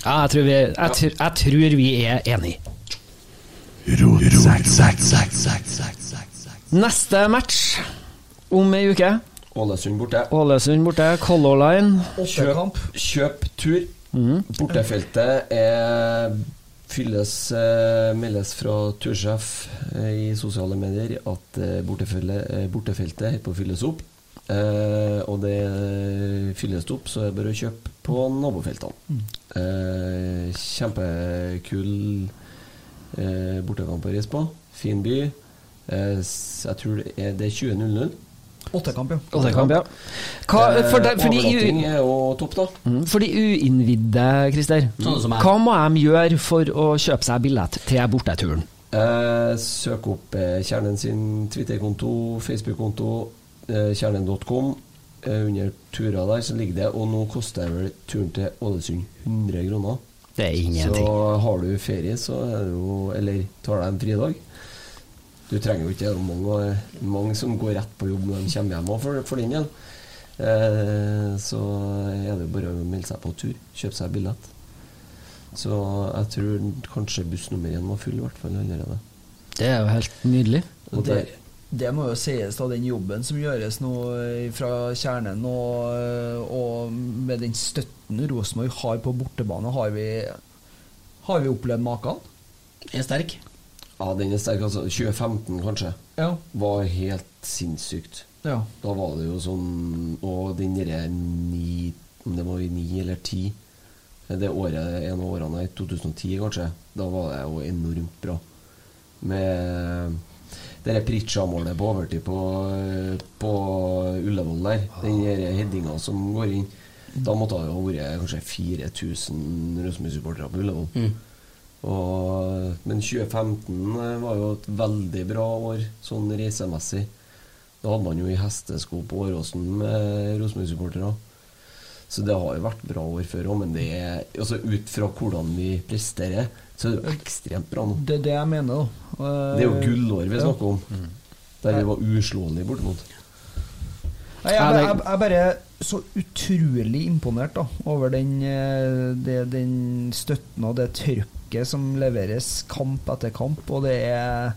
Ja, jeg tror vi, jeg, tr- jeg tror vi er enige. Neste match om ei uke. Ålesund borte. Ålesund borte, Color Line. Kjøp, Kjøp tur. Bortefeltet er fylles eh, meldes fra tursjef eh, i sosiale medier at eh, bortefeltet, er på å fylles opp. Eh, og det fylles opp, så er det bare å kjøpe på nabofeltene. Eh, kjempekul eh, bortekamp å reise på. Fin by. Eh, jeg tror det er, det er 20.00. Åttekamp, ja. Åttekamp, ja. Hva, for, de, for, de, u- er jo topp, da. Mm, for de uinnvidde, Christer. mm. Hva må de gjøre for å kjøpe seg billett til borteturen? Eh, søk opp eh, Kjernen sin Twitter-konto, Facebook-konto, eh, kjernen.com. Eh, under turer der så ligger det, og nå koster vel turen til Ålesund 100 kroner. Det er Så har du ferie, så er det jo Eller tar deg en fridag. Du trenger jo ikke det mange, mange som går rett på jobb når de kommer hjem òg, for, for den del. Eh, så er det jo bare å melde seg på tur. Kjøpe seg billett. Så jeg tror kanskje buss nummer én var full, i hvert fall allerede. Det er jo helt nydelig. Og Det, det må jo sies, da, den jobben som gjøres nå eh, fra kjernen, og, eh, og med den støtten Rosenborg har på bortebane, har vi, har vi opplevd maken? Er sterk. Ja, den er sterk. Altså 2015, kanskje, Ja. var helt sinnssykt. ja. Da var det jo sånn Og den derre ni Om det var i ni eller ti Det året, en av årene i 2010, kanskje, da var det jo enormt bra. Med det der Pritcha-målet på overtid på, på Ullevål der, den der headinga som går inn Da måtte det jo ha vært kanskje 4000 Rosenborg-supportere på Ullevål. Og, men 2015 var jo et veldig bra år, sånn reisemessig. Da hadde man jo i hestesko på Åråsen med Rosenborg-supportere. Så det har jo vært bra år før òg, men det er, altså ut fra hvordan vi presterer, så er det jo ekstremt bra nå. Det er det jeg mener, da. Det er jo gullår vi Ja. snakker om. Der vi var uslåelige bortimot. Jeg, Jeg, jeg, jeg er bare så utrolig imponert da, over den, eh, det, den støtten og det trøkket som leveres kamp etter kamp. Og det er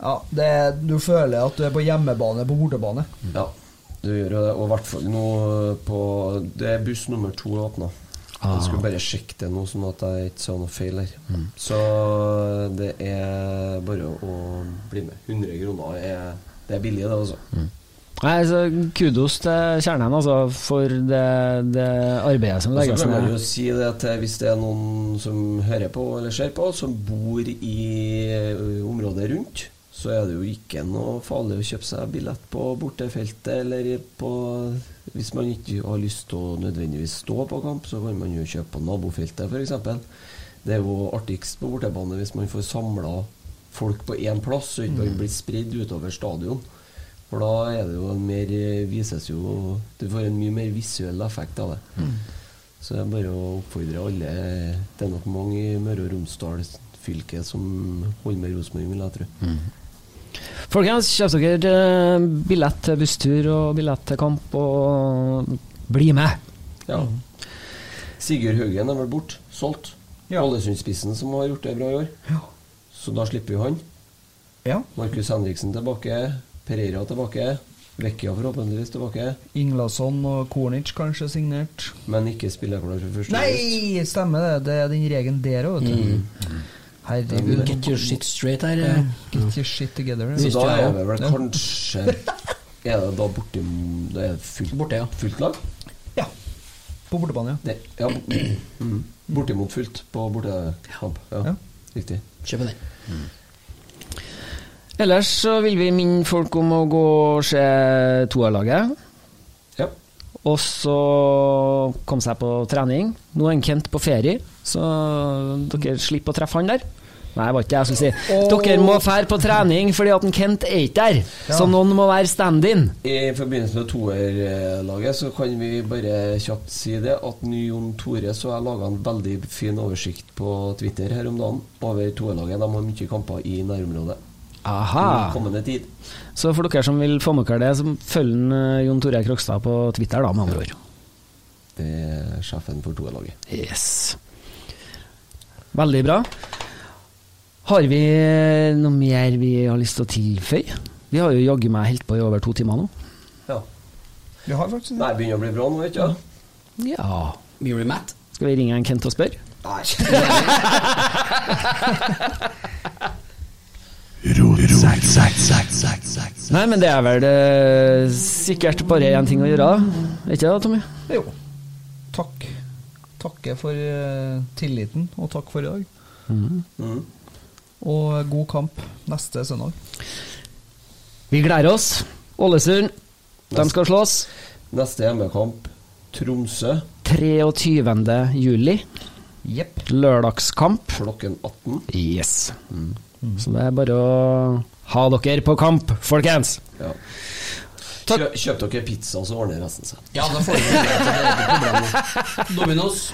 Ja, det er, du føler at du er på hjemmebane på bortebane. Ja, du gjør jo det. Og i hvert fall nå på Det er buss nummer to åpna. Jeg skulle bare sjekke det nå, sånn at jeg ikke sa noe feil her. Så det er bare å bli med. 100 kroner er, det er billig, det, altså. Nei, så Kudos til Kjernen altså, for det, det arbeidet som Og så legges kan man jo ned. si det at hvis det er noen som hører på eller ser på, som bor i området rundt, så er det jo ikke noe farlig å kjøpe seg billett på bortefeltet, eller på Hvis man ikke har lyst til å nødvendigvis stå på kamp, så kan man jo kjøpe på nabofeltet, f.eks. Det er jo artigst på bortebane hvis man får samla folk på én plass, så ikke man blir spredd utover stadion. For da er det jo en mer vises jo Du får en mye mer visuell effekt av det. Så det er bare å oppfordre alle Det er nok mange i Møre og Romsdal fylke som holder med Rosenborg, vil jeg tro. Folkens, kjøp dere eh, billett til busstur og billett til kamp, og bli med! Ja. Sigurd Haugen er vel borte, solgt. Ja. Ålesundspissen som har gjort det bra i år. Ja. Så da slipper vi han. Ja. Markus Henriksen tilbake. Pereira tilbake. Vecchia forhåpentligvis tilbake. Inglason og Kornic kanskje signert. Men ikke spillerklar for første. Nei, stemmer det. Det er den regelen der òg, vet du. Herregud. Get your shit straight her. Eh. Get your shit together. Så da er det vel kanskje Er det da borti Det er fullt, Borte, ja. fullt lag? Ja. På bortebane, ja. Det, ja, mm, bortimot fullt på bortekamp. Ja, Ja. Riktig. Kjøp den. Ellers så vil vi minne folk om å gå og se toerlaget. Ja. Og så komme seg på trening. Nå er en Kent på ferie, så dere slipper å treffe han der. Nei, det var ikke det jeg skulle si. Dere må fære på trening fordi at en Kent er ikke der. Så noen må være stand-in. I forbindelse med toerlaget så kan vi bare kjapt si det at Jon Tore så jeg laga en veldig fin oversikt på Twitter her om dagen over toerlaget. De har mye kamper i nærområdet. Aha. I kommende tid. Så for dere som vil få med dere det, så følger eh, Jon Tore Krokstad på Twitter, da, med andre ord. Det er sjefen for toerlaget. Yes. Veldig bra. Har vi noe mer vi har lyst til å tilføye? Vi har jo jaggu meg holdt på i over to timer nå. Ja. Vi har faktisk det. begynner å bli bra nå, vet du. Ja. Blir du matt? Skal vi ringe en Kent og spørre? Nei. Nei, men det er vel eh, sikkert bare én ting å gjøre, ikke det, Tommy? Jo. Takk. Takke for eh, tilliten, og takk for i dag. Mm. Og god kamp neste søndag. Vi gleder oss. Ålesund, de skal slåss. Neste hjemmekamp Tromsø 23. juli. Yep. Lørdagskamp. klokken 18. Yes. Mm. Så det er bare å ha dere på kamp, folkens! Ja. Kjøp, kjøp, dere pizza, så ordner resten seg. Ja, da får vi Dominos.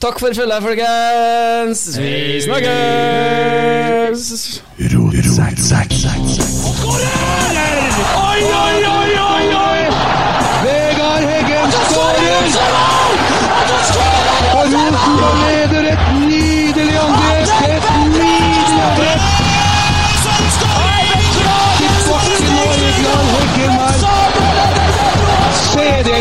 Takk for følget, folkens. Vi snakkes! Skårer! Oi, oi, oi, oi, oi! Vegard Heggen skårer! Og Rosenborg leder 1-0!